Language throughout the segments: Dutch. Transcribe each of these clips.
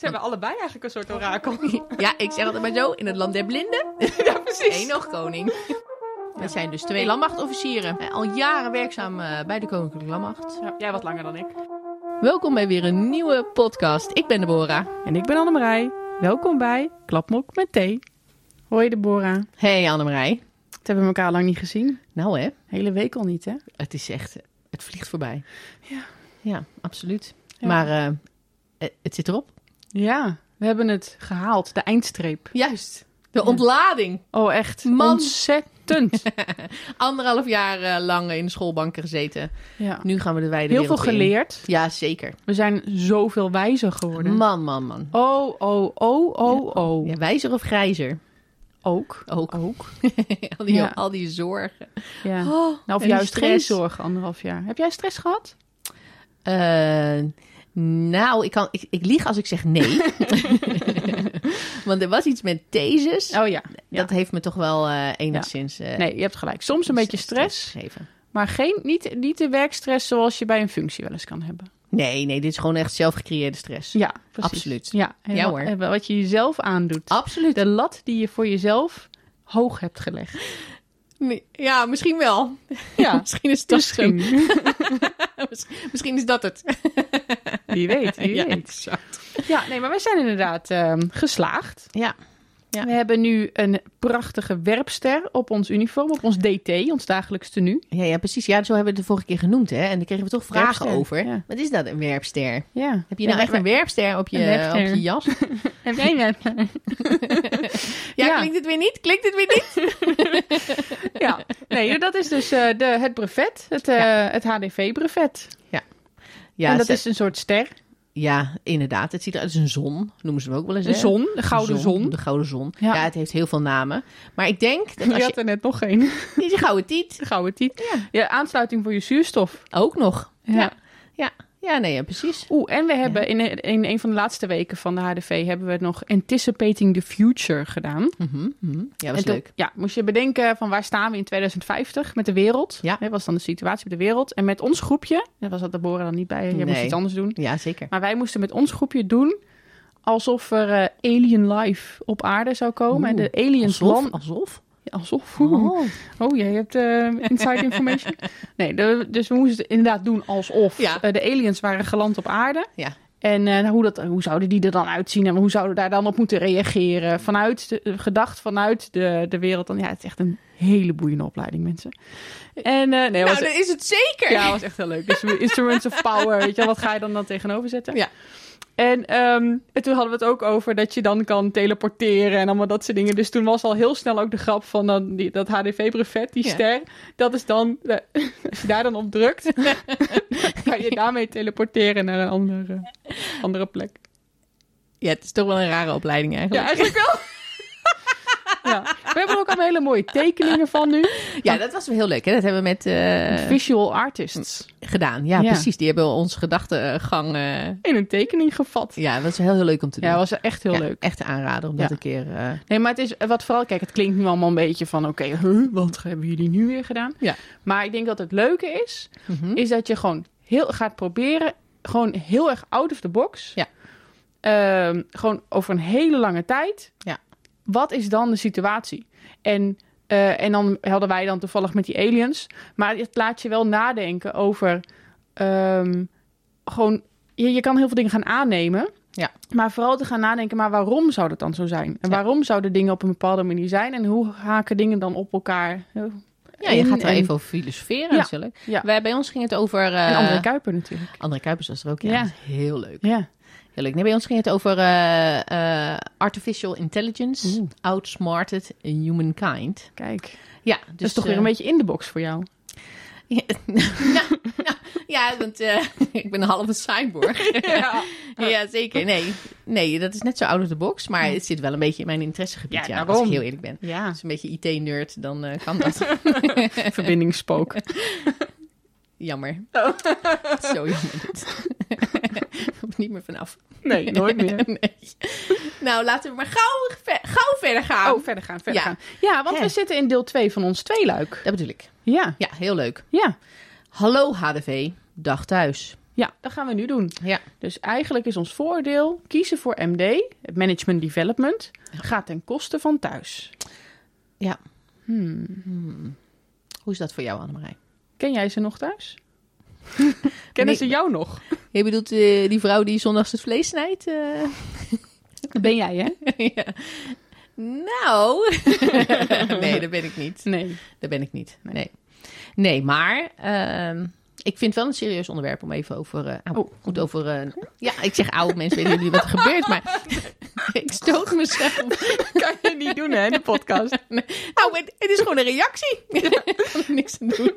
Zijn we allebei eigenlijk een soort orakel? Ja, ik zeg altijd maar zo, in het land der blinden. ja, precies. Eén nog koning. We zijn dus twee landmachtofficieren. Eh, Al jaren werkzaam eh, bij de Koninklijke Landmacht. Ja, jij wat langer dan ik. Welkom bij weer een nieuwe podcast. Ik ben Deborah. En ik ben Annemarij. Welkom bij Klapmok met thee. Hoi Deborah. Hey Annemarij. Het hebben we elkaar lang niet gezien. Nou hè, Hele week al niet, hè? het is echt, eh, het vliegt voorbij. Ja. Ja, absoluut. Ja. Maar het zit erop. Ja, we hebben het gehaald. De eindstreep. Juist. De ontlading. Oh, echt. Man. Ontzettend. Anderhalf jaar eh, lang in de schoolbanken gezeten. Ja. Nu gaan we de wijde Heel veel in. geleerd. Ja, zeker. We zijn zoveel wijzer geworden. Man, man, man. Oh, oh, oh, oh, oh. Ja, wijzer of grijzer? Ook. Ook. Ook. al, die, Ja. al die zorgen. Ja. Oh, Nou, of juist geen zorgen, anderhalf jaar. Heb jij stress gehad? Eh, nou, ik, kan, ik, ik lieg als ik zeg nee. Want er was iets met thesis. Oh ja. ja. Dat heeft me toch wel eh, enigszins... eh, Nee, je hebt gelijk. Soms een beetje stress, gegeven. maar geen, niet, niet de werkstress zoals je bij een functie wel eens kan hebben. Nee, nee, dit is gewoon echt zelfgecreëerde stress. Ja, precies. Absoluut. Ja, hoor. Wat je jezelf aandoet. Absoluut. De lat die je voor jezelf hoog hebt gelegd. Nee, Ja, misschien wel. Ja, misschien is dat misschien. Misschien- is dat het. Wie weet, wie ja, weet. exact. Ja, nee, maar wij zijn inderdaad ehm, geslaagd. Ja. Ja. We hebben nu een prachtige werpster op ons uniform, op ons DT, ons dagelijks tenue. Ja, ja, precies. Ja, zo hebben we het de vorige keer genoemd, hè? En daar kregen we toch vragen Werpster, over. ja. Wat is dat, een werpster? Ja. Heb je nou Ja, echt een werpster op je, werpster. op je jas? Heb jij een Ja, Ja. klinkt het weer niet? Klinkt het weer niet? Ja, nee, dat is dus eh, de, het brevet, het, eh, het HDV-brevet. Ja, en dat ze- is een soort ster, ja, inderdaad. Het ziet eruit als een zon, noemen ze hem ook wel eens. een hè? zon, de gouden zon. De gouden zon. Ja. Ja. het heeft heel veel namen. Maar ik denk dat Je als had je... er net nog geen. Die gouden tiet. De gouden tiet. Ja. Ja, aansluiting voor je zuurstof. Ook nog. Ja. Ja, ja. nee, ja, precies. Oeh, en we hebben in, in een van de laatste weken van de HDV hebben we nog Anticipating the Future gedaan. Mhm. Ja, was en toen- leuk. Ja, moest je bedenken van waar staan we in 2050 met de wereld? Ja. Hè, was dan de situatie met de wereld? En met ons groepje, daar was dat Deborah dan niet bij, jij moest Nee. iets anders doen. Ja, zeker. Maar wij moesten met ons groepje doen alsof er eh, alien life op aarde zou komen. En de aliens Alsof? landen... Alsof? Ja, alsof. Oh. Oh, jij hebt eh, inside information. Nee, de- dus we moesten het inderdaad doen alsof Ja. eh, de aliens waren geland op aarde. Ja. En eh, hoe, dat, hoe zouden die er dan uitzien en hoe zouden we daar dan op moeten reageren? Vanuit de, gedacht vanuit de, de wereld. Dan, ja, het is echt een hele boeiende opleiding, mensen. En nee, Nou, was, dan is het zeker. ja, was echt heel leuk. Dus instruments of power, weet je wat ga je dan dan tegenover zetten? Ja. En, ehm, en toen hadden we het ook over dat je dan kan teleporteren en allemaal dat soort dingen. Dus toen was al heel snel ook de grap van dan die, dat HDV-brevet, die Ja. ster. Dat is dan, eh, als je daar dan op drukt, kan je daarmee teleporteren naar een andere, andere plek. Ja, het is toch wel een rare opleiding Ja, eigenlijk. eigenlijk wel. ja. We hebben er ook allemaal hele mooie tekeningen van nu. Ja, dat was wel heel leuk. Hè? Dat hebben we met eh, Visual artists gedaan. Ja, Ja. precies. Die hebben onze gedachtegang... eh in een tekening gevat. ja, dat was heel, heel leuk om te doen. Ja, was echt heel Ja, leuk. Echt aanraden om dat een keer... eh, Nee, maar het is wat vooral, kijk, het klinkt nu allemaal een beetje van, oké, huh, wat hebben jullie nu weer gedaan? Ja. Maar ik denk dat het leuke is, mhm. is dat je gewoon heel gaat proberen, gewoon heel erg out of the box. Ja. Ehm, gewoon over een hele lange tijd. Ja. Wat is dan de situatie? En, eh, en dan hadden wij dan toevallig met die aliens. Maar het laat je wel nadenken over ehm, gewoon, je, je kan heel veel dingen gaan aannemen. Ja. Maar vooral te gaan nadenken, maar waarom zou dat dan zo zijn? En Ja. waarom zouden dingen op een bepaalde manier zijn? En hoe haken dingen dan op elkaar? Ja, je gaat er en- even over filosoferen Ja. natuurlijk. Ja. Wij, bij ons ging het over... eh En André Kuiper natuurlijk. André Kuipers was er ook. Ja, Ja. dat is heel leuk. Ja. Leuk. Nee, bij ons ging het over eh, eh, artificial intelligence, Oeh. outsmarted humankind. Kijk, Ja, dus dat is toch eh, weer een beetje in de box voor jou. Ja, nou, nou, ja, want eh, ik ben een halve cyborg. Ja. ja, zeker. Nee, nee, dat is net zo out of the box, maar het zit wel een beetje in mijn interessegebied. Ja, Ja, als ik heel eerlijk ben. Ja, Als een beetje IT-nerd, dan eh, kan dat. verbindingsspook. Jammer. Oh. Zo jammer dit. Komt niet meer vanaf. Nee, nooit meer. nee. Nou, laten we maar gauw, ver- gauw verder gaan. Oh, verder gaan, verder Ja. gaan. Ja, want Hè. we zitten in deel 2 van ons tweeluik. Dat bedoel ik. Ja, Ja, heel leuk. ja, Hallo HDV, dag thuis. Ja, dat gaan we nu doen. Ja. Dus eigenlijk is ons voordeel kiezen voor MD, het Management Development, gaat ten koste van thuis. Ja. Hmm. Hmm. Hoe is dat voor jou, Annemarij? Ken jij ze nog thuis? Kennen Nee. ze jou nog? Je bedoelt eh, die vrouw die zondags het vlees snijdt? eh? Dat ben jij, hè? ja. Nou, nee, dat ben ik niet. Nee. Dat ben ik niet. Nee, nee maar ehm, ik vind het wel een serieus onderwerp om even over. Oh. goed over. ja, ik zeg oude mensen weten niet wat er gebeurt, maar ik stoot mezelf. kan je niet doen, hè, de podcast. Nou, het, het is gewoon een reactie. Ik kan er niks aan doen.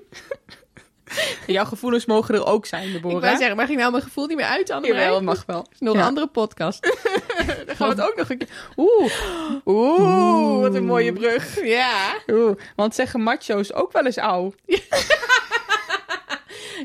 Jouw gevoelens mogen er ook zijn, Ik Deborah. wou zeggen, maar ging nou mijn gevoel niet meer uit, Anne? Jawel, mag wel. is nog Ja. een andere podcast. Dan gaan we het ook nog een keer... Oeh, oeh, wat een mooie brug. Ja. Oeh, want zeggen macho's ook wel eens oud.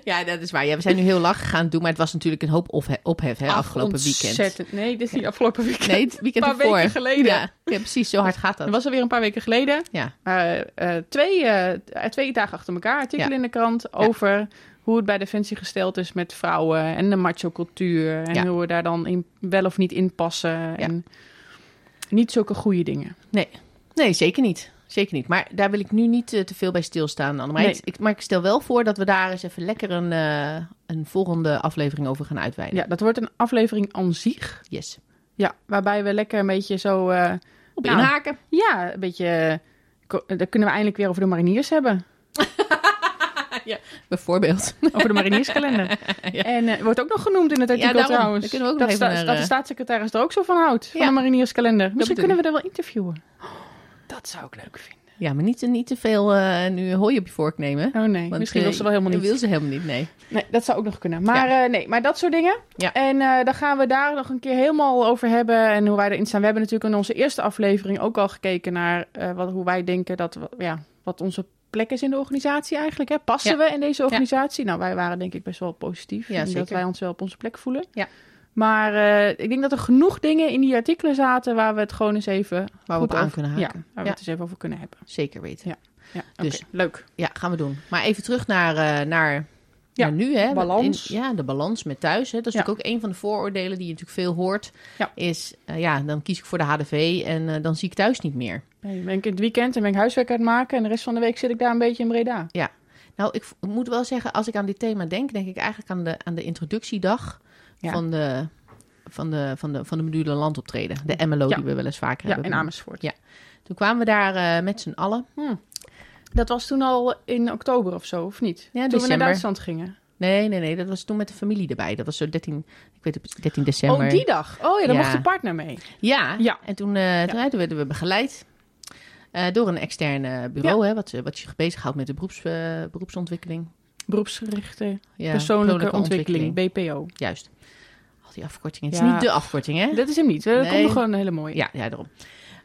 Ja, dat is waar. Ja, we zijn nu heel lach gaan doen, maar het was natuurlijk een hoop ophe- ophef hè, Ach, afgelopen weekend. Nee, dit is niet afgelopen weekend. Nee, het weekend Een paar ervoor. weken geleden. Ja, ja, precies. Zo hard gaat dat. Dat was alweer een paar weken geleden. Ja. Eh, eh, twee, eh, twee dagen achter elkaar artikel Ja. in de krant over hoe het bij Defensie gesteld is met vrouwen en de macho-cultuur. En hoe we daar dan in, wel of niet in passen. En niet zulke goede dingen. Nee, zeker niet. Zeker niet. Maar daar wil ik nu niet eh, te veel bij stilstaan, Nee. ik, ik- maar ik stel wel voor dat we daar eens even lekker een, eh, een volgende aflevering over gaan uitweiden. Ja, dat wordt een aflevering aan zich. Yes. Ja, waarbij we lekker een beetje zo... eh, Op Nou. inhaken. ja, een beetje... Dan kunnen we eindelijk weer over de mariniers hebben. Bijvoorbeeld. Over de marinierskalender. Ja. En wordt ook nog genoemd in het artikel daarom. trouwens. Daar kunnen we ook dat, nog even sta- naar, dat de staatssecretaris er ook zo van houdt. Van Ja. de marinierskalender. Misschien kunnen we er wel interviewen. Dat zou ik leuk vinden. Ja, maar niet, niet te veel eh, nu hooi op je vork nemen. Oh nee, Want, misschien eh, wil ze wel helemaal niet. Wil ze helemaal niet, nee. Nee, dat zou ook nog kunnen. Maar eh, nee, maar dat soort dingen. Ja. En eh dan gaan we daar nog een keer helemaal over hebben en hoe wij erin staan. We hebben natuurlijk in onze eerste aflevering ook al gekeken naar eh, wat, hoe wij denken dat, we- ja, wat onze plek is in de organisatie eigenlijk. Hè? Passen Ja. we in deze organisatie? Nou, wij waren denk ik best wel positief. Ja, en zeker. dat wij ons wel op onze plek voelen. Ja. Maar eh, ik denk dat er genoeg dingen in die artikelen zaten waar we het gewoon eens even Waar we op aan kunnen Ja, haken. waar we Ja. het eens even over kunnen hebben. Zeker weten. Ja. Ja, Dus- dus leuk. Ja, gaan we doen. Maar even terug naar, eh, naar, Ja, naar nu. Hè. balans. In- ja, de balans met thuis. Hè. Dat is Ja. natuurlijk ook een van de vooroordelen die je natuurlijk veel hoort. Ja. Is, eh, ja, dan kies ik voor de HDV en dan zie ik thuis niet meer. Nee, dan ben ik in het weekend en ben ik huiswerk aan het maken en de rest van de week zit ik daar een beetje in Breda. Nou, ik, v- ik moet wel zeggen, als ik aan dit thema denk, denk ik eigenlijk aan de, aan de introductiedag Ja. van, de, van, de, van, de, van de module landoptreden. De MLO Ja. die we wel eens vaker Ja, hebben. in benoemd. Amersfoort. Ja. Toen kwamen we daar eh, met z'n allen. Dat was toen al in oktober of zo, of niet? Ja, toen we naar Duitsland gingen. Nee, nee, nee, dat was toen met de familie erbij. Dat was zo 13, ik weet het, 13 december. Oh, die dag. Oh ja, dan Ja. mocht de partner mee. Ja, Ja. en toen, eh, toen, werden we begeleid eh, door een externe bureau, hè, wat, wat zich bezighoudt met de beroeps, beroepsontwikkeling. Beroepsgerichte Ja, persoonlijke ontwikkeling, BPO. Juist. Al die afkortingen. Het Ja. is niet de afkorting, hè? Dat is hem niet. Dat Nee. komt nog gewoon een hele mooie. Ja, ja, daarom.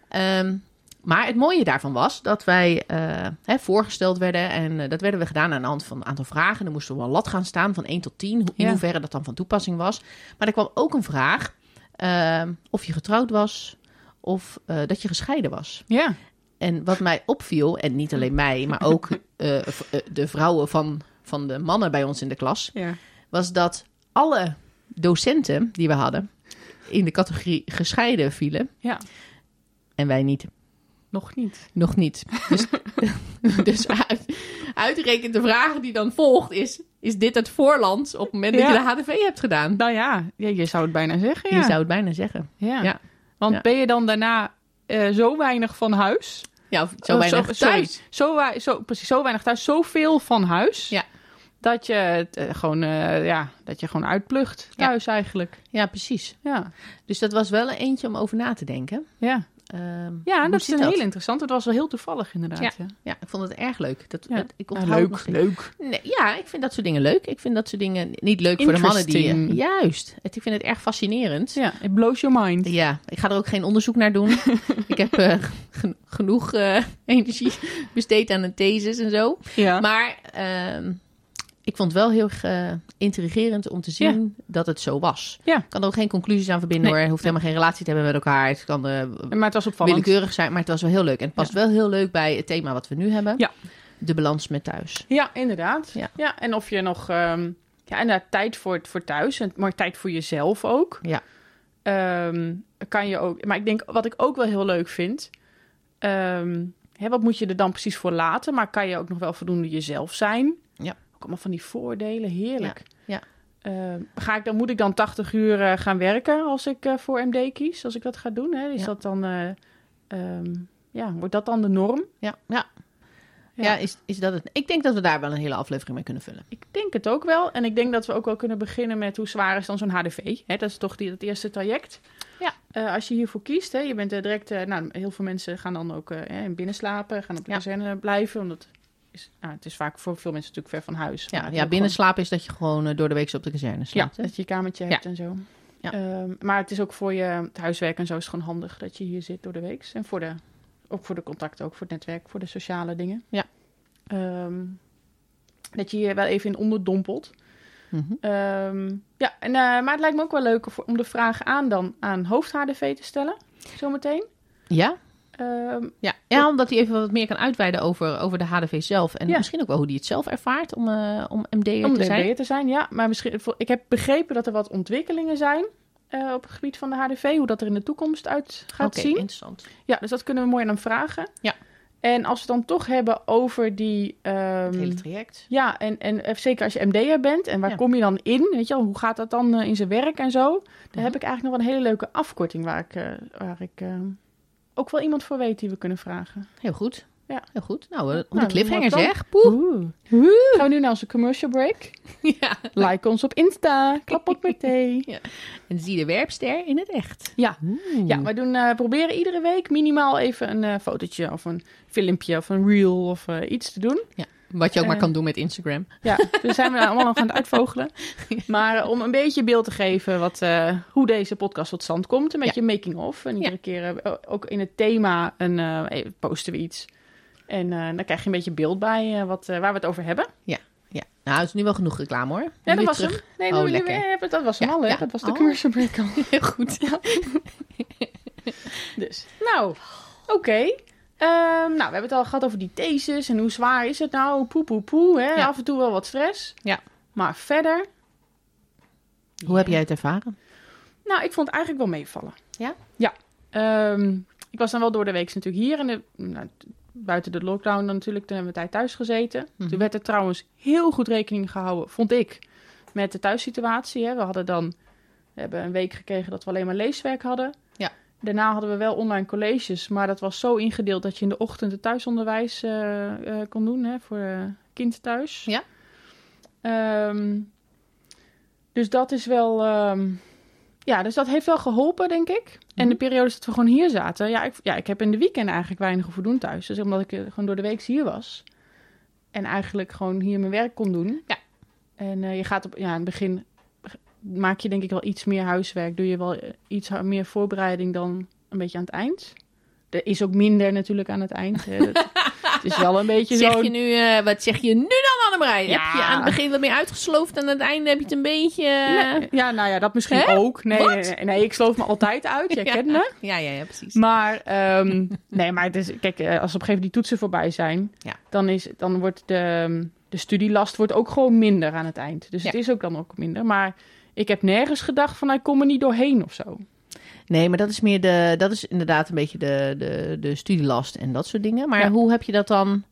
Ehm, maar het mooie daarvan was dat wij eh, hè, voorgesteld werden. En eh, dat werden we gedaan aan de hand van een aantal vragen. Dan moesten we een lat gaan staan van 1 tot 10. Hoe, in hoeverre dat dan van toepassing was. Maar er kwam ook een vraag ehm, of je getrouwd was of eh, dat je gescheiden was. Ja. En wat mij opviel, en niet alleen mij, maar ook eh, eh, de vrouwen van, van de mannen bij ons in de klas, ja. was dat alle docenten die we hadden in de categorie gescheiden vielen. Ja. En wij niet. Nog niet. Nog niet. Dus, dus uit, uitgerekend de vraag die dan volgt is... Is dit het voorland op het moment dat je de HDV hebt gedaan? Nou ja, je zou het bijna zeggen. Ja. Je zou het bijna zeggen. ja. Ja. Want ben je dan daarna eh, zo weinig van huis? Ja, zo Oh, weinig zo- thuis. Zo, zo, precies, zo weinig thuis, zoveel van huis. Ja. Dat je het eh, gewoon, eh, ja, dat je gewoon uitplucht thuis eigenlijk. Ja, precies. Ja. Dus dat was wel een eentje om over na te denken. Ja, Ehm, ja dat is een heel interessant. Het was wel heel toevallig inderdaad. Ja, Ja, ik vond het erg leuk. Dat, Ja. dat- ik Ja, onthoud het nog leuk, leuk. Nee, ja, ik vind dat soort dingen leuk. Ik vind dat soort dingen niet leuk voor de mannen die... Juist. Het, ik vind het erg fascinerend. Ja, it blows your mind. Ja, ik ga er ook geen onderzoek naar doen. ik heb eh, gen- genoeg eh, energie besteed aan een thesis en zo. Ja. Maar ehm, ik vond het wel heel eh, intrigerend om te zien dat het zo was. Ja. Ik kan er ook geen conclusies aan verbinden Nee. hoor. Hoeft helemaal geen relatie te hebben met elkaar. Het kan eh, maar het was opvallend. willekeurig zijn, maar het was wel heel leuk. En het past wel heel leuk bij het thema wat we nu hebben. Ja. De balans met thuis. Ja, inderdaad. Ja. Ja. en of je nog, ehm, ja, en daar tijd voor, voor thuis, en, maar tijd voor jezelf ook. Ja. Ehm, kan je ook, maar ik denk, wat ik ook wel heel leuk vind, ehm, hè, wat moet je er dan precies voor laten? Maar kan je ook nog wel voldoende jezelf zijn? Allemaal van die voordelen, heerlijk. Ja, Ehm, ga ik dan, moet ik dan 80 uur eh, gaan werken als ik eh, voor MD kies, als ik dat ga doen? Hè? Is Ja. dat dan, eh, ehm, ja, wordt dat dan de norm? Ja, ja. Ja. ja. is, is dat het? Ik denk dat we daar wel een hele aflevering mee kunnen vullen. Ik denk het ook wel. En ik denk dat we ook wel kunnen beginnen met hoe zwaar is dan zo'n HDV. Hè, dat is toch die, het eerste traject. Ja. Als je hiervoor kiest, hè, je bent direct... nou, heel veel mensen gaan dan ook eh, in binnen slapen, gaan op de Ja. kazerne blijven. Omdat is, nou, het is vaak voor veel mensen natuurlijk ver van huis. Ja, ja gewoon- is dat je gewoon eh, door de week op de kazerne slaapt. dat je je kamertje Ja. hebt en zo. Ja. Ehm, maar het is ook voor je het huiswerk en zo is het gewoon handig dat je hier zit door de week. En voor de, ook voor de contacten, ook voor het netwerk, voor de sociale dingen. Ja. Ehm, dat je hier wel even in onderdompelt. Mhm. Ehm, ja, en, eh, maar het lijkt me ook wel leuk om de vraag aan dan aan hoofd-HDV te stellen. Zometeen. Ja? Ehm, Ja. ja, omdat hij even wat meer kan uitweiden over, over de HDV zelf. En Ja. misschien ook wel hoe hij het zelf ervaart om, eh om MD'er om te zijn. MD'er te zijn, ja. Maar misschien, ik heb begrepen dat er wat ontwikkelingen zijn eh, op het gebied van de HDV. Hoe dat er in de toekomst uit gaat Oké, zien. interessant. Ja, dus dat kunnen we mooi aan hem vragen. Ja. En als we het dan toch hebben over die... Het ehm, hele traject. ja, en, en eh, zeker als je MD'er bent. En waar Ja. kom je dan in? Weet je wel, hoe gaat dat dan in zijn werk en zo? Daar Mhm. heb ik eigenlijk nog een hele leuke afkorting... waar ik, waar ik eh, ook wel iemand voor weet die we kunnen vragen. Heel goed. Ja. Heel goed. Nou, eh, Nou, hoe de cliffhanger zeg. Poeh. Oeh. Gaan we nu naar onze commercial break? Ja. Like ons op Insta. Klap op met thee. En zie de werpster in het echt. Ja. Oeh. Ja, we doen, eh, proberen iedere week minimaal even een eh, fotootje of een filmpje of een reel of iets te doen. Wat je ook maar Eh. kan doen met Instagram. Ja, dus zijn we allemaal nog aan het uitvogelen. Maar eh, om een beetje beeld te geven wat, eh, hoe deze podcast tot stand komt. Een beetje making-of. En iedere keer ook in het thema een, posten we iets. En dan krijg je een beetje beeld bij wat, waar we het over hebben. Ja. Nou, het is nu wel genoeg reclame hoor. Ja, dat was terug. hem. Nee, Oh, lekker. dat was hem Ja, al, hè? ja. Dat was de Oh. commercial. Heel goed. Dus, nou, oké. Nou, we hebben het al gehad over die thesis en hoe zwaar is het nou? Poe, poe, poe. Hè? Ja. Af en toe wel wat stress. Ja. Maar verder, Hoe heb jij het ervaren? nou, ik vond het eigenlijk wel meevallen. Ja? Ja. Ehm, ik was dan wel door de week natuurlijk hier. En de, nou, buiten de lockdown dan natuurlijk, toen hebben we tijd thuis gezeten. Mhm. Toen werd er trouwens heel goed rekening gehouden, vond ik, met de thuissituatie. Hè? We hadden dan, we hebben een week gekregen dat we alleen maar leeswerk hadden. Daarna hadden we wel online colleges, maar dat was zo ingedeeld dat je in de ochtend het thuisonderwijs eh, eh, kon doen hè, voor eh, kind thuis. Ja. Ehm, dus dat is wel, ehm, ja, dus dat heeft wel geholpen, denk ik. En de Mhm. periodes dat we gewoon hier zaten, ja ik, ja, ik heb in de weekend eigenlijk weinig hoeven doen thuis. Dus omdat ik gewoon door de week hier was. En eigenlijk gewoon hier mijn werk kon doen. Ja. En je gaat op, ja, in het begin maak je denk ik wel iets meer huiswerk. Doe je wel eh, iets meer voorbereiding dan een beetje aan het eind. Er is ook minder natuurlijk aan het eind. hè. Het, het is wel een beetje Zeg zo. je nu, eh, wat zeg je nu dan, Annemarij? Ja. Heb je aan het begin wat meer uitgesloofd en aan het einde heb je het een beetje... Nee, ja, nou ja, dat misschien Hè? ook. Nee, nee, ik sloof me altijd uit. Jij Ja. kent me. Ja, ja, ja, precies. Maar, ehm, nee, maar het is, kijk, eh, als op een gegeven moment die toetsen voorbij zijn, Ja. dan, is, dan wordt de, de studielast wordt ook gewoon minder aan het eind. Dus het is ook dan ook minder. Maar ik heb nergens gedacht van, ik kom er niet doorheen of zo. Nee, maar dat is meer de, dat is inderdaad een beetje de, de, de studielast en dat soort dingen. Maar Ja. hoe heb je dat dan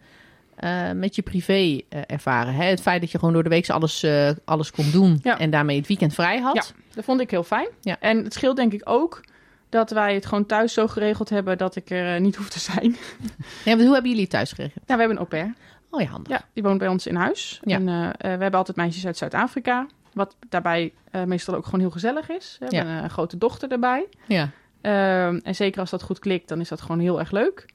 eh, met je privé eh, ervaren? Hè? Het feit dat je gewoon door de week alles, eh, alles kon doen Ja. en daarmee het weekend vrij had. Ja. Dat vond ik heel fijn. Ja. En het scheelt denk ik ook dat wij het gewoon thuis zo geregeld hebben dat ik er niet hoef te zijn. Nee, want hoe hebben jullie het thuis geregeld? Nou, we hebben een au pair. Oh ja, handig. Ja, die woont bij ons in huis. Ja. En we hebben altijd meisjes uit Zuid-Afrika. Wat daarbij eh, meestal ook gewoon heel gezellig is. We hebben een grote dochter erbij. Ja. Ehm, en zeker als dat goed klikt, dan is dat gewoon heel erg leuk.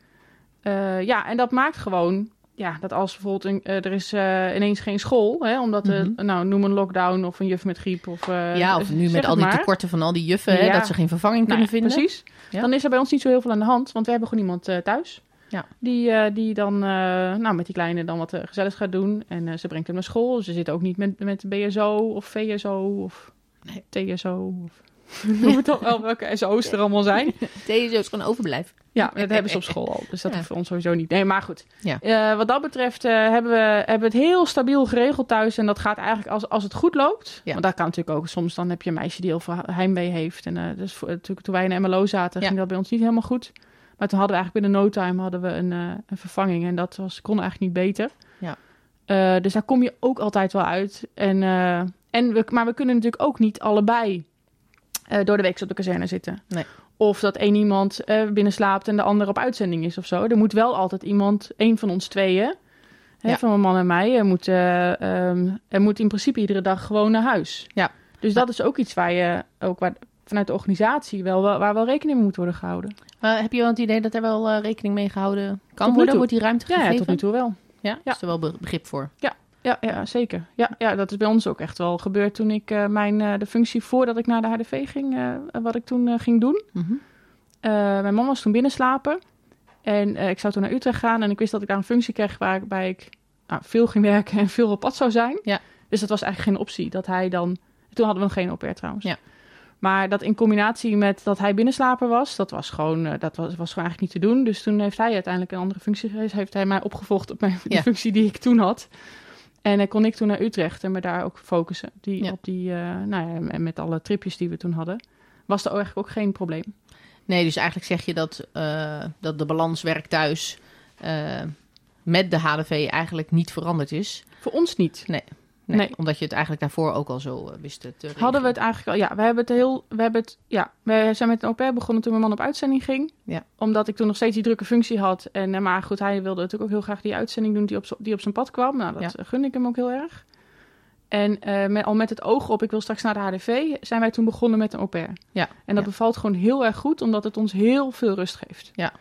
Eh, ja, en dat maakt gewoon... Ja, dat als bijvoorbeeld een, eh, er is eh, ineens geen school... Hè, omdat, Mhm. nou, noem een lockdown of een juf met griep. Of, eh, ja, of nu met al die tekorten van al die juffen, hè, dat ze geen vervanging Nou kunnen ja, vinden. Precies. Ja. Dan is er bij ons niet zo heel veel aan de hand, want we hebben gewoon iemand eh, thuis. Ja. Die, eh, die dan eh, nou, met die kleine dan wat uh, gezelligs gaat doen. En eh, ze brengt hem naar school. Ze zit ook niet met, met BSO of VSO of Nee. TSO. Of... Noem het wel welke SO's er allemaal zijn. TSO is gewoon overblijf. Ja, dat hebben ze op school al. Dus dat Ja. voor ons sowieso niet. Nee, maar goed. Ja. Eh, wat dat betreft eh, hebben, we, hebben we het heel stabiel geregeld thuis. En dat gaat eigenlijk als, als het goed loopt. Ja. Want dat kan natuurlijk ook. Soms dan heb je een meisje die heel veel heimwee heeft. En eh, dus voor, natuurlijk, toen wij in MLO zaten, ging dat bij ons niet helemaal goed. Maar toen hadden we eigenlijk binnen no time hadden we een, eh, een vervanging. En dat was, kon eigenlijk niet beter. Ja. Eh, dus daar kom je ook altijd wel uit. En, eh, en we, maar we kunnen natuurlijk ook niet allebei door de week op de kazerne zitten. Nee. Of dat één iemand binnen slaapt en de ander op uitzending is of zo. Er moet wel altijd iemand, één van ons tweeën, hè, Ja. van mijn man en mij, er moet, eh, ehm, er moet in principe iedere dag gewoon naar huis. Ja. Dus dat is ook iets waar je ook waar, vanuit de organisatie wel, waar wel rekening mee moet worden gehouden. Maar heb je wel het idee dat er wel eh, rekening mee gehouden kan worden? Wordt die ruimte Ja, gegeven? ja, tot nu toe wel. Ja? Ja. Is er wel be- begrip voor? Ja, ja zeker. Ja, ja, dat is bij ons ook echt wel gebeurd toen ik eh, mijn, eh, de functie voordat ik naar de HDV ging, wat ik toen ging doen. Mhm. Mijn man was toen binnenslapen. En ik zou toen naar Utrecht gaan. En ik wist dat ik daar een functie kreeg waarbij ik nou, veel ging werken en veel op pad zou zijn. Ja. Dus dat was eigenlijk geen optie. Dat hij dan. Toen hadden we nog geen au trouwens. Ja. Maar dat in combinatie met dat hij binnenslaper was, dat was gewoon, eh, dat was, was gewoon eigenlijk niet te doen. Dus toen heeft hij uiteindelijk een andere functie geweest. Heeft hij mij opgevolgd op mijn, Ja. functie die ik toen had. En dan kon ik toen naar Utrecht en me daar ook focussen. Die, Ja. Op die, eh, nou ja, en met alle tripjes die we toen hadden, was er eigenlijk ook geen probleem. Nee, dus eigenlijk zeg je dat, eh, dat de balans werk-thuis eh, met de HDV eigenlijk niet veranderd is. Voor ons niet. Nee, Nee. Omdat je het eigenlijk daarvoor ook al zo eh, wist te regelen. Hadden we het eigenlijk al, ja, we hebben het heel, we hebben het, ja, we zijn met een au pair begonnen toen mijn man op uitzending ging. Ja. Omdat ik toen nog steeds die drukke functie had. En, eh, maar goed, hij wilde natuurlijk ook heel graag die uitzending doen die op, die op zijn pad kwam. Nou, dat Ja. eh, gunde ik hem ook heel erg. En met, al met het oog op, ik wil straks naar de HDV, zijn wij toen begonnen met een au pair. Ja. En dat Ja. bevalt gewoon heel erg goed, omdat het ons heel veel rust geeft. Ja.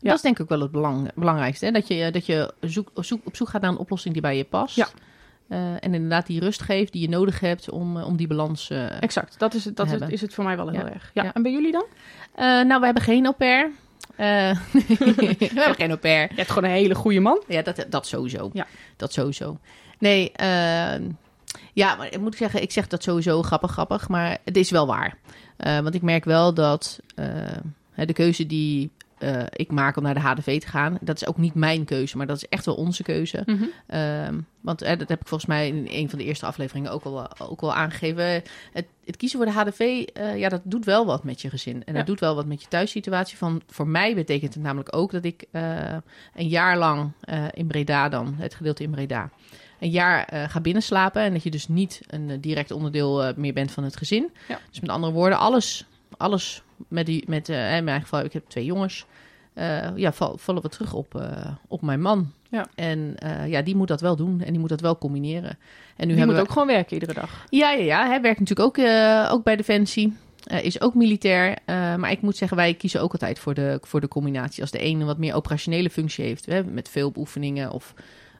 Dat is denk ik wel het belang, belangrijkste. Hè? Dat je, dat je zoek, zoek, op zoek gaat naar een oplossing die bij je past. Ja. Eh, en inderdaad die rust geeft die je nodig hebt om, eh, om die balans... eh, Exact, dat is het, dat is, hebben. is het voor mij wel heel Ja. erg. Ja. Ja. En bij jullie dan? Nou, we hebben geen au pair. We hebben geen au pair. Je hebt gewoon een hele goede man. Ja, dat, dat sowieso. Ja. Dat sowieso. Nee, eh, ja, maar ik moet zeggen, ik zeg dat sowieso grappig, grappig, maar het is wel waar. Want ik merk wel dat de keuze die eh, ik maak om naar de HDV te gaan, dat is ook niet mijn keuze, maar dat is echt wel onze keuze. Ehm, want eh, dat heb ik volgens mij in een van de eerste afleveringen ook al, ook al aangegeven. Het, het kiezen voor de HDV, eh, ja, dat doet wel wat met je gezin. En dat doet wel wat met je thuissituatie. Van, voor mij betekent het namelijk ook dat ik eh, een jaar lang eh, in Breda dan, het gedeelte in Breda, een jaar eh, ga binnenslapen. En dat je dus niet een eh, direct onderdeel eh, meer bent van het gezin. Ja. Dus met andere woorden, alles, alles met die, met, in mijn geval, ik heb twee jongens. eh, ja, val- vallen we terug op, eh, op mijn man. Ja. En eh, ja, die moet dat wel doen en die moet dat wel combineren. En nu Die moet we... ook gewoon werken iedere dag. Ja, ja, ja. Hij werkt natuurlijk ook, ook bij Defensie. Is ook militair. Maar ik moet zeggen, wij kiezen ook altijd voor de, voor de combinatie. Als de ene wat meer operationele functie heeft, hè, met veel oefeningen of,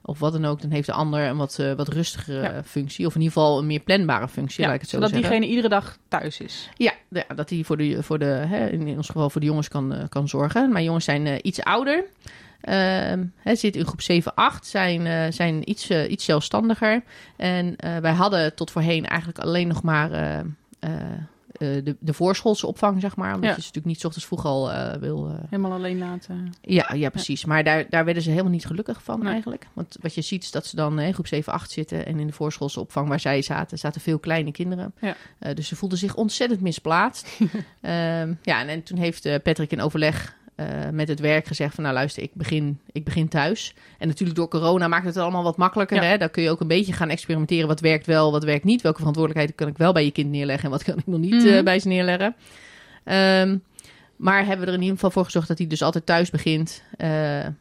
of wat dan ook, dan heeft de ander een wat, eh, wat rustigere Ja. functie. Of in ieder geval een meer planbare functie, Ja, laat ik het zo zodat zeggen. diegene iedere dag thuis is. Ja, ja, dat hij voor de, voor de hè, in ons geval voor de jongens kan, eh, kan zorgen. Mijn jongens zijn eh, iets ouder. Ehm hij zit in groep 7, 8, zijn, zijn iets, iets zelfstandiger. En wij hadden tot voorheen eigenlijk alleen nog maar de, de voorschoolse opvang, zeg maar. Omdat Ja. je ze natuurlijk niet ochtends vroeg al eh, wil... eh, Helemaal alleen laten. ja, ja, precies. Maar daar, daar werden ze helemaal niet gelukkig van Nee. eigenlijk. Want wat je ziet is dat ze dan in groep 7, 8 zitten. En in de voorschoolse opvang waar zij zaten, zaten veel kleine kinderen. Ja. Eh, dus ze voelden zich ontzettend misplaatst. Ehm, ja, en, en toen heeft eh, Patrick in overleg eh, met het werk gezegd van... nou luister, ik begin, ik begin thuis. En natuurlijk door corona maakt het allemaal wat makkelijker. Ja. Hè? Dan kun je ook een beetje gaan experimenteren. Wat werkt wel, wat werkt niet. Welke verantwoordelijkheid kan ik wel bij je kind neerleggen... en wat kan ik nog niet Mhm. eh, bij ze neerleggen. Ehm, maar hebben we er in ieder geval voor gezorgd dat hij dus altijd thuis begint. Eh,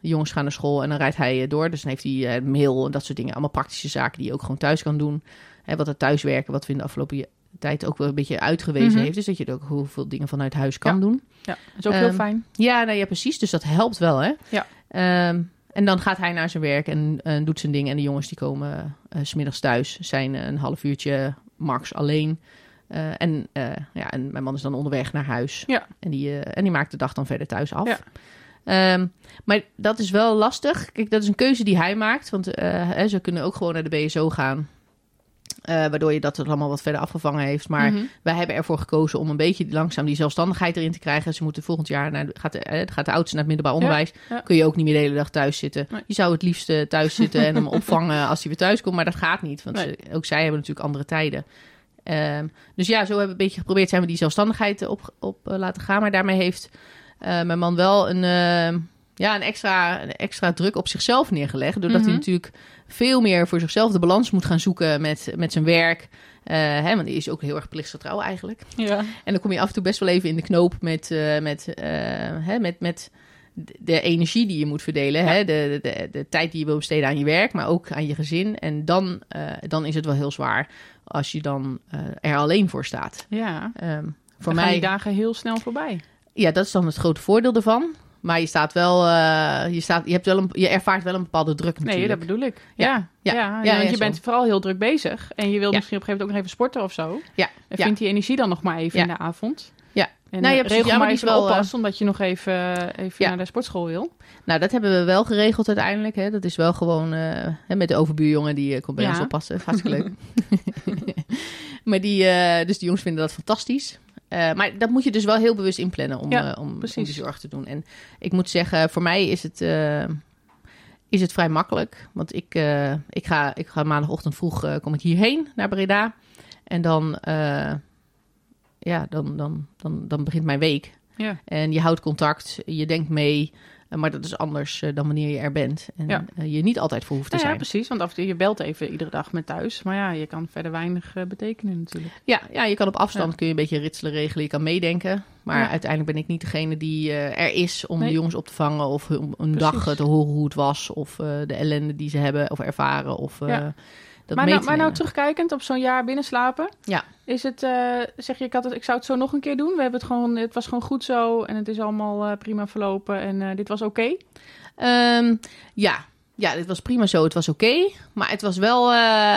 de jongens gaan naar school en dan rijdt hij door. Dus dan heeft hij mail en dat soort dingen. Allemaal praktische zaken die je ook gewoon thuis kan doen. Hè, wat het thuiswerken, wat we in de afgelopen tijd ook wel een beetje uitgewezen Mhm. heeft. Dus dat je ook heel veel dingen vanuit huis kan Ja. doen. Ja, dat is ook heel Ehm, fijn. Ja, nou ja, precies. Dus dat helpt wel, hè? Ja. Ehm, en dan gaat hij naar zijn werk en, en doet zijn ding. En de jongens die komen eh, s smiddags thuis. Zijn eh, een half uurtje max alleen. Eh, en, eh, ja, en mijn man is dan onderweg naar huis. Ja. En, die, eh, en die maakt de dag dan verder thuis af. Ja. Ehm, maar dat is wel lastig. Kijk, dat is een keuze die hij maakt. Want eh, hè, ze kunnen ook gewoon naar de BSO gaan. Eh, waardoor je dat er allemaal wat verder afgevangen heeft. Maar Mhm. wij hebben ervoor gekozen om een beetje langzaam die zelfstandigheid erin te krijgen. Ze moeten volgend jaar, naar, gaat, de, eh, gaat de oudste naar het middelbaar onderwijs. ja. Kun je ook niet meer de hele dag thuis zitten. Nee. Je zou het liefst eh, thuis zitten en hem opvangen als hij weer thuis komt. Maar dat gaat niet, want Nee. ze- ook zij hebben natuurlijk andere tijden. Ehm, dus ja, zo hebben we een beetje geprobeerd, zijn we die zelfstandigheid op, op laten gaan. Maar daarmee heeft mijn man wel een, ja, een, extra, een extra druk op zichzelf neergelegd. Doordat hij Mhm. natuurlijk veel meer voor zichzelf de balans moet gaan zoeken met, met zijn werk. Eh, hè, want die is ook heel erg plichtsgetrouw eigenlijk. Ja. En dan kom je af en toe best wel even in de knoop met, eh, met, eh, hè, met, met de energie die je moet verdelen. Ja. Hè? De, de, de, de tijd die je wil besteden aan je werk, maar ook aan je gezin. En dan, dan is het wel heel zwaar als je dan er alleen voor staat. ja. Ehm, voor Dan gaan mij, die dagen heel snel voorbij. ja, dat is dan het grote voordeel ervan. Maar je staat wel, eh, je, staat, je, hebt wel een, je ervaart wel een bepaalde druk natuurlijk. Nee, dat bedoel ik. Ja. Ja, Ja. ja. Ja, want je bent vooral heel druk bezig. En je wil misschien op een gegeven moment ook nog even sporten of zo. Ja, En vindt die energie dan nog maar even in de avond. Ja. En Nou, eh, is even wel, eh, oppassen, omdat je nog even, even Ja. naar de sportschool wil. Nou, dat hebben we wel geregeld uiteindelijk. Hè. Dat is wel gewoon eh, met de overbuurjongen die eh, komt bij ons oppassen. Hartstikke leuk. maar die, eh, dus die jongens vinden dat fantastisch. Eh, maar dat moet je dus wel heel bewust inplannen om, Ja, eh, om, om die zorg te doen. En ik moet zeggen, voor mij is het, eh, is het vrij makkelijk. Want ik, ik, ga, ik ga maandagochtend vroeg kom ik hierheen naar Breda. En dan, ja, dan, dan, dan, dan begint mijn week. Ja. En je houdt contact, je denkt mee. Eh, Maar dat is anders eh, dan wanneer je er bent. En Ja. eh, je niet altijd voor hoeft te Nou ja, zijn. precies. Want af en toe, je belt even iedere dag met thuis. Maar ja, je kan verder weinig betekenen natuurlijk. Ja, ja, je kan op afstand Ja. kun je een beetje ritselen regelen. Je kan meedenken. Maar Ja. uiteindelijk ben ik niet degene die er is om Nee. de jongens op te vangen. Of om een Precies. dag te horen hoe het was. Of de ellende die ze hebben of ervaren. Of Ja. Dat maar nou, maar nou terugkijkend op zo'n jaar binnenslapen. Ja. Is het, eh, zeg je, ik, had het, ik zou het zo nog een keer doen. We hebben het gewoon, het was gewoon goed zo. En het is allemaal eh, prima verlopen. En eh, dit was oké. Ehm, ja. ja, dit was prima zo. Het was oké. maar het was wel,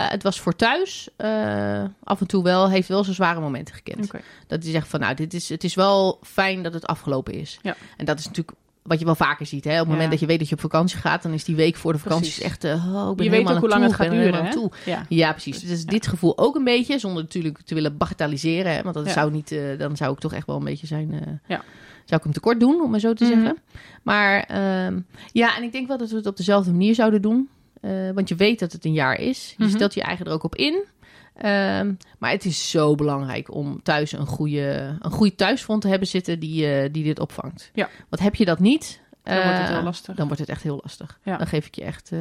het was voor thuis af en toe wel, heeft wel zijn zware momenten gekend. Dat hij zegt van, nou, dit is, het is wel fijn dat het afgelopen is. Ja. En dat is natuurlijk wat je wel vaker ziet. Hè? Op het Ja. moment dat je weet dat je op vakantie gaat, dan is die week voor de vakantie Precies. echt, eh, oh, ik ben Je weet ook hoe lang het toe, gaat ben er duren. Hè? toe. Ja. Ja, precies. Dus dit gevoel ook een beetje, zonder natuurlijk te willen bagatelliseren. Hè? Want dat zou niet, eh, dan zou ik toch echt wel een beetje zijn. eh, Ja. Zou ik hem tekort doen, om maar zo te Mhm. zeggen. Maar ehm, ja, en ik denk wel dat we het op dezelfde manier zouden doen. Want je weet dat het een jaar is. Je Mhm. stelt je eigen er ook op in. Ehm, maar het is zo belangrijk om thuis een goede, een goede thuisfront te hebben zitten die, eh, die dit opvangt. Ja. Want heb je dat niet, Dan wordt het eh, heel lastig. dan wordt het echt heel lastig. Ja. Dan geef ik je echt, eh,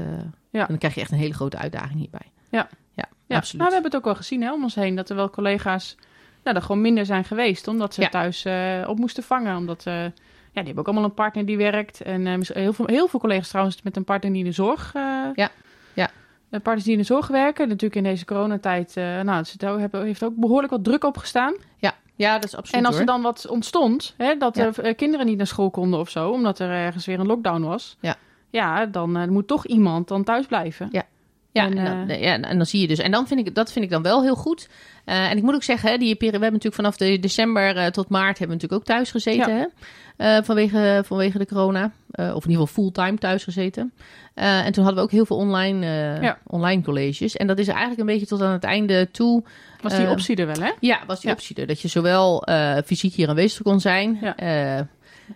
Ja. dan krijg je echt een hele grote uitdaging hierbij. Ja. ja, Ja, absoluut. nou, we hebben het ook wel gezien hè, om ons heen. Dat er wel collega's nou, er gewoon minder zijn geweest. Omdat ze thuis eh, op moesten vangen. Omdat eh, ja, die hebben ook allemaal een partner die werkt. En eh, heel, veel, heel veel collega's trouwens met een partner die in de zorg... eh, Ja. Partners die in de zorg werken. Natuurlijk in deze coronatijd... eh nou, het heeft ook behoorlijk wat druk opgestaan. ja, ja, dat is absoluut En als er dan wat ontstond, hè, dat Ja. er eh, kinderen niet naar school konden of zo, omdat er ergens weer een lockdown was, Ja. ja dan eh, moet toch iemand dan thuis blijven. Ja. Ja, En, en, eh, dan, nee, ja, en dan zie je dus. En dan vind ik, dat vind ik dan wel heel goed. Eh, en ik moet ook zeggen, hè, die we hebben natuurlijk vanaf de december eh, tot maart hebben we natuurlijk ook thuis gezeten. Hè? Eh, vanwege, vanwege de corona. Eh, of in ieder geval fulltime thuis gezeten. Eh, en toen hadden we ook heel veel online, eh, Ja. online colleges. En dat is eigenlijk een beetje tot aan het einde toe. Was die Eh, optie er wel, hè? Ja, was die Ja. optie er. Dat je zowel eh, fysiek hier aanwezig kon zijn.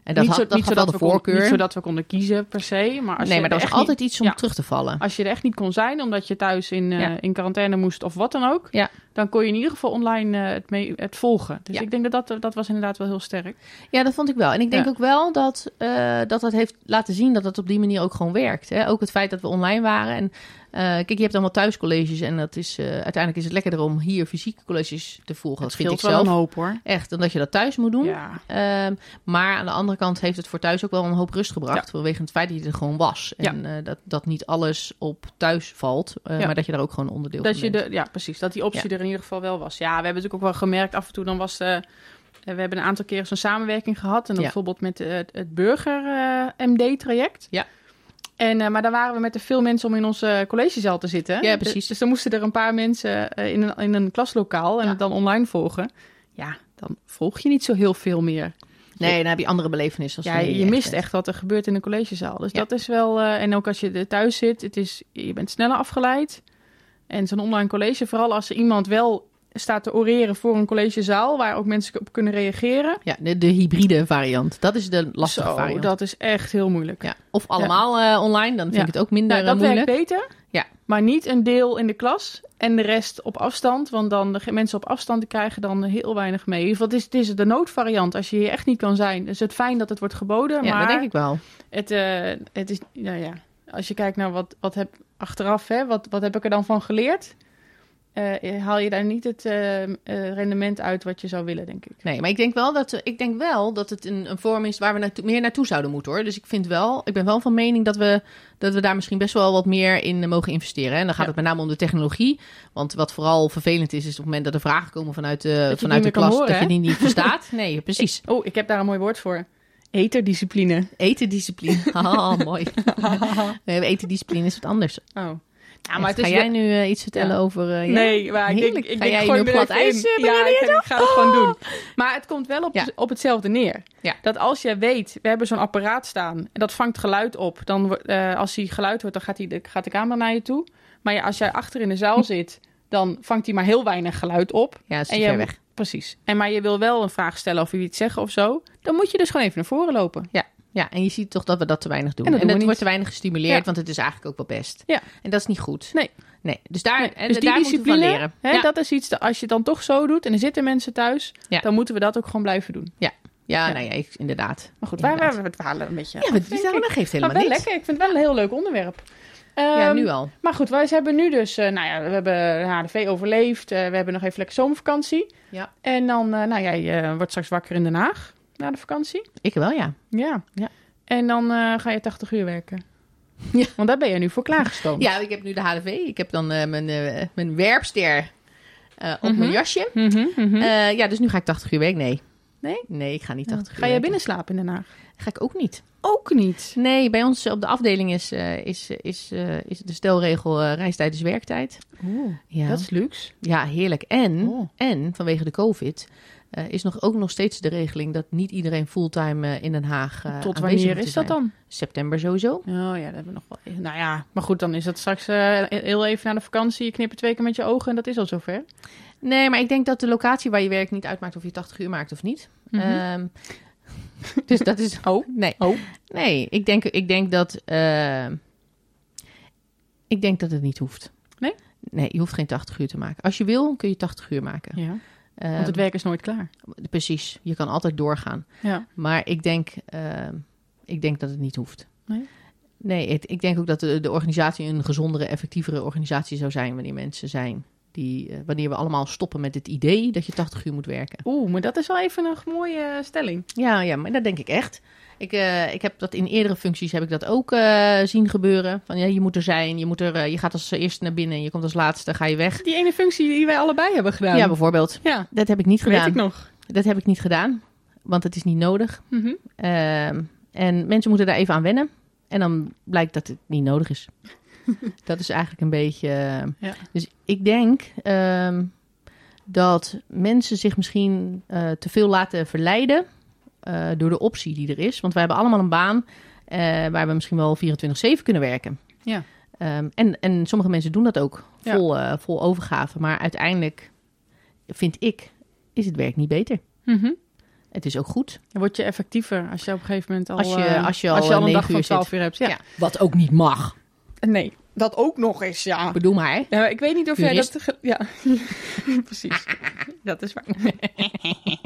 En dat niet, had, dat niet zodat de kon- voorkeur. niet zodat we konden kiezen per se, maar als nee, je maar er was altijd niet, iets om ja. terug te vallen. als je er echt niet kon zijn, omdat je thuis in, eh, Ja. in quarantaine moest of wat dan ook, Ja. dan kon je in ieder geval online eh, het, mee, het volgen. Dus ik denk dat, dat dat was inderdaad wel heel sterk. Ja, dat vond ik wel. En ik denk ook wel dat, eh, dat dat heeft laten zien dat het op die manier ook gewoon werkt. Hè? Ook het feit dat we online waren. En eh, kijk, je hebt allemaal thuiscolleges. En dat is, eh, uiteindelijk is het lekkerder om hier fysieke colleges te volgen. Het Dat vind ik zelf een hoop, hoor. echt. Dan dat je dat thuis moet doen. Ja, Ehm, maar aan de andere kant heeft het voor thuis ook wel een hoop rust gebracht. Ja. Vanwege het feit dat je er gewoon was. En eh, dat, dat niet alles op thuis valt. Maar dat je daar ook gewoon onderdeel dat van je bent. de, ja, precies. Dat die optie er in ieder geval wel was. Ja, we hebben natuurlijk ook wel gemerkt af en toe, dan was we hebben een aantal keer zo'n samenwerking gehad. En dan Ja. bijvoorbeeld met het, het burger-MD-traject. Ja. En, eh, maar daar waren we met te veel mensen om in onze collegezaal te zitten. Ja, Dus- precies. Dus, dan moesten er een paar mensen eh, in, een, in een klaslokaal en Ja. het dan online volgen. Ja, dan volg je niet zo heel veel meer. Nee, dan heb je andere belevenissen. als Ja, je mist bent. echt wat er gebeurt in de collegezaal. Dus Ja. dat is wel... eh, en ook als je er thuis zit, het is, je bent sneller afgeleid. En zo'n online college, vooral als er iemand wel staat te oreren voor een collegezaal... waar ook mensen op kunnen reageren. Ja, de, de hybride variant. Dat is de lastige Zo, variant. dat is echt heel moeilijk. Ja. Of allemaal eh, online, dan vind Ja. ik het ook minder Nou, dat eh, moeilijk. werkt beter. Ja. Maar niet een deel in de klas en de rest op afstand. Want dan de mensen op afstand krijgen dan heel weinig mee. In ieder geval, het is, het is de noodvariant. Als je hier echt niet kan zijn, is het fijn dat het wordt geboden. Ja, maar dat denk ik wel. Het, eh, het is, nou ja, als je kijkt naar wat, wat heb achteraf, hè, wat, wat heb ik er dan van geleerd? Eh, haal je daar niet het eh, eh, rendement uit wat je zou willen, denk ik. Nee, maar ik denk wel dat, ik denk wel dat het een, een vorm is waar we naartoe, meer naartoe zouden moeten hoor. Dus ik vind wel, ik ben wel van mening dat we, dat we daar misschien best wel wat meer in eh, mogen investeren. En dan gaat Ja. het met name om de technologie. Want wat vooral vervelend is, is op het moment dat er vragen komen vanuit de, vanuit de klas, horen, dat je die niet verstaat. Nee, precies. Oh, ik heb daar een mooi woord voor. Eterdiscipline. Etendiscipline. Ah, mooi. Nee, etendiscipline is wat anders. Oh. Ja, maar het Ga jij nu eh, iets vertellen Ja. over... eh, ja? Nee, maar ik denk, ik Ga denk jij glad even ijs, in. eh, Ja, ik, ik ga het gewoon doen. Maar het komt wel op, Ja. op hetzelfde neer. Dat als je weet, we hebben zo'n apparaat staan en dat vangt geluid op. Dan, als hij geluid hoort, dan gaat, hij de, gaat de camera naar je toe. Maar als jij achter in de zaal zit, dan vangt hij maar heel weinig geluid op. Ja, dat En je weg. Precies. En maar je wil wel een vraag stellen of je iets zeggen of zo. Dan moet je dus gewoon even naar voren lopen. Ja, en je ziet toch dat we dat te weinig doen. En En, dat doen het wordt te weinig gestimuleerd, Ja. want het is eigenlijk ook wel best. Ja. En dat is niet goed. Nee. Nee, dus daar, Nee, en dus daar moeten we van leren. Hè, ja. dat is iets, dat als je het dan toch zo doet en er zitten mensen thuis, Ja. dan moeten we dat ook gewoon blijven doen. ja, Ja. nou ja, ik- inderdaad. Maar goed, Inderdaad. wij, we dwalen een beetje Ja, maar die dat geeft helemaal wel niks. lekker. Ik vind het wel een heel leuk onderwerp. Ja, Ehm, nu al. Maar goed, wij hebben nu dus, eh, nou ja, we hebben HDV overleefd. eh, we hebben nog even lekker zomervakantie. Ja. En dan, eh, nou jij wordt straks wakker in Den Haag na de vakantie. Ik wel, ja. Ja. Ja. En dan eh, ga je 80 uur werken. Ja. Want daar ben je nu voor klaargestoomd. Ja, ik heb nu de HDV. Ik heb dan eh, mijn, eh, mijn werpster op Mhm. mijn jasje. Mhm, mhm. Ja, dus nu ga ik 80 uur werk. Nee. Nee? Nee, ik ga niet 80 uur Ga jij werken. binnen slapen in Den Haag? Ga ik ook niet. Ook niet. Nee, bij ons op de afdeling is, is, is, is de stelregel reistijd is werktijd. Oeh, Ja. dat is luxe. Ja, heerlijk. En, Oh. en vanwege de COVID eh, is nog ook nog steeds de regeling dat niet iedereen fulltime eh, in Den Haag eh Tot wanneer is dat dan? September sowieso. Oh ja, dat hebben we nog wel. Nou ja, maar goed, dan is dat straks heel even na de vakantie. Je knipt twee keer met je ogen en dat is al zover. Nee, maar ik denk dat de locatie waar je werkt niet uitmaakt of je 80 uur maakt of niet. Mhm. Ehm, dus dat is. Oh. Nee. Oh. Nee, ik denk, ik denk dat. eh, ik denk dat het niet hoeft. Nee? Nee, je hoeft geen 80 uur te maken. Als je wil, kun je 80 uur maken. Ja, Ehm, want het werk is nooit klaar. Precies, je kan altijd doorgaan. Ja. Maar ik denk, ehm, ik denk dat het niet hoeft. Nee? Nee, het- ik denk ook dat de, de organisatie een gezondere, effectievere organisatie zou zijn wanneer mensen zijn die, eh, wanneer we allemaal stoppen met het idee dat je 80 uur moet werken. Oeh, maar dat is wel even een mooie stelling. Ja, ja, maar dat denk ik echt. Ik, eh, ik heb dat in eerdere functies heb ik dat ook eh, zien gebeuren. Van ja, je moet er zijn, je, moet er, eh, je gaat als eerste naar binnen, je komt als laatste, ga je weg. Die ene functie die wij allebei hebben gedaan. Ja, bijvoorbeeld. ja Dat heb ik niet weet gedaan. ik nog. Dat heb ik niet gedaan, want het is niet nodig. Mhm. Ehm, en mensen moeten daar even aan wennen. En dan blijkt dat het niet nodig is. dat is eigenlijk een beetje. Ja. Dus ik denk ehm, dat mensen zich misschien te veel laten verleiden eh, door de optie die er is. Want wij hebben allemaal een baan eh, waar we misschien wel 24-7 kunnen werken. Ja. Ehm, en, en sommige mensen doen dat ook Ja. vol, eh, vol overgave. Maar uiteindelijk vind ik, is het werk niet beter. Mhm. Het is ook goed. Dan word je effectiever als je op een gegeven moment al, Als je- eh, als je al, een dag van uur 12 zit. uur hebt. Ja. Ja. Wat ook niet mag. Nee, dat ook nog eens, ja. Ik bedoel maar. Ik weet niet of jij dat... Ja, precies. dat is waar.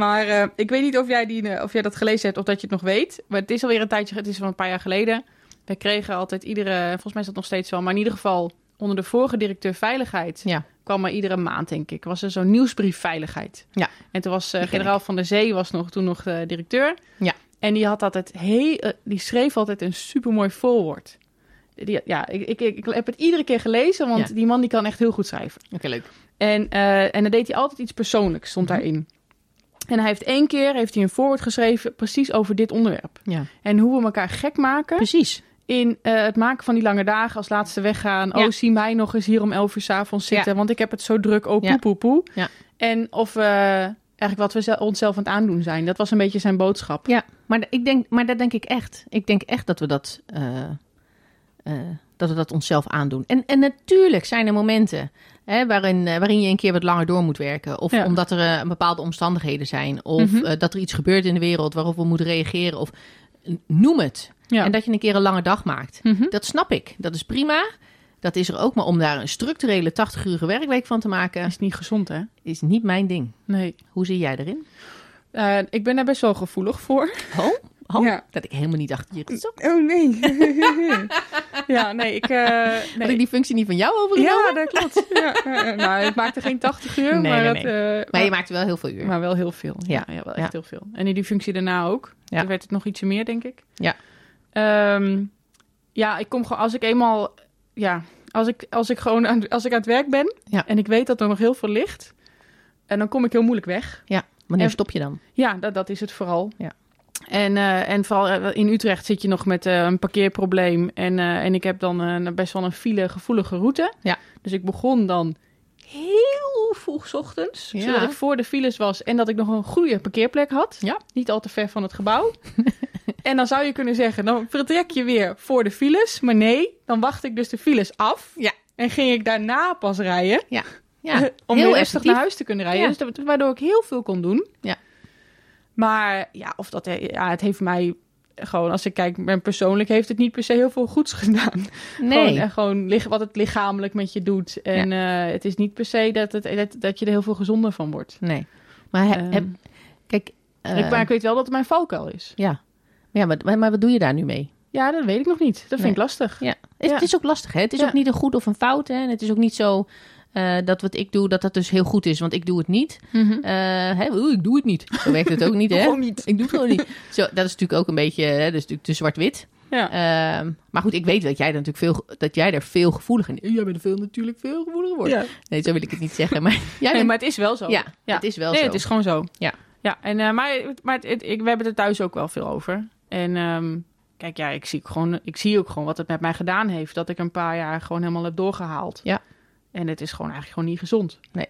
maar eh, ik weet niet of jij, die, eh, of jij dat gelezen hebt of dat je het nog weet. Maar het is alweer een tijdje, het is van een paar jaar geleden. Wij kregen altijd iedere, volgens mij is dat nog steeds wel, maar in ieder geval onder de vorige directeur veiligheid Ja. kwam er iedere maand, denk ik, was er zo'n nieuwsbrief veiligheid. Ja. En toen was eh, generaal van der Zee was nog, toen nog de directeur. Ja. En die had altijd heel, die schreef altijd een supermooi voorwoord. Die, ja, ik, ik, ik heb het iedere keer gelezen, want Ja. die man die kan echt heel goed schrijven. Oké, leuk. En, en dan deed hij altijd iets persoonlijks, stond Mhm. daarin. En hij heeft één keer heeft hij een voorwoord geschreven precies over dit onderwerp. Ja. En hoe we elkaar gek maken Precies. in eh, het maken van die lange dagen als laatste weggaan. Ja. Oh, zie mij nog eens hier om elf uur 's avonds zitten, want ik heb het zo druk. Oh, poe, poe, poe. Ja. En of we eigenlijk wat we ze- onszelf aan het aandoen zijn. Dat was een beetje zijn boodschap. Ja, maar, ik denk, maar dat denk ik echt. Ik denk echt dat we dat, eh, eh, dat we dat onszelf aandoen. En, en natuurlijk zijn er momenten hè, waarin, eh, waarin je een keer wat langer door moet werken. Of Ja. omdat er eh, bepaalde omstandigheden zijn. Of Mhm. eh, dat er iets gebeurt in de wereld waarop we moeten reageren. Of noem het. Ja. En dat je een keer een lange dag maakt. Mhm. Dat snap ik. Dat is prima. Dat is er ook. Maar om daar een structurele 80-urige werkweek van te maken, is niet gezond, hè? is niet mijn ding. Nee. Hoe zie jij erin? Ik ben daar best wel gevoelig voor. Oh, oh Ja. dat ik helemaal niet achter je gezet. Oh nee. ja, nee, ik. eh, Had nee. ik die functie niet van jou overgenomen? Ja, dat klopt. Ja, eh, nou, het maakte geen 80 uur, Nee, maar, nee, eh, Maar je maakte wel heel veel uur. maar wel heel veel. Ja, Ja. wel echt heel veel. En in die functie daarna ook. Ja. Toen werd het nog ietsje meer, denk ik. Ja. Ehm, ja, ik kom gewoon als ik eenmaal, ja, als ik, als ik gewoon aan, als ik aan het werk ben Ja. en ik weet dat er nog heel veel ligt, en dan kom ik heel moeilijk weg. ja, wanneer En- stop je dan? Ja, dat, dat is het vooral. Ja. En, eh, en vooral eh, in Utrecht zit je nog met eh, een parkeerprobleem. En, en ik heb dan best wel een file gevoelige route. Ja. Dus ik begon dan heel vroeg ochtends. Ja. Zodat ik voor de files was en dat ik nog een goede parkeerplek had. Ja. Niet al te ver van het gebouw. en dan zou je kunnen zeggen, dan vertrek je weer voor de files. Maar nee, dan wacht ik dus de files af. Ja. En ging ik daarna pas rijden. Ja, om heel heel rustig naar huis te kunnen rijden. Ja. Dus waardoor ik heel veel kon doen. Ja. Maar ja, of dat, ja, het heeft mij gewoon, als ik kijk, mijn persoonlijk heeft het niet per se heel veel goeds gedaan. Nee. Gewoon, eh, gewoon wat het lichamelijk met je doet. En eh, het is niet per se dat, het, dat, dat je er heel veel gezonder van wordt. nee. Maar he- Ehm, heb, kijk... eh, ik, maar ik weet wel dat het mijn valkuil is. Ja, ja maar, maar, maar wat doe je daar nu mee? Ja, dat weet ik nog niet. Dat vind Nee. ik lastig. Ja. Het, Ja. is ook lastig, hè? Het is Ja. ook niet een goed of een fout, hè? En het is ook niet zo eh, dat wat ik doe, dat dat dus heel goed is, want ik doe het niet. Hè? Oeh, ik doe het niet. Zo werkt het ook niet, hè? Niet. Ik doe het gewoon niet. Zo, dat is natuurlijk ook een beetje, hè? Dat is natuurlijk te zwart-wit. Ja. Ehm, maar goed, ik weet dat jij er natuurlijk veel, dat jij er veel gevoeliger in. Jij bent er veel natuurlijk veel gevoeliger voor. ja. Nee, zo wil ik het niet zeggen, maar jij Nee, maar het is wel zo. ja, het is wel nee, zo. het is gewoon zo. Ja. Ja, en, eh, maar maar het, het- ik, we hebben het er thuis ook wel veel over. En ehm, kijk, ja, ik zie, gewoon, ik zie ook gewoon wat het met mij gedaan heeft. Dat ik een paar jaar gewoon helemaal heb doorgehaald. Ja. En het is gewoon eigenlijk gewoon niet gezond. Nee.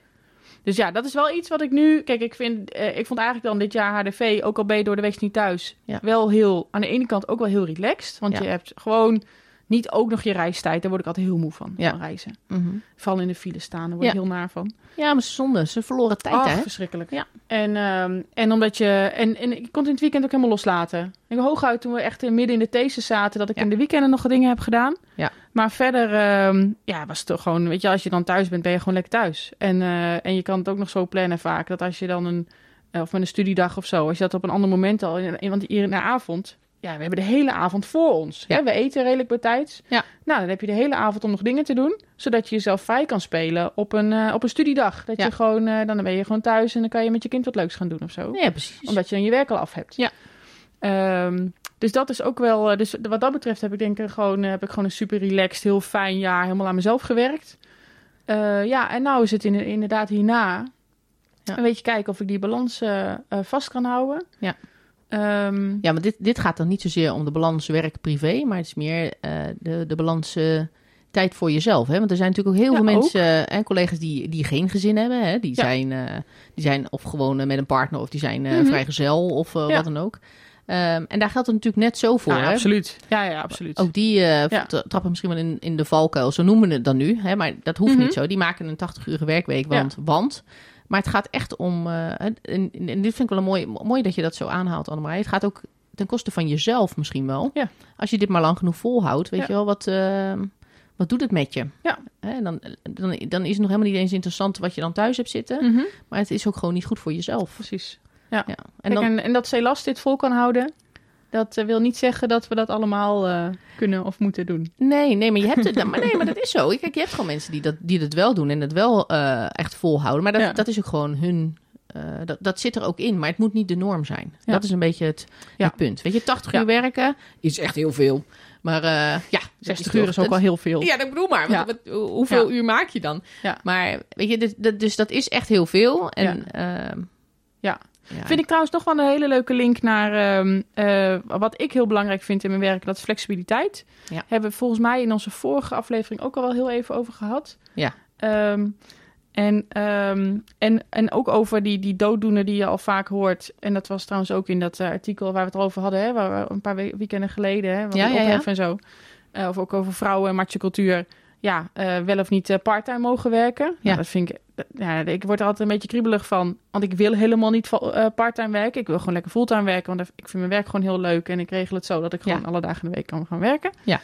Dus ja, dat is wel iets wat ik nu... Kijk, ik, vind, eh, ik vond eigenlijk dan dit jaar HDV, ook al ben je door de week niet thuis... Ja. wel heel, aan de ene kant ook wel heel relaxed. Want Ja. je hebt gewoon niet ook nog je reistijd. Daar word ik altijd heel moe van, Ja. van reizen. Mhm. Vooral in de file staan, daar word ik Ja. heel naar van. Ja, maar zonde. Ze verloren tijd, Ach, hè? verschrikkelijk. Ja. En, ehm, en omdat je... En, en ik kon het in het weekend ook helemaal loslaten. Ik hooguit toen we echt midden in de thesis zaten... dat ik Ja. in de weekenden nog dingen heb gedaan. Ja. Maar verder ehm, ja, was het toch gewoon... Weet je, als je dan thuis bent, ben je gewoon lekker thuis. En, eh, en je kan het ook nog zo plannen vaak... dat als je dan een... eh, of met een studiedag of zo... als je dat op een ander moment al... In, in- want hier in de avond... Ja, we hebben de hele avond voor ons. Ja. Hè? We eten redelijk bij tijd. Ja. Nou, dan heb je de hele avond om nog dingen te doen. Zodat je jezelf vrij kan spelen op een, eh, op een studiedag. Dat Ja. je gewoon, eh, dan ben je gewoon thuis en dan kan je met je kind wat leuks gaan doen of zo. Ja, precies. Omdat je dan je werk al af hebt. Ja. Ehm, dus dat is ook wel. eh, Dus wat dat betreft heb ik denk ik gewoon, eh, heb ik gewoon een super relaxed, heel fijn jaar helemaal aan mezelf gewerkt. Eh, ja, en nou is het in, inderdaad hierna. Ja. Een beetje kijken of ik die balans vast kan houden. Ja. Ehm, Ja, maar dit, dit gaat dan niet zozeer om de balans werk-privé, maar het is meer de, de balans tijd voor jezelf. Hè? Want er zijn natuurlijk ook heel Ja, veel mensen en collega's die, die geen gezin hebben. Hè? Die, Ja. zijn, die zijn of gewoon met een partner of die zijn Mhm. vrijgezel of wat dan ook. Ehm, en daar geldt het natuurlijk net zo voor. ja, hè? absoluut. Ja, ja, absoluut. Ook die eh, Ja. trappen misschien wel in, in de valkuil, zo noemen we het dan nu. Hè? Maar dat hoeft Mhm. niet zo. Die maken een 80-urige werkweek, want, want... Maar het gaat echt om... eh, en, en dit vind ik wel een mooi, mooi dat je dat zo aanhaalt, Annemarie. Het gaat ook ten koste van jezelf misschien wel. Ja. Als je dit maar lang genoeg volhoudt, weet je wel, wat, eh, wat doet het met je? Ja. Dan, dan, dan is het nog helemaal niet eens interessant wat je dan thuis hebt zitten. Mhm, Maar het is ook gewoon niet goed voor jezelf. precies. Ja. En, En dan, en, en dat Celas dit vol kan houden, dat eh, wil niet zeggen dat we dat allemaal eh, kunnen of moeten doen. Nee, nee, maar je hebt het. Maar nee, maar dat is zo. Kijk, je hebt gewoon mensen die dat, die dat wel doen en het wel eh, echt volhouden. Maar dat, Ja. dat is ook gewoon hun. dat, dat zit er ook in, maar het moet niet de norm zijn. Ja. Dat is een beetje het, het punt. Weet je, 80 Ja. uur werken is echt heel veel. Maar ja, dat 60 toch- uur is ook wel heel veel. Ja, dat bedoel maar. Wat- hoeveel uur maak je dan? Ja. Maar weet je, dus, dat, dus dat is echt heel veel. En, ehm, Ja. Vind ik trouwens nog wel een hele leuke link naar ehm, eh, wat ik heel belangrijk vind in mijn werk. Dat flexibiliteit. Ja. Hebben we volgens mij in onze vorige aflevering ook al wel heel even over gehad. Ja. Ehm, en, ehm, en, en ook over die, die dooddoener die je al vaak hoort. En dat was trouwens ook in dat eh, artikel waar we het al over hadden. Hè, waar we een paar weken weekenden geleden. Hè, ja, ja, en zo. Eh, of ook over vrouwen en machocultuur ja, eh, wel of niet eh, parttime mogen werken. Nou, ja. Dat vind ik, ja, ik word er altijd een beetje kriebelig van. Want ik wil helemaal niet uh, parttime werken. Ik wil gewoon lekker fulltime werken. Want ik vind mijn werk gewoon heel leuk. En ik regel het zo dat ik gewoon alle dagen in de week kan gaan werken. Ja.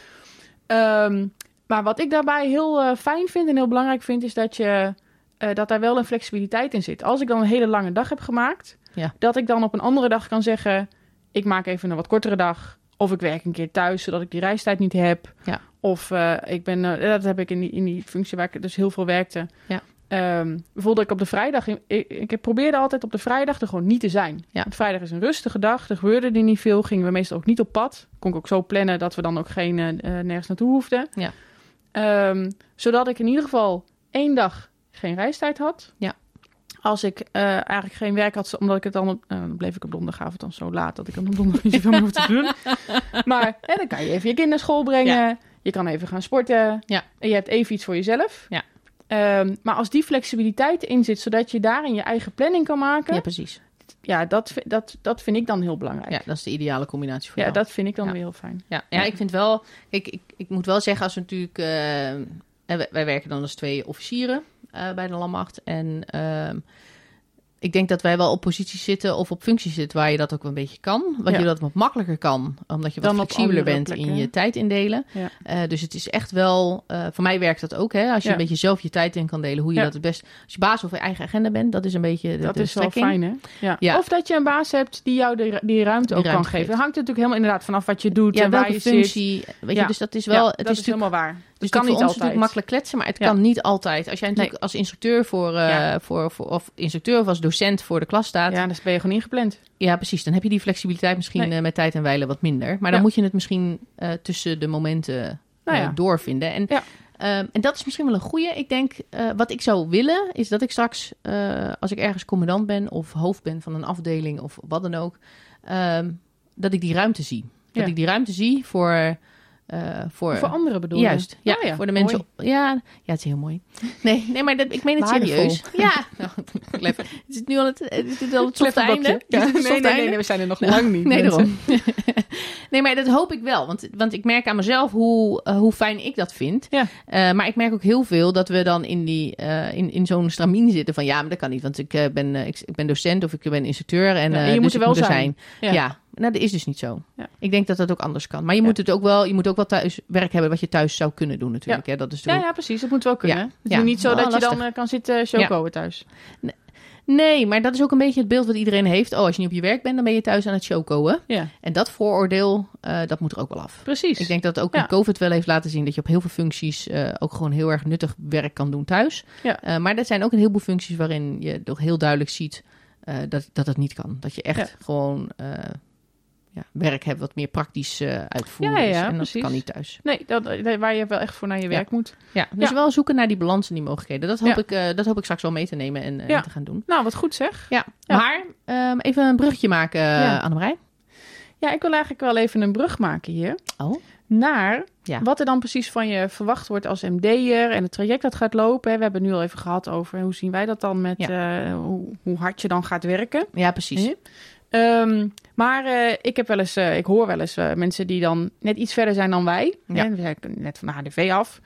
Ehm, maar wat ik daarbij heel fijn vind en heel belangrijk vind, is dat, je, dat daar wel een flexibiliteit in zit. Als ik dan een hele lange dag heb gemaakt, ja. dat ik dan op een andere dag kan zeggen: ik maak even een wat kortere dag. Of ik werk een keer thuis, zodat ik die reistijd niet heb. Ja. Of eh, ik ben, eh, dat heb ik in die, in die functie waar ik dus heel veel werkte. Ja. Ehm, um, voelde ik op de vrijdag, ik, ik, probeerde altijd op de vrijdag er gewoon niet te zijn. Ja. Vrijdag is een rustige dag, er gebeurde er niet veel, gingen we meestal ook niet op pad. Kon ik ook zo plannen dat we dan ook geen, eh, nergens naartoe hoefden. Ja. Ehm, zodat ik in ieder geval één dag geen reistijd had. Ja. Als ik eigenlijk geen werk had, omdat ik het dan, op, bleef ik op donderdagavond dan zo laat dat ik dan op donderdag niet zoveel meer te doen. Maar dan kan je even je kind naar school brengen. Ja. Je kan even gaan sporten. Ja. En je hebt even iets voor jezelf. Ja. Ehm, maar als die flexibiliteit in zit, zodat je daarin je eigen planning kan maken. Ja, precies. Ja, dat, dat, dat vind ik dan heel belangrijk. Ja, dat is de ideale combinatie voor ja, jou. Ja, dat vind ik dan weer heel fijn. Ja, ja, ik vind wel... Ik, ik, ik moet wel zeggen, als we natuurlijk... Uh, wij, werken dan als twee officieren eh, bij de Landmacht. En... Ehm, ik denk dat wij wel op posities zitten of op functies zitten waar je dat ook een beetje kan. Wat je dat wat makkelijker kan, omdat je wat flexibeler bent in je tijd indelen. Eh, dus het is echt wel, eh, voor mij werkt dat ook, hè, als je een beetje zelf je tijd in kan delen, hoe je dat het best. Als je baas of je eigen agenda bent, dat is een beetje de, dat is wel fijn, hè? Ja. Of dat je een baas hebt die jou de, die ruimte ook kan geven. Dat hangt natuurlijk helemaal inderdaad vanaf wat je doet en waar je functie. Weet je, dus dat is wel. het dat is helemaal waar. Dus kan niet altijd. makkelijk kletsen, maar het kan niet altijd. Als jij natuurlijk als instructeur eh, voor, voor, of instructeur of als docent voor de klas staat. Ja, dan ben je gewoon ingepland. Ja, precies. Dan heb je die flexibiliteit misschien eh, met tijd en wijlen wat minder. Maar dan moet je het misschien eh, tussen de momenten nou doorvinden. En, ehm, en dat is misschien wel een goede. Ik denk, wat ik zou willen, is dat ik straks, als ik ergens commandant ben of hoofd ben van een afdeling of wat dan ook, ehm, dat ik die ruimte zie. Dat ik die ruimte zie voor eh, voor, voor anderen bedoel je? Juist, ja, oh ja. voor de mensen. Ja, ja, het is heel mooi. Nee, nee maar dat, ik meen het serieus. Ja, nou, het. Is het nu al het, het al het softe einde? Ja. Nee, nee, nee, we zijn er nog lang niet. Nee, daarom. nee, maar dat hoop ik wel. Want, want ik merk aan mezelf hoe, eh, hoe fijn ik dat vind. Ja. Eh, maar ik merk ook heel veel dat we dan in, die, in, in zo'n stramien zitten van ja, maar dat kan niet. Want ik, ben, ik, ik, ben docent of ik ben instructeur. En, en je dus moet er wel zijn. zijn. ja. Nou, dat is dus niet zo. Ja. Ik denk dat dat ook anders kan. Maar je moet het ook wel, je moet ook wel thuis werk hebben wat je thuis zou kunnen doen natuurlijk. Ja, hè? Dat is ja, ja, precies. Dat moet wel kunnen. Het is niet zo nou, dat je dan eh, kan zitten eh, chocoën thuis. Nee. maar dat is ook een beetje het beeld wat iedereen heeft. Oh, als je niet op je werk bent, dan ben je thuis aan het chocoën. Ja. En dat vooroordeel, eh, dat moet er ook wel af. Precies. Ik denk dat ook in COVID wel heeft laten zien dat je op heel veel functies ook gewoon heel erg nuttig werk kan doen thuis. Ja. maar er zijn ook een heleboel functies waarin je toch heel duidelijk ziet... Dat, dat het niet kan. Dat je echt gewoon ja, werk hebben wat meer praktisch eh, uitvoeren ja, ja, is. En dat kan niet thuis. Nee, dat, eh, waar je wel echt voor naar je werk moet. Ja, dus wel zoeken naar die balans en die mogelijkheden. Dat hoop, ik, eh, dat hoop ik straks wel mee te nemen en, en, te gaan doen. Nou, wat goed zeg. Ja, maar ehm, even een brugje maken, ja. Annemarij. Ja, ik wil eigenlijk wel even een brug maken hier. Oh. Naar wat er dan precies van je verwacht wordt als MD'er en het traject dat gaat lopen. We hebben nu al even gehad over hoe zien wij dat dan met hoe, hoe, hard je dan gaat werken. Ja, precies. Maar eh, ik heb wel eens, eh, ik hoor wel eens eh, mensen die dan net iets verder zijn dan wij. Ja. We zijn net van de HDV af.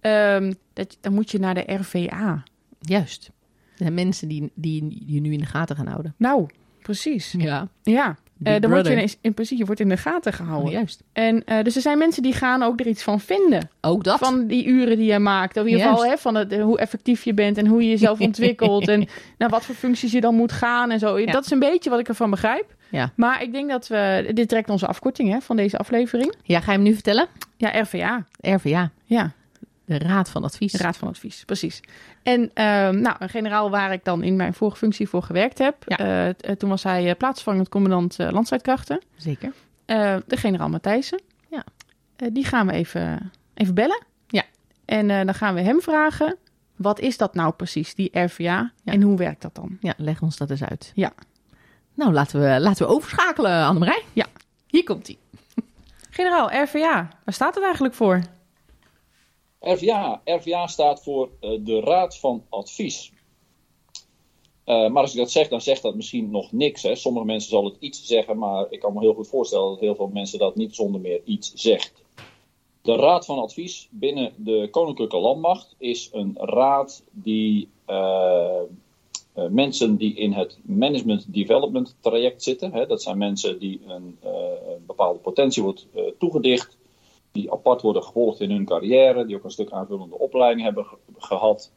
Ehm, dat, dan moet je naar de RVA. Juist. De mensen die, die je nu in de gaten gaan houden. Nou, precies. Ja. Ja. Uh, dan je in, principe wordt in de gaten gehouden. Juist. En, eh, dus er zijn mensen die gaan ook er iets van vinden. Ook dat. Van die uren die je maakt. Of in ieder geval hè, van hoe effectief je bent en hoe je jezelf ontwikkelt. en naar wat voor functies je dan moet gaan en zo. Dat is een beetje wat ik ervan begrijp. Ja. Maar ik denk dat we. Dit trekt onze afkorting hè, van deze aflevering. Ja, ga je hem nu vertellen? Ja, RVA. RVA. Ja. De Raad van Advies. De Raad van Advies, precies. En ehm, nou, een generaal waar ik dan in mijn vorige functie voor gewerkt heb. Ja. Eh, eh, toen was hij eh, plaatsvangend commandant uh. Zeker. de generaal Matthijssen. Ja. die gaan we even, even bellen. Ja. En dan gaan we hem vragen, wat is dat nou precies, die RVA? En hoe werkt dat dan? Ja, leg ons dat eens uit. Ja. Nou, laten we, laten we overschakelen, Annemarij. Ja, hier komt hij. Generaal, RVA, waar staat het eigenlijk voor? RVA. RVA staat voor eh, de Raad van Advies. Eh, maar als ik dat zeg, dan zegt dat misschien nog niks. Hè. Sommige mensen zal het iets zeggen, maar ik kan me heel goed voorstellen dat heel veel mensen dat niet zonder meer iets zegt. De Raad van Advies binnen de Koninklijke Landmacht is een raad die eh, mensen die in het management development traject zitten, hè, dat zijn mensen die een, een bepaalde potentie wordt toegedicht, die apart worden gevolgd in hun carrière, die ook een stuk aanvullende opleiding hebben ge gehad,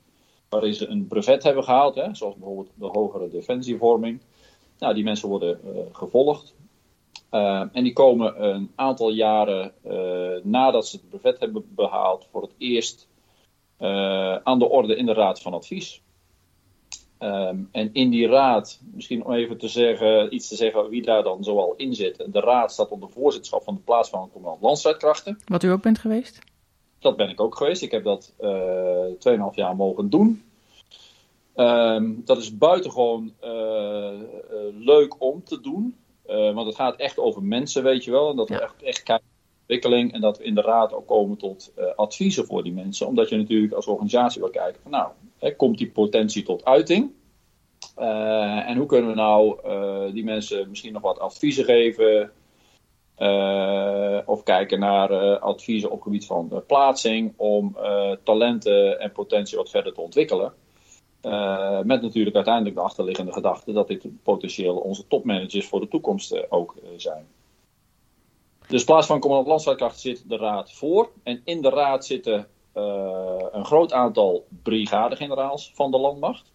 waarin ze een brevet hebben gehaald, hè, zoals bijvoorbeeld de hogere defensievorming. Nou, die mensen worden gevolgd. Uh, en die komen een aantal jaren uh, nadat ze het brevet hebben behaald voor het eerst aan de orde in de Raad van Advies. Um, en in die raad, misschien om even te zeggen, iets te zeggen wie daar dan zoal in zit. De raad staat onder voorzitterschap van de plaats van commandant landstrijdkrachten. Wat u ook bent geweest? Dat ben ik ook geweest. Ik heb dat 2,5 jaar mogen doen. Um, dat is buitengewoon leuk om te doen. Uh, want het gaat echt over mensen, weet je wel. En dat we echt, echt kijken ontwikkeling. En dat we in de raad ook komen tot uh, adviezen voor die mensen. Omdat je natuurlijk als organisatie wil kijken van nou, hè, komt die potentie tot uiting? Uh, en hoe kunnen we nou die mensen misschien nog wat adviezen geven? of kijken naar adviezen op gebied van plaatsing om talenten en potentie wat verder te ontwikkelen. Met natuurlijk uiteindelijk de achterliggende gedachte dat dit potentieel onze topmanagers voor de toekomst ook zijn. Dus in plaats van commandant landstrijdkracht zit de raad voor. En in de raad zitten een groot aantal brigadegeneraals van de landmacht.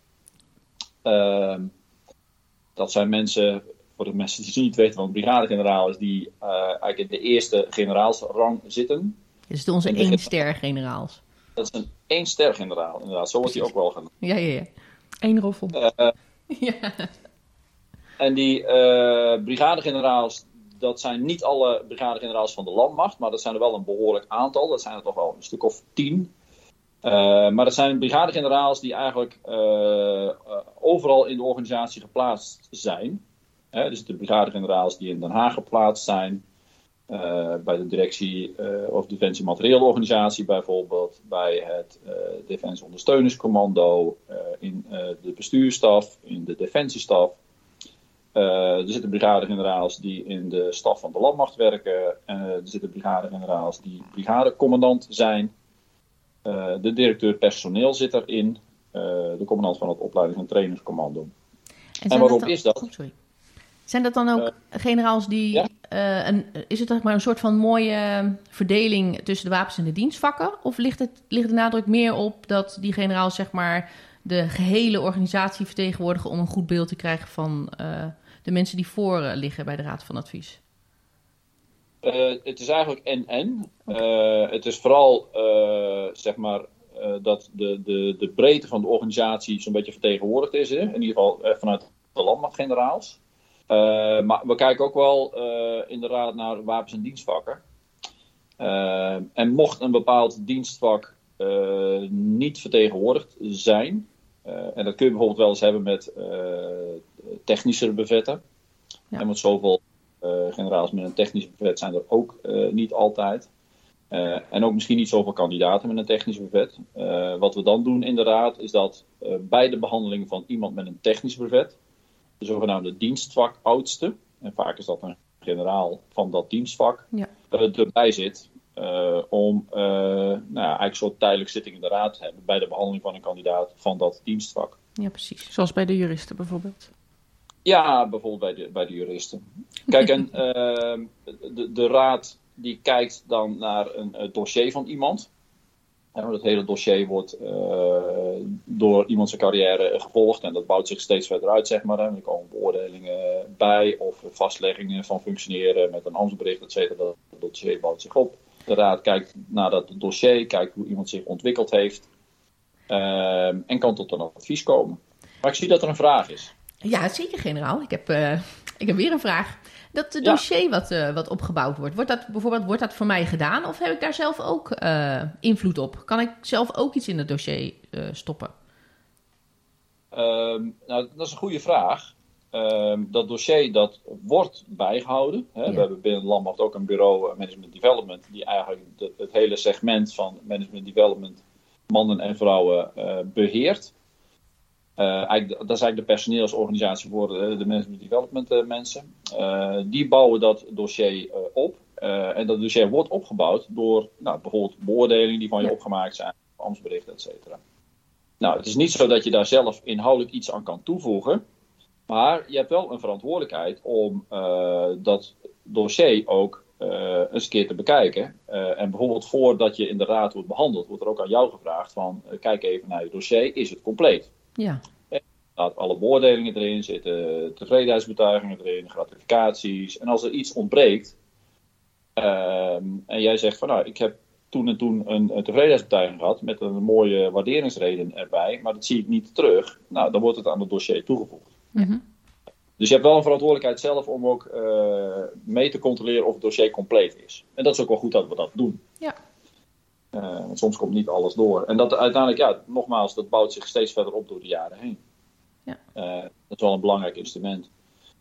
Ehm, dat zijn mensen, voor de mensen die niet weten wat een brigadegeneraal is, die eigenlijk in de eerste generaalsrang zitten. Dus onze één-ster generaals. Dat is een één ster generaal, inderdaad. Zo wordt hij ook wel genoemd. Ja, ja, ja. Eén roffel. Uh, ja. En die uh, brigadegeneraals, dat zijn niet alle brigadegeneraals van de landmacht, maar dat zijn er wel een behoorlijk aantal. Dat zijn er toch wel een stuk of tien. Uh, maar dat zijn brigadegeneraals die eigenlijk overal in de organisatie geplaatst zijn. Dus de brigadegeneraals die in Den Haag geplaatst zijn, bij de directie of Defensie Materieelorganisatie bijvoorbeeld, bij het Defensie Ondersteuningscommando, in de bestuurstaf, in de defensiestaf. Er zitten brigadegeneraals die in de staf van de landmacht werken. er zitten brigadegeneraals die brigadecommandant zijn. de directeur personeel zit erin. de commandant van het opleidings- en trainingscommando. En, en waarom is dat? Oh, sorry. Zijn dat dan ook generaals die. Ja? Uh, een, is het zeg maar een soort van mooie verdeling tussen de wapens en de dienstvakken? Of ligt, het, ligt de nadruk meer op dat die generaals zeg maar de gehele organisatie vertegenwoordigen om een goed beeld te krijgen van de mensen die voor uh, liggen bij de Raad van Advies? het is eigenlijk en-en. Okay. het is vooral zeg maar dat de, de, de breedte van de organisatie zo'n beetje vertegenwoordigd is. Hè? In ieder geval vanuit de landmachtgeneraals. Maar we kijken ook wel inderdaad naar wapens- en dienstvakken. En mocht een bepaald dienstvak niet vertegenwoordigd zijn, en dat kun je bijvoorbeeld wel eens hebben met technische bevetten. Ja. En met zoveel generaals met een technisch bevet zijn er ook niet altijd. en ook misschien niet zoveel kandidaten met een technisch bevet. wat we dan doen in de raad is dat bij de behandeling van iemand met een technisch bevet de zogenaamde dienstvak oudste, en vaak is dat een generaal van dat dienstvak, ja. erbij zit. Uh, om uh, nou ja, eigenlijk een soort tijdelijke zitting in de raad te hebben bij de behandeling van een kandidaat van dat dienstvak. Ja, precies. Zoals bij de juristen bijvoorbeeld. Ja, bijvoorbeeld bij de, bij de juristen. Kijk, en de, de raad die kijkt dan naar een dossier van iemand. Ja, het hele dossier wordt uh, door iemand zijn carrière gevolgd en dat bouwt zich steeds verder uit, zeg maar. Er komen beoordelingen bij of vastleggingen van functioneren met een ambtsbericht, et cetera. Dat dossier bouwt zich op. De raad kijkt naar dat dossier, kijkt hoe iemand zich ontwikkeld heeft uh, en kan tot een advies komen. Maar ik zie dat er een vraag is. Ja, zeker generaal. Ik heb, uh, ik heb weer een vraag. Dat dossier ja. wat, uh, wat opgebouwd wordt, wordt dat bijvoorbeeld wordt dat voor mij gedaan of heb ik daar zelf ook invloed op? Kan ik zelf ook iets in het dossier stoppen? Um, nou, dat is een goede vraag. Um, dat dossier dat wordt bijgehouden. Hè. Ja. We hebben binnen Landmacht ook een bureau Management Development, die eigenlijk de, het hele segment van Management Development mannen en vrouwen beheert. Uh, dat is eigenlijk de personeelsorganisatie voor de, de management development mensen. Die bouwen dat dossier op. En dat dossier wordt opgebouwd door nou, bijvoorbeeld beoordelingen die van je opgemaakt zijn, ambtsberichten, et cetera. Nou, het is niet zo dat je daar zelf inhoudelijk iets aan kan toevoegen. Maar je hebt wel een verantwoordelijkheid om uh, dat dossier ook uh, eens een keer te bekijken. Uh, en bijvoorbeeld voordat je in de raad wordt behandeld, wordt er ook aan jou gevraagd van kijk even naar je dossier, is het compleet? Ja. Er staat alle beoordelingen erin, zitten tevredenheidsbetuigingen erin, gratificaties. En als er iets ontbreekt ehm, en jij zegt van nou, ik heb toen en toen een, een tevredenheidsbetuiging gehad met een mooie waarderingsreden erbij, maar dat zie ik niet terug. Nou, dan wordt het aan het dossier toegevoegd. Mhm. Dus je hebt wel een verantwoordelijkheid zelf om ook uh, mee te controleren of het dossier compleet is. En dat is ook wel goed dat we dat doen. Ja. Uh, want soms komt niet alles door. En dat uiteindelijk, ja, nogmaals, dat bouwt zich steeds verder op door de jaren heen. Ja. Uh, dat is wel een belangrijk instrument.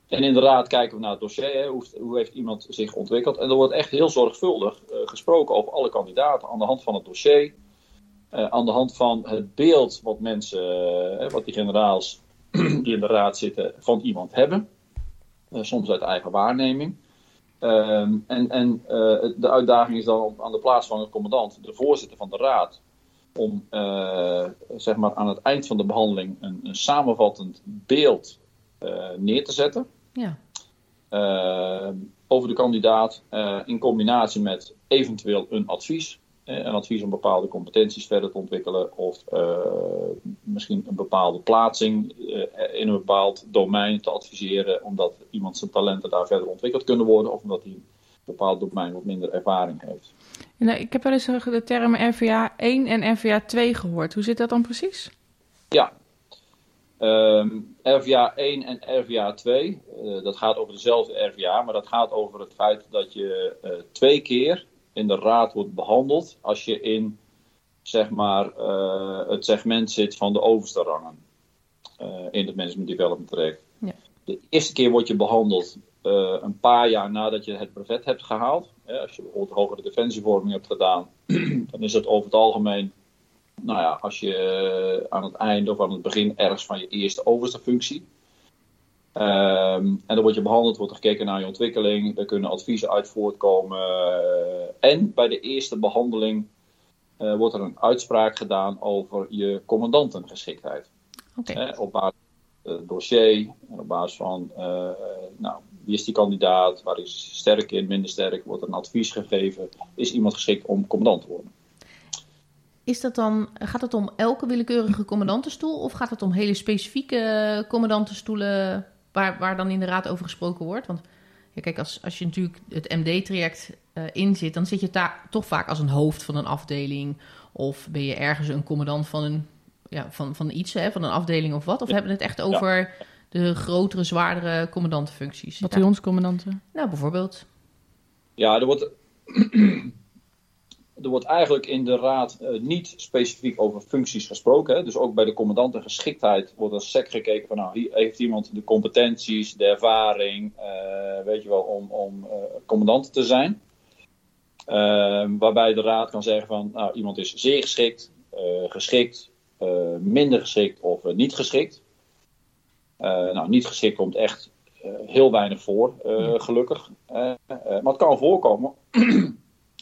En inderdaad kijken we naar het dossier. Hè, hoe, hoe, heeft iemand zich ontwikkeld? En er wordt echt heel zorgvuldig gesproken over alle kandidaten aan de hand van het dossier. Aan de hand van het beeld wat mensen, wat die generaals die in de raad zitten, van iemand hebben. soms uit eigen waarneming. Ehm, en en de uitdaging is dan aan de plaats van de commandant, de voorzitter van de raad, om zeg maar aan het eind van de behandeling een, een samenvattend beeld neer te zetten. Ja. Uh, over de kandidaat in combinatie met eventueel een advies. Een advies om bepaalde competenties verder te ontwikkelen of misschien een bepaalde plaatsing in een bepaald domein te adviseren, omdat iemand zijn talenten daar verder ontwikkeld kunnen worden of omdat hij een bepaald domein wat minder ervaring heeft. Nou, ik heb wel eens de termen RVA 1 en RVA 2 gehoord. Hoe zit dat dan precies? Ja, Um, RVA 1 en RVA 2, uh, dat gaat over dezelfde RVA, maar dat gaat over het feit dat je uh, twee keer in de raad wordt behandeld als je in zeg maar, uh, het segment zit van de overste rangen in het Management Development traject. Ja. De eerste keer word je behandeld een paar jaar nadat je het brevet hebt gehaald. als je bijvoorbeeld hogere defensievorming hebt gedaan, dan is het over het algemeen nou ja, als je aan het einde of aan het begin ergens van je eerste overste functie. Um, en dan word je behandeld, wordt er gekeken naar je ontwikkeling, er kunnen adviezen uit voortkomen. En bij de eerste behandeling uh, wordt er een uitspraak gedaan over je commandantengeschiktheid. Okay. Op basis van het dossier, op basis van nou, wie is die kandidaat, waar is sterk in, minder sterk, wordt er een advies gegeven, is iemand geschikt om commandant te worden. Is dat dan, gaat het om elke willekeurige commandantenstoel of gaat het om hele specifieke commandantenstoelen waar, waar dan in de raad over gesproken wordt? Want ja, kijk, als, als je natuurlijk het MD-traject uh, inzit, dan zit je daar toch vaak als een hoofd van een afdeling of ben je ergens een commandant van een ja, van, van iets, hè, van een afdeling of wat? Of Ja. hebben we het echt over de grotere, zwaardere commandantenfuncties? Bataljonscommandanten. Nou, bijvoorbeeld. Ja, er wordt, er wordt eigenlijk in de raad eh, niet specifiek over functies gesproken. Hè. Dus ook bij de commandantengeschiktheid wordt er sec gekeken van nou, hier heeft iemand de competenties, de ervaring, eh, weet je wel, om, om eh, commandant te zijn. Ehm, waarbij de raad kan zeggen van nou, iemand is zeer geschikt, geschikt, minder geschikt of niet geschikt. Nou, niet geschikt komt echt heel weinig voor, gelukkig. Maar het kan voorkomen.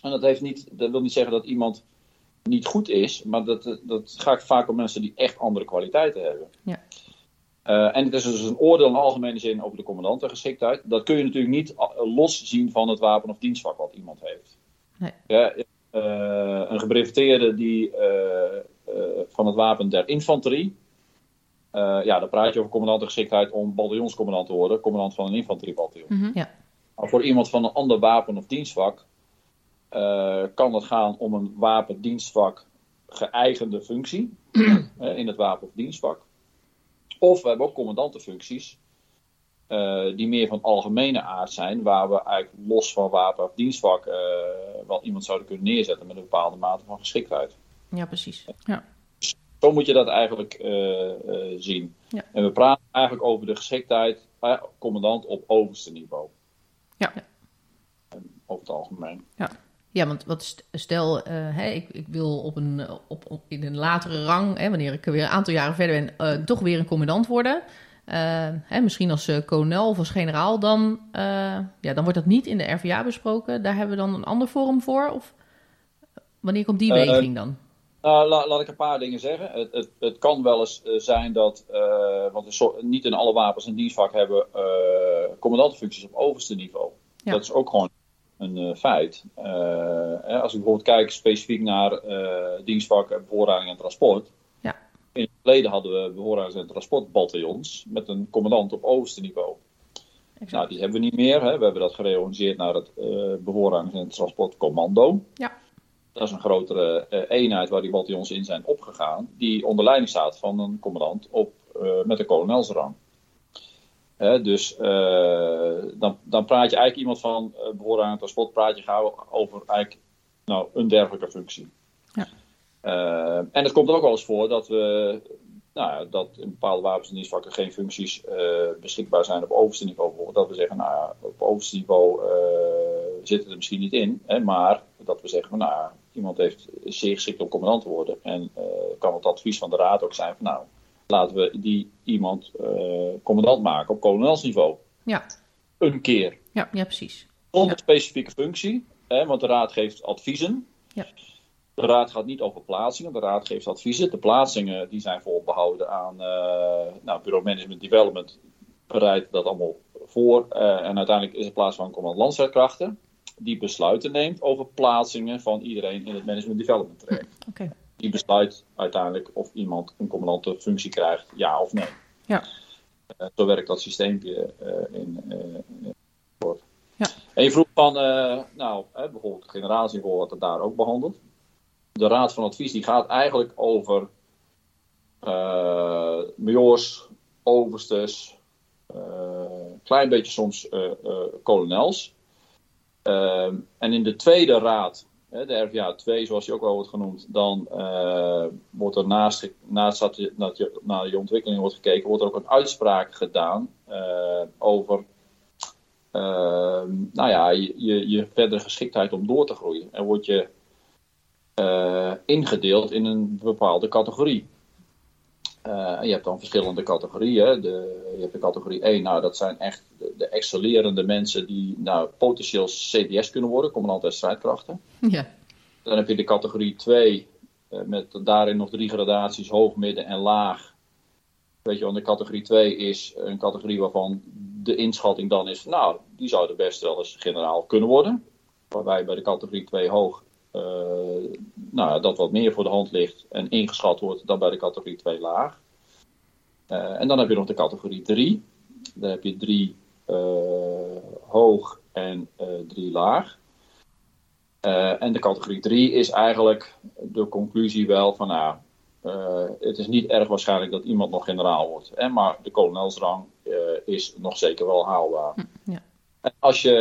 En dat, heeft niet, dat wil niet zeggen dat iemand niet goed is, maar dat, dat gaat vaak om mensen die echt andere kwaliteiten hebben. Ja. Eh, en het is dus een oordeel in algemene zin over de commandantengeschiktheid. Dat kun je natuurlijk niet uh, los zien van het wapen of dienstvak wat iemand heeft. Nee. Ja, uh, een gebreveteerde die uh, van het wapen der infanterie. ja, dan praat je over commandantengeschiktheid om bataljonscommandant te worden, commandant van een infanteriebataljon. Mhm. Ja. Maar voor iemand van een ander wapen of dienstvak kan het gaan om een wapen-dienstvak geëigende functie in het wapen of dienstvak. Of we hebben ook commandantenfuncties uh, die meer van algemene aard zijn, waar we eigenlijk los van wapen of dienstvak uh, wel iemand zouden kunnen neerzetten met een bepaalde mate van geschiktheid. Ja, precies. Ja. Zo moet je dat eigenlijk zien. Ja. En we praten eigenlijk over de geschiktheid commandant op overste niveau. Ja. Over het algemeen. Ja. Ja, want wat stel, uh, hè, ik, ik, wil op een, op, op, in een latere rang, hè, wanneer ik weer een aantal jaren verder ben, uh, toch weer een commandant worden. eh, hè, misschien als kolonel of als generaal, dan, ja, dan wordt dat niet in de RVA besproken. Daar hebben we dan een ander forum voor? Of wanneer komt die weging dan? Nou, la, laat ik een paar dingen zeggen. Het, het, het kan wel eens zijn dat, want niet in alle wapens een dienstvak hebben commandantenfuncties op overste niveau. Ja. Dat is ook gewoon een feit. als ik bijvoorbeeld kijk specifiek naar dienstvak bevoorrading en transport in het verleden hadden we behoorlijks en transportbataljons met een commandant op overste niveau. Nou, die hebben we niet meer. Hè. We hebben dat gereorganiseerd naar het uh, behoorlijks en transportcommando. Ja. Dat is een grotere uh, eenheid waar die bataljons in zijn opgegaan, die onder leiding staat van een commandant op, uh, met een kolonelsrang. Dus dan, dan praat je eigenlijk iemand van uh, behoorlijk en transport, praat je gauw over eigenlijk, nou, een dergelijke functie. Ja. Uh, en het komt ook wel eens voor dat we nou, dat in bepaalde wapens en dienstvakken geen functies beschikbaar zijn op overste niveau. Bijvoorbeeld dat we zeggen, nou ja, op overste niveau zitten er misschien niet in. Hè, maar dat we zeggen, nou iemand heeft zeer geschikt om commandant te worden. En kan het advies van de raad ook zijn van nou, laten we die iemand commandant maken op kolonelsniveau. Ja. Een keer. Ja, ja precies. Zonder ja. specifieke functie. Hè, want de raad geeft adviezen. Ja. De raad gaat niet over plaatsingen, de raad geeft adviezen. De plaatsingen die zijn voorbehouden aan uh, nou, Bureau Management Development, bereidt dat allemaal voor. Uh, en uiteindelijk is het plaats van commandant landstrijdkrachten die besluiten neemt over plaatsingen van iedereen in het Management Development traject. Okay. Die besluit uiteindelijk of iemand een commandantenfunctie krijgt, ja of nee. Ja. Uh, zo werkt dat systeempje in, in ja. En je vroeg van, nou, bijvoorbeeld het generaalsniveau wordt het daar ook behandeld de Raad van Advies die gaat eigenlijk over uh, majors, overstes, klein beetje soms uh, uh, kolonels. Ehm, en in de tweede raad, hè, de RVA 2 zoals die ook wel wordt genoemd, dan wordt er naast, naast dat je, dat je naar die ontwikkeling wordt gekeken, wordt er ook een uitspraak gedaan over ehm, nou ja, je, je, je verdere geschiktheid om door te groeien. En word je uh, ingedeeld in een bepaalde categorie. Uh, je hebt dan verschillende categorieën. De, je hebt de categorie 1, nou, dat zijn echt de, de excellerende mensen die nou, potentieel CDS kunnen worden, commandant en strijdkrachten. Ja. Dan heb je de categorie 2, uh, met daarin nog drie gradaties, hoog, midden en laag. Weet je, want de categorie 2 is een categorie waarvan de inschatting dan is, nou, die zouden best wel eens generaal kunnen worden. Waarbij bij de categorie 2 hoog nou, dat wat meer voor de hand ligt en ingeschat wordt dan bij de categorie 2 laag. Uh, en dan heb je nog de categorie 3. Dan heb je 3 uh, hoog en 3 laag. en de categorie 3 is eigenlijk de conclusie wel van nou, het is niet erg waarschijnlijk dat iemand nog generaal wordt. Hè, maar de kolonelsrang is nog zeker wel haalbaar. Hm, ja. En als je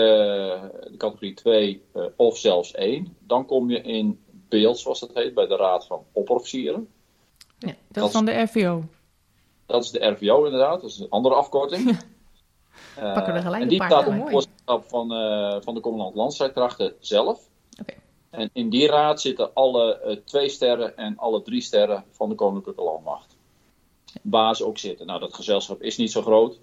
de categorie 2 uh, of zelfs 1, dan kom je in beeld, zoals dat heet, bij de Raad van Opperofficieren. Ja, dat, dat is dan de RVO. Dat is de RVO inderdaad, dat is een andere afkorting. uh, Pakken we gelijk en die staat op voorstel van, uh, van de commandant landstrijdkrachten zelf. Okay. En in die raad zitten alle uh, twee sterren en alle drie sterren van de Koninklijke Landmacht. Baas ook zitten. Nou, dat gezelschap is niet zo groot.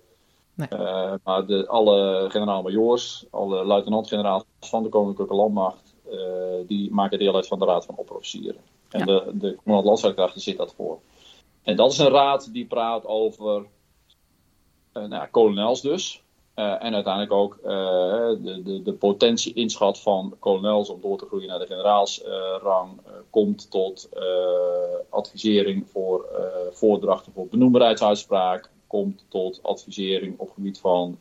Nee. Uh, maar de, alle generaal-majoors, alle luitenant-generaals van de Koninklijke Landmacht, uh, die maken deel uit van de Raad van Opperofficieren. En Ja. de, de commandant landstrijdkrachten zit dat voor. En dat is een raad die praat over uh, nou, ja, kolonels dus. En uiteindelijk ook de, de, de potentie inschat van kolonels om door te groeien naar de generaalsrang komt tot advisering voor voordrachten voor benoembaarheidsuitspraak, komt tot advisering op gebied van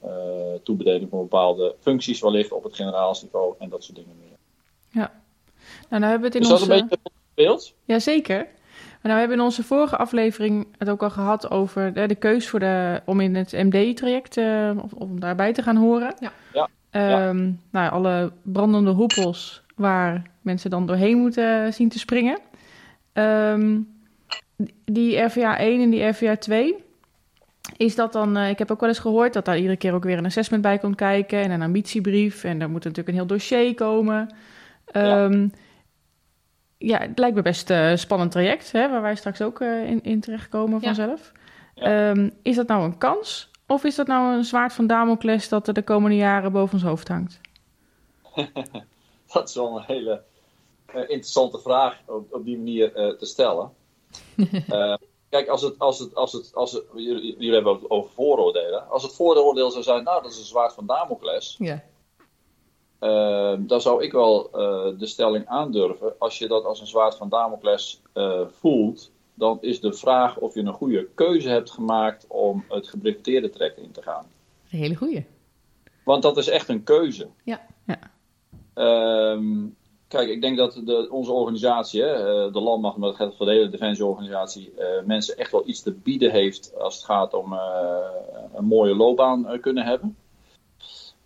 toebedeling van bepaalde functies wellicht op het generaalsniveau en dat soort dingen meer. Ja. Nou, nou hebben we het in Is onze... dat een beetje beeld? Jazeker. Maar nou, we hebben in onze vorige aflevering het ook al gehad over de, de keus voor de, om in het MD-traject uh, of, om daarbij te gaan horen. Ja. Ja. Um, nou, alle brandende hoepels waar mensen dan doorheen moeten zien te springen. Um, die RVA 1 en die RVA 2, is dat dan, uh, ik heb ook wel eens gehoord dat daar iedere keer ook weer een assessment bij komt kijken en een ambitiebrief. En daar moet natuurlijk een heel dossier komen. Um, ja ja, het lijkt me best een uh, spannend traject, hè, waar wij straks ook uh, in, in terechtkomen Ja. vanzelf. Ehm, is dat nou een kans? Of is dat nou een zwaard van Damocles dat er de komende jaren boven ons hoofd hangt? dat is wel een hele interessante vraag op, op die manier te stellen. kijk, als het, als het, als het, als het, jullie, hebben het over vooroordelen. Als het vooroordeel zou zijn, nou, dat is een zwaard van Damocles. Ja. dan zou ik wel de stelling aandurven. Als je dat als een zwaard van Damocles voelt, dan is de vraag of je een goede keuze hebt gemaakt om het gebriefteerde trek in te gaan. Een hele goede. Want dat is echt een keuze. Ja. ja. Um, kijk, ik denk dat de, onze organisatie, hè, eh, de landmacht, maar dat geldt voor de hele defensieorganisatie, uh, mensen echt wel iets te bieden heeft als het gaat om uh, een mooie loopbaan kunnen hebben.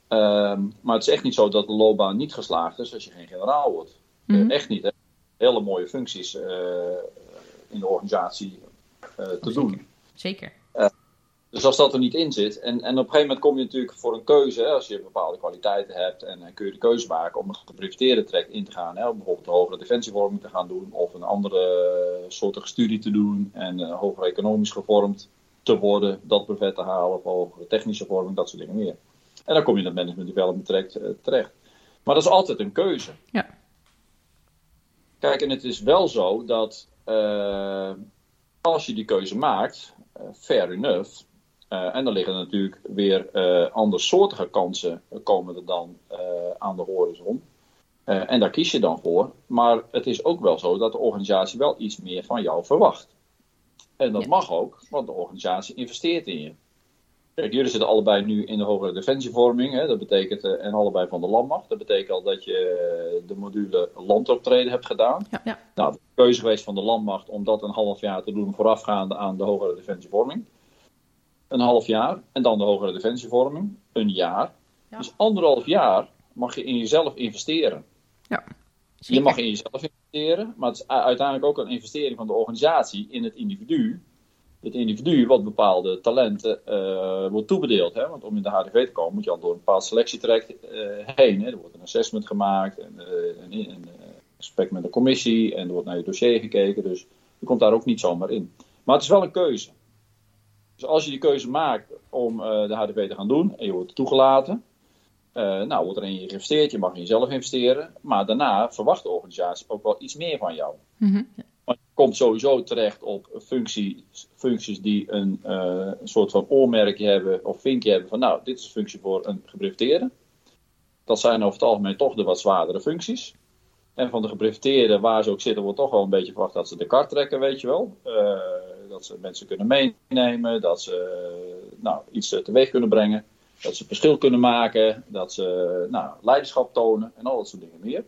Um, maar het is echt niet zo dat de loopbaan niet geslaagd is als je geen generaal wordt. Mm -hmm. echt niet. Hè. Hele mooie functies in de organisatie te oh, doen. Zeker. Dus als dat er niet in zit, en, en op een gegeven moment kom je natuurlijk voor een keuze, hè, als je bepaalde kwaliteiten hebt, en dan kun je de keuze maken om een gepriveteerde trek in te gaan, hè, om bijvoorbeeld een hogere defensievorming te gaan doen, of een andere soortige studie te doen, en uh, hoger economisch gevormd te worden, dat brevet te halen, of hogere technische vorming, dat soort dingen meer. En dan kom je in het management development traject uh, terecht. Maar dat is altijd een keuze. Ja. Kijk, en het is wel zo dat uh, als je die keuze maakt, fair enough, uh, en dan liggen er natuurlijk weer uh, andersoortige kansen komen er dan uh, aan de horizon. en daar kies je dan voor. Maar het is ook wel zo dat de organisatie wel iets meer van jou verwacht. En dat ja. mag ook, want de organisatie investeert in je. Kijk, jullie zitten allebei nu in de hogere defensievorming. Hè? Dat betekent, en allebei van de landmacht. Dat betekent al dat je de module landoptreden hebt gedaan. Ja, ja. Nou, de keuze geweest van de landmacht om dat een half jaar te doen voorafgaande aan de hogere defensievorming een half jaar. En dan de hogere defensievorming, een jaar. Ja. Dus anderhalf jaar mag je in jezelf investeren. Ja. Je mag in jezelf investeren, maar het is uiteindelijk ook een investering van de organisatie in het individu. Het individu wat bepaalde talenten uh, wordt toebedeeld. Hè? Want om in de HDV te komen moet je al door een bepaald selectietraject uh, heen. Hè? Er wordt een assessment gemaakt, en, uh, een, een gesprek met de commissie en er wordt naar je dossier gekeken. Dus je komt daar ook niet zomaar in. Maar het is wel een keuze. Dus als je die keuze maakt om uh, de HDP te gaan doen en je wordt toegelaten, uh, nou wordt er in je geïnvesteerd, je mag in jezelf investeren, maar daarna verwacht de organisatie ook wel iets meer van jou. Mm -hmm. Want je komt sowieso terecht op functies, functies die een, uh, een soort van oormerkje hebben of vinkje hebben van nou, dit is een functie voor een gebriefteerde. Dat zijn over het algemeen toch de wat zwaardere functies. En van de gebriefteerden, waar ze ook zitten, wordt toch wel een beetje verwacht dat ze de kar trekken, weet je wel. Uh, dat ze mensen kunnen meenemen, dat ze nou, iets teweeg kunnen brengen, dat ze verschil kunnen maken, dat ze nou, leiderschap tonen en al dat soort dingen meer.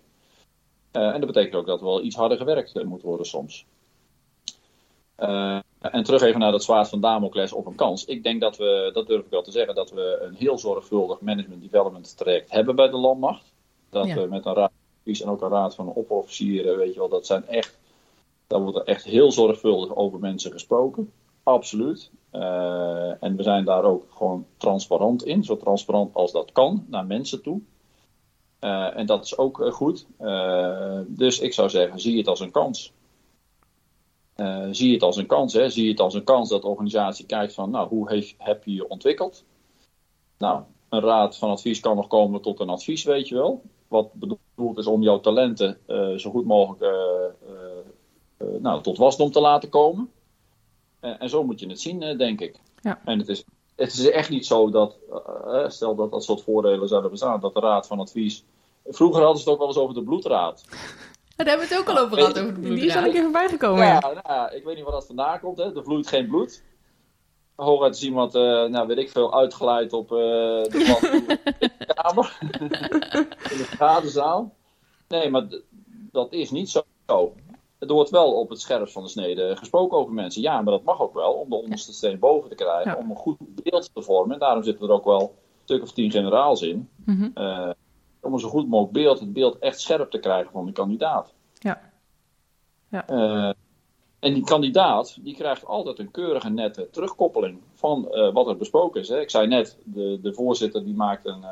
Uh, en dat betekent ook dat er wel iets harder gewerkt moet worden soms. Uh, en terug even naar dat zwaard van Damocles op een kans. Ik denk dat we, dat durf ik wel te zeggen, dat we een heel zorgvuldig management development traject hebben bij de landmacht. Dat ja. we met een raad en ook een raad van opofficieren, weet je wel, dat zijn echt daar wordt er echt heel zorgvuldig over mensen gesproken. Absoluut. Uh, en we zijn daar ook gewoon transparant in. Zo transparant als dat kan naar mensen toe. Uh, en dat is ook uh, goed. dus ik zou zeggen, zie het als een kans. zie het als een kans. Hè? Zie het als een kans dat de organisatie kijkt van, nou, hoe heb je je ontwikkeld? Nou, een raad van advies kan nog komen tot een advies, weet je wel. Wat bedoeld is om jouw talenten zo goed mogelijk nou, tot wasdom te laten komen. Uh, en zo moet je het zien, uh, denk ik. Ja. En het is, het is echt niet zo dat, stel dat dat soort voordelen zouden bestaan, dat de Raad van Advies. Vroeger hadden ze het ook wel eens over de bloedraad. Daar hebben we het ook al over gehad, over de bloedraad. Die is al een keer voorbij gekomen. Ja, ja. Nou, ik weet niet waar dat vandaan komt. Hè. Er vloeit geen bloed. Hooguit is iemand, nou weet ik veel, uitgeleid op de kamer. in de vergaderzaal. Nee, maar dat is niet zo. Er wordt wel op het scherpst van de snede gesproken over mensen. Ja, maar dat mag ook wel om de onderste steen boven te krijgen. Ja. Om een goed beeld te vormen. En daarom zitten er ook wel een stuk of tien generaals in. Mm -hmm. uh, om een zo goed mogelijk beeld, het beeld echt scherp te krijgen van de kandidaat. Ja. ja. Uh, en die kandidaat die krijgt altijd een keurige nette terugkoppeling van uh, wat er besproken is. Hè. Ik zei net, de, de voorzitter die maakt een.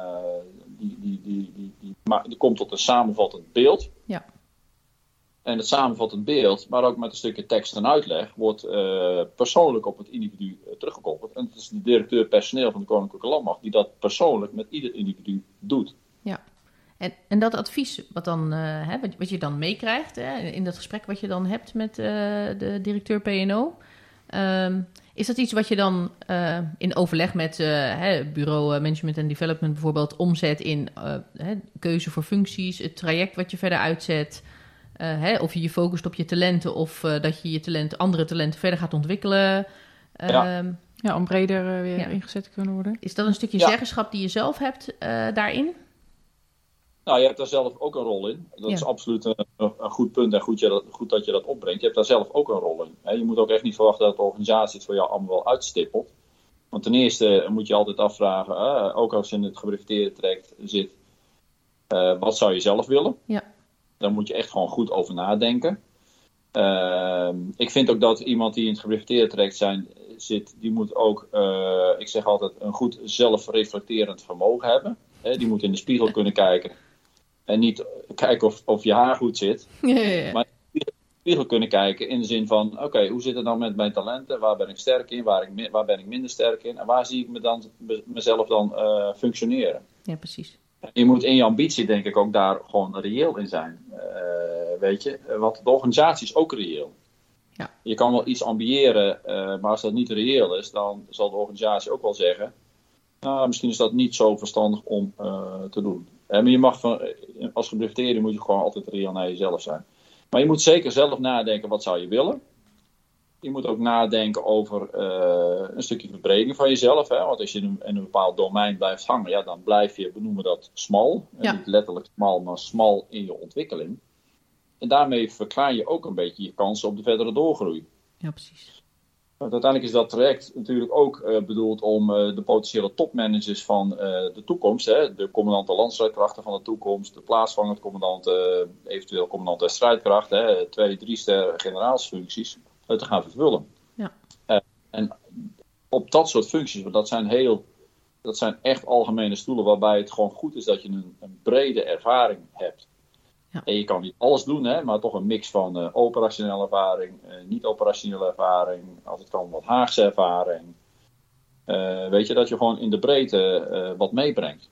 die, die, die, die, die, die, die komt tot een samenvattend beeld. En het samenvattend beeld, maar ook met een stukje tekst en uitleg, wordt uh, persoonlijk op het individu uh, teruggekoppeld. En het is de directeur personeel van de Koninklijke Landmacht die dat persoonlijk met ieder individu doet. Ja, en, en dat advies wat, dan, uh, hè, wat, je dan meekrijgt in dat gesprek wat je dan hebt met de directeur PNO. Um, is dat iets wat je dan in overleg met hè, bureau Management and Development bijvoorbeeld omzet in keuze voor functies, het traject wat je verder uitzet? Uh, hè, of je je focust op je talenten of uh, dat je je talent, andere talenten verder gaat ontwikkelen. Ja, ja om breder uh, weer ja. ingezet te kunnen worden. Is dat een stukje ja. zeggenschap die je zelf hebt daarin? Nou, je hebt daar zelf ook een rol in. Dat ja. is absoluut een, een, goed punt en goed, je dat, goed, dat je dat opbrengt. Je hebt daar zelf ook een rol in. Hè. Je moet ook echt niet verwachten dat de organisatie het voor jou allemaal wel uitstippelt. Want ten eerste moet je altijd afvragen, ook als je in het gebrifteerde traject zit, wat zou je zelf willen? Ja. Daar moet je echt gewoon goed over nadenken. Uh, ik vind ook dat iemand die in het gebrifteerde traject zijn, zit, die moet ook, uh, ik zeg altijd, een goed zelfreflecterend vermogen hebben. He, die moet in de spiegel kunnen kijken. En niet kijken of, of je haar goed zit. Ja, ja, ja. Maar in de spiegel kunnen kijken in de zin van, oké, okay, hoe zit het dan met mijn talenten? Waar ben ik sterk in? Waar, ik, waar ben ik minder sterk in? En waar zie ik me dan, mezelf dan uh, functioneren? Ja, precies. Je moet in je ambitie, denk ik, ook daar gewoon reëel in zijn. Uh, weet je, want de organisatie is ook reëel. Ja. Je kan wel iets ambiëren, uh, maar als dat niet reëel is, dan zal de organisatie ook wel zeggen: Nou, misschien is dat niet zo verstandig om uh, te doen. Maar je mag van, als gebrifteerde moet je gewoon altijd reëel naar jezelf zijn. Maar je moet zeker zelf nadenken: wat zou je willen? Je moet ook nadenken over uh, een stukje verbreding van jezelf. Hè? Want als je in een, bepaald domein blijft hangen, ja, dan blijf je, we noemen dat smal. Ja. Niet letterlijk smal, maar smal in je ontwikkeling. En daarmee verklein je ook een beetje je kansen op de verdere doorgroei. Ja, precies. Want uiteindelijk is dat traject natuurlijk ook uh, bedoeld om uh, de potentiële topmanagers van uh, de toekomst, hè, de commandant landstrijdkrachten van de toekomst, de plaatsvangend commandant, eventueel commandant der strijdkracht, hè, twee, drie ster generaalsfuncties, te gaan vervullen. Ja. en op dat soort functies, want dat zijn heel, dat zijn echt algemene stoelen waarbij het gewoon goed is dat je een, een brede ervaring hebt. Ja. En je kan niet alles doen, hè, maar toch een mix van uh, operationele ervaring, uh, niet-operationele ervaring, als het kan wat Haagse ervaring. Weet je, dat je gewoon in de breedte wat meebrengt.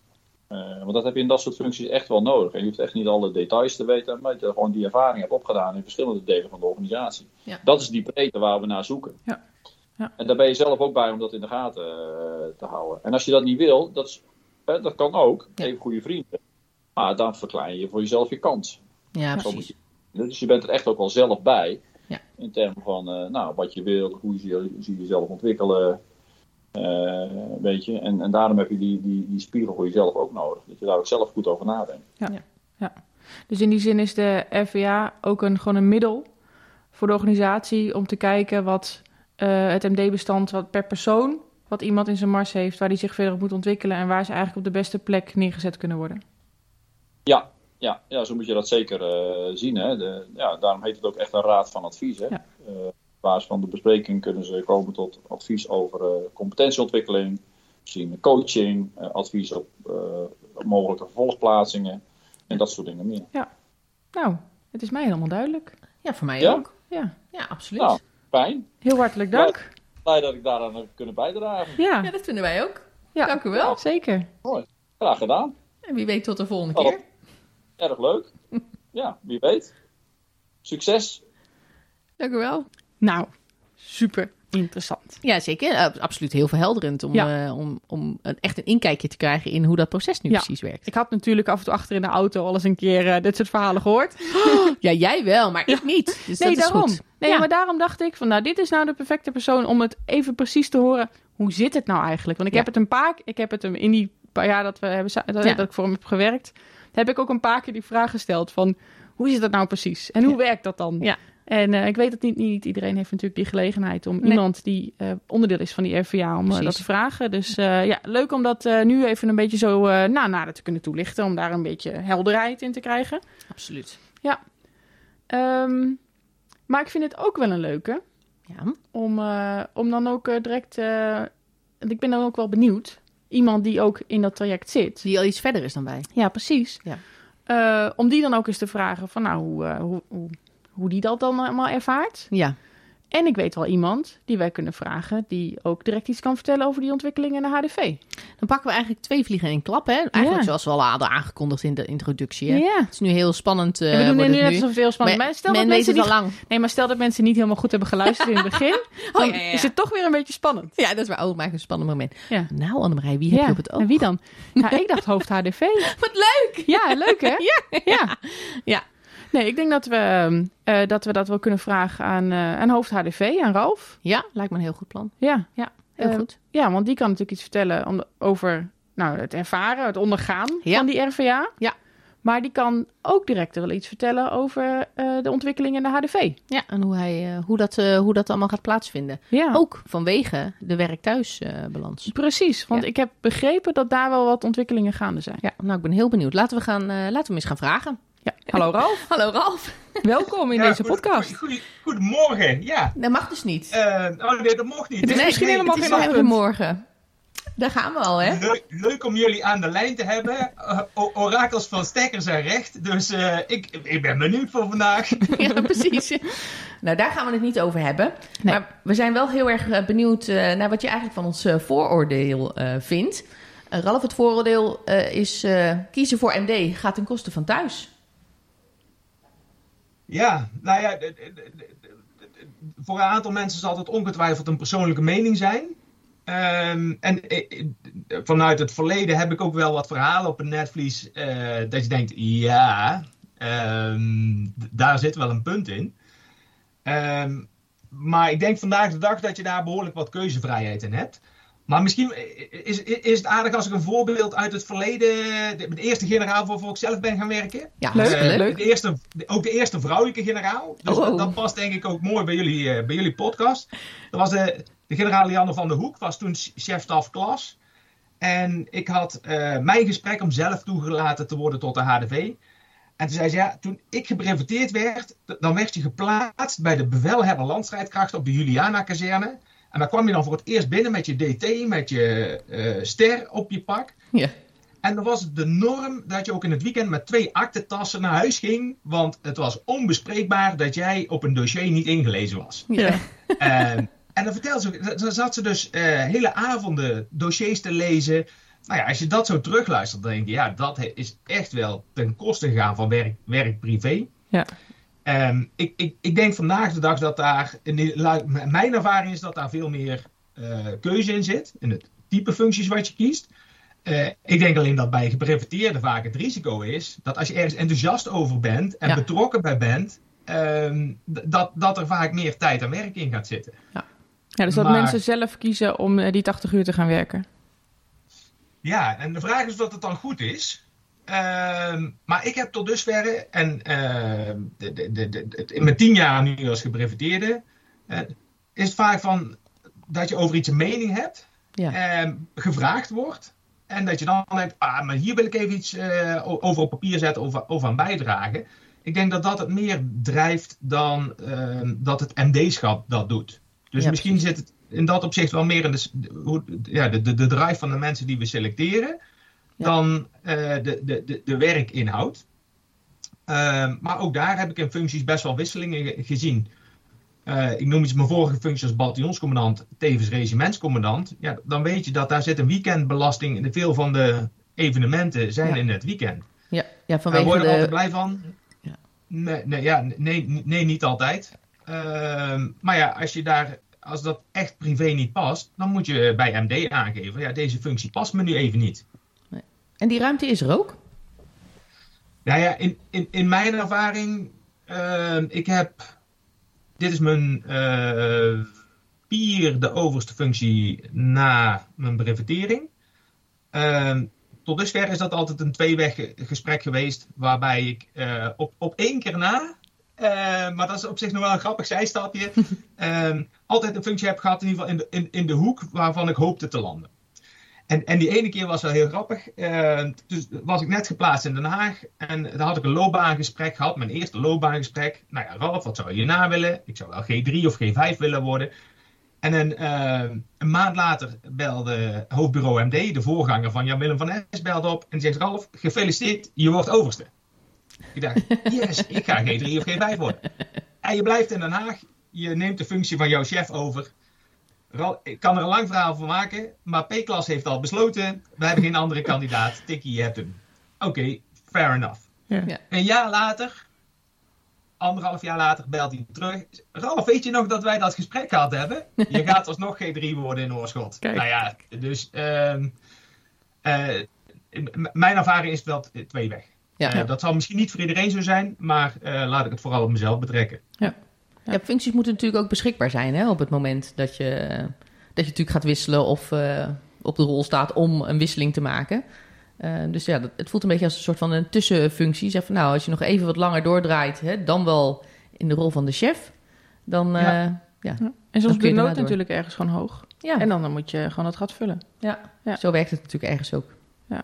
Want dat heb je in dat soort functies echt wel nodig. En je hoeft echt niet alle details te weten, maar je gewoon die ervaring hebt opgedaan in verschillende delen van de organisatie. Ja. Dat is die breedte waar we naar zoeken. Ja. Ja. En daar ben je zelf ook bij om dat in de gaten te houden. En als je dat niet wil, dat, is, dat kan ook. Even goede vrienden. Maar dan verklein je voor jezelf je kans. Ja, precies. je- dus je bent er echt ook wel zelf bij. Ja. In termen van eh, nou, wat je wil, hoe je, zie je jezelf ontwikkelen. Eh, weet je. En, en daarom heb je die, die, die spiegel voor jezelf ook nodig. Dat je daar ook zelf goed over nadenkt. Dus in die zin is de RVA ook een, gewoon een middel voor de organisatie om te kijken wat eh, het MD-bestand wat per persoon, wat iemand in zijn mars heeft, waar die zich verder op moet ontwikkelen en waar ze eigenlijk op de beste plek neergezet kunnen worden. Ja, ja, ja zo moet je dat zeker eh, zien. Hè. De, ja, daarom heet het ook echt een raad van advies. Hè. Ja. Basis van de bespreking kunnen ze komen tot advies over eh, competentieontwikkeling, misschien coaching, eh, advies op eh, mogelijke vervolgplaatsingen en dat soort dingen meer. Nou, het is mij helemaal duidelijk. Ja, voor mij Ja? ook. Ja, Ja, absoluut. Nou, fijn. heel hartelijk dank. Blij dat ik daaraan heb kunnen bijdragen. Ja, Ja, dat vinden wij ook. ja. Dank u wel. zeker. Graag gedaan. En wie weet tot de volgende Oh. keer. Erg leuk. Ja, wie weet. Succes. Dank u wel. Nou, super interessant. Ja, zeker. Eh, absoluut heel verhelderend om, Ja. eh, om, om een, echt een inkijkje te krijgen in hoe dat proces nu Ja. precies werkt. Ik had natuurlijk af en toe achter in de auto al eens een keer eh, dit soort verhalen gehoord. Ja, jij wel, maar ik niet. Dus nee, dat is daarom. goed. Nee, Ja. maar daarom dacht ik van, nou, dit is nou de perfecte persoon om het even precies te horen. Hoe zit het nou eigenlijk? Want ik heb het een paar, ik heb het in die paar jaar dat we hebben, dat, dat ik voor hem heb gewerkt, heb ik ook een paar keer die vraag gesteld van, hoe zit dat nou precies? En hoe werkt dat dan? Ja. En eh, ik weet dat niet, niet iedereen heeft natuurlijk die gelegenheid om Nee. iemand die eh, onderdeel is van die RVA om eh, dat te vragen. Dus ja, leuk om dat nu even een beetje zo eh nou, nader te kunnen toelichten, om daar een beetje helderheid in te krijgen. Absoluut. Ehm, maar ik vind het ook wel een leuke. Ja. Om, om dan ook direct. ik ben dan ook wel benieuwd. Iemand die ook in dat traject zit. Die al iets verder is dan wij. Ja, precies. Ja. Om die dan ook eens te vragen: van nou, hoe, hoe, hoe, die dat dan allemaal ervaart. Ja. En ik weet wel iemand die wij kunnen vragen, die ook direct iets kan vertellen over die ontwikkelingen in de HDV. Dan pakken we eigenlijk twee vliegen in één klap, hè? Eigenlijk Ja. zoals we al hadden aangekondigd in de introductie, hè? Ja. Het is nu heel spannend. eh En we doen wordt nu net het heel spannend Maar Maar stel men dat mensen niet, lang. nee, maar stel dat mensen niet helemaal goed hebben geluisterd in het begin, dan ja, ja, ja. is het toch weer een beetje spannend. Ja, dat is waar. Oh, maakt een spannend moment. Ja. Nou, Annemarij, wie heb je op het oog? En wie dan? Nou, ik dacht hoofd HDV. Wat leuk! Ja, leuk hè? Ja. Ja. Nee, ik denk dat we, ehm, eh, dat we dat wel kunnen vragen aan, eh, aan hoofd HDV, aan Ralf. Ja, lijkt me een heel goed plan. Ja, Ja, heel Eh, goed. ja want die kan natuurlijk iets vertellen om, over nou, het ervaren, het ondergaan Ja. van die RVA. Ja. Maar die kan ook direct wel iets vertellen over eh, de ontwikkeling in de HDV. Ja, en hoe, hij, eh, hoe, dat, eh, hoe dat allemaal gaat plaatsvinden. Ja, Ook vanwege de werk-thuis-balans. precies. Want Ja. ik heb begrepen dat daar wel wat ontwikkelingen gaande zijn. ja, nou, ik ben heel benieuwd. Laten we, gaan, eh, laten we hem eens gaan vragen. Ja. Hallo Ralf, Hallo Ralf. welkom in Ja, deze goed- podcast. goed- goed- Goedemorgen, ja. Dat mag dus niet. Eh, oh nee, dat mocht niet. Het is Nee, misschien nee, helemaal geen ochtend. morgen. Daar gaan we al, hè? Leuk, leuk om jullie aan de lijn te hebben. Eh, o- orakels van stekker zijn recht. Dus eh, ik, ik ben benieuwd voor vandaag. Ja, precies. Nou, daar gaan we het niet over hebben. Nee. Maar we zijn wel heel erg benieuwd eh, naar wat je eigenlijk van ons eh, vooroordeel eh, vindt. Ralf, het vooroordeel eh, is eh, kiezen voor MD gaat ten koste van thuis. Ja, nou ja, voor een aantal mensen zal het ongetwijfeld een persoonlijke mening zijn. Ehm, en eh, eh, vanuit het verleden heb ik ook wel wat verhalen op een netvlies eh, dat je denkt, ja, ehm, daar zit wel een punt in. Ehm, maar ik denk vandaag de dag dat je daar behoorlijk wat keuzevrijheid in hebt. Maar misschien is, is het aardig als ik een voorbeeld uit het verleden, de, de eerste generaal waarvoor ik zelf ben gaan werken. Ja, Leuk, Eh, leuk. De eerste, de- ook de eerste vrouwelijke generaal. Dus Oh, oh. Dat, dat past denk ik ook mooi bij jullie, eh, bij jullie podcast. Dat was de, de generaal Lianne van der Hoek, was toen chef-staf klas. En ik had eh, mijn gesprek om zelf toegelaten te worden tot de HDV. En toen zei ze, ja, toen ik gebreveteerd werd, dan werd je geplaatst bij de bevelhebber landstrijdkrachten op de Juliana-kazerne. En dan kwam je dan voor het eerst binnen met je DT, met je eh, ster op je pak. Ja. En dan was het de norm dat je ook in het weekend met twee aktentassen naar huis ging. Want het was onbespreekbaar dat jij op een dossier niet ingelezen was. Ja. En, en dan vertelde ze, ook- dan zat ze dus eh, hele avonden dossiers te lezen. Nou ja, als je dat zo terugluistert, dan denk je, ja, dat is echt wel ten koste gegaan van werk, werk privé. Ja. Ehm, ik, ik, ik denk vandaag de dag dat daar, mijn ervaring is dat daar veel meer eh, keuze in zit. In het type functies wat je kiest. Eh, ik denk alleen dat bij geprivateerden vaak het risico is dat als je ergens enthousiast over bent en Ja. betrokken bij bent, ehm, dat, dat er vaak meer tijd en werk in gaat zitten. Ja, dus dat Maar- mensen zelf kiezen om eh, die 80 uur te gaan werken. Ja, en de vraag is of dat het dan goed is. Ehm, maar ik heb tot dusverre, en ehm, de, de, de, in mijn tien jaar nu als gebreveteerde, eh, is het vaak van dat je over iets een mening hebt, Ja. ehm, gevraagd wordt. En dat je dan denkt, ah, maar hier wil ik even iets eh, over op papier zetten of, of aan bijdragen. Ik denk dat dat het meer drijft dan dat het MD-schap dat doet. Dus Ja, misschien zit het in dat opzicht wel meer in de, ja, de, de, de drive van de mensen die we selecteren. Dan eh, de, de, de, de werkinhoud. Ehm, maar ook daar heb ik in functies best wel wisselingen ge- gezien. Eh, ik noem iets mijn vorige functie als bataljonscommandant, tevens regimentscommandant. Ja, dan weet je dat daar zit een weekendbelasting. En veel van de evenementen zijn Ja. in het weekend. Ja, ja vanwege word je er altijd blij van? Ja. Nee, nee, ja, nee, nee, niet altijd. Ehm, maar ja, als, je daar, als dat echt privé niet past, dan moet je bij MD aangeven: ja, deze functie past me nu even niet. En die ruimte is er ook? Nou ja, in, in, in mijn ervaring, ehm, ik heb. Dit is mijn eh, vierde overste functie na mijn brevetering. Ehm, tot dusver is dat altijd een tweeweg ge- gesprek geweest, waarbij ik eh, op, op één keer na, eh, maar dat is op zich nog wel een grappig zijstapje, ehm, altijd een functie heb gehad in ieder geval in de, in, in de hoek waarvan ik hoopte te landen. En, en die ene keer was wel heel grappig. Eh, dus was ik net geplaatst in Den Haag. En daar had ik een loopbaangesprek gehad. Mijn eerste loopbaangesprek. Nou ja, Ralf, wat zou je na willen? Ik zou wel G3 of G5 willen worden. En een, eh, een maand later belde hoofdbureau MD, de voorganger van Jan-Willem van Es, belde op. En zegt, Ralf, gefeliciteerd, je wordt overste. Ik dacht, yes, ik ga G3 of G5 worden. En je blijft in Den Haag. Je neemt de functie van jouw chef over. Ik kan er een lang verhaal van maken. Maar P-klas heeft al besloten. We hebben geen andere kandidaat. Tikkie, je hebt hem. Oké, fair enough. Ja. Ja. Een jaar later, anderhalf jaar later, belt hij terug. Ralf, weet je nog dat wij dat gesprek gehad hebben? Je gaat alsnog geen drie worden in Oorschot. Kijk. Nou ja, dus ehm, eh, mijn ervaring is wel t- twee weg. Ja. Eh, dat zal misschien niet voor iedereen zo zijn, maar eh, laat ik het vooral op mezelf betrekken. Ja, functies moeten natuurlijk ook beschikbaar zijn hè, op het moment dat je, dat je natuurlijk gaat wisselen of eh, op de rol staat om een wisseling te maken. Eh, dus ja, dat, het voelt een beetje als een soort van een tussenfunctie. Zeg van nou, als je nog even wat langer doordraait, hè, dan wel in de rol van de chef, dan eh, Ja. ja. Ja, En soms de nood natuurlijk ergens gewoon hoog. ja, En dan, dan moet je gewoon het gat vullen. Ja. zo werkt het natuurlijk ergens ook.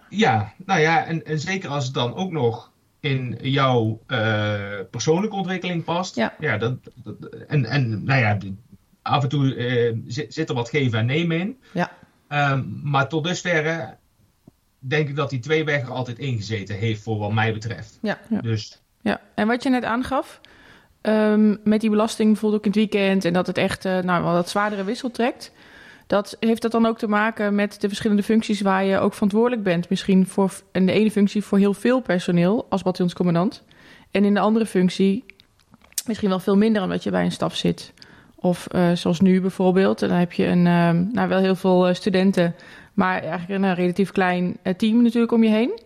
Ja, nou ja, en, en zeker als het dan ook nog in jouw eh, persoonlijke ontwikkeling past. Ja. dat, dat- en, en nou ja, af en toe eh, zit, zit er wat geven en nemen in. Ja. Ehm, maar tot dusverre denk ik dat die twee weg er altijd ingezeten heeft voor wat mij betreft. Ja. Ja. Dus Ja, en wat je net aangaf, ehm, met die belasting bijvoorbeeld ook in het weekend en dat het echt eh, nou, wel wat zwaardere wissel trekt. Dat, heeft dat dan ook te maken met de verschillende functies waar je ook verantwoordelijk bent? Misschien voor in de ene functie voor heel veel personeel als bataljonscommandant. En in de andere functie misschien wel veel minder omdat je bij een staf zit. Of eh, zoals nu bijvoorbeeld, dan heb je een, ehm, nou, wel heel veel eh, studenten, maar eigenlijk een eh, relatief klein team natuurlijk om je heen.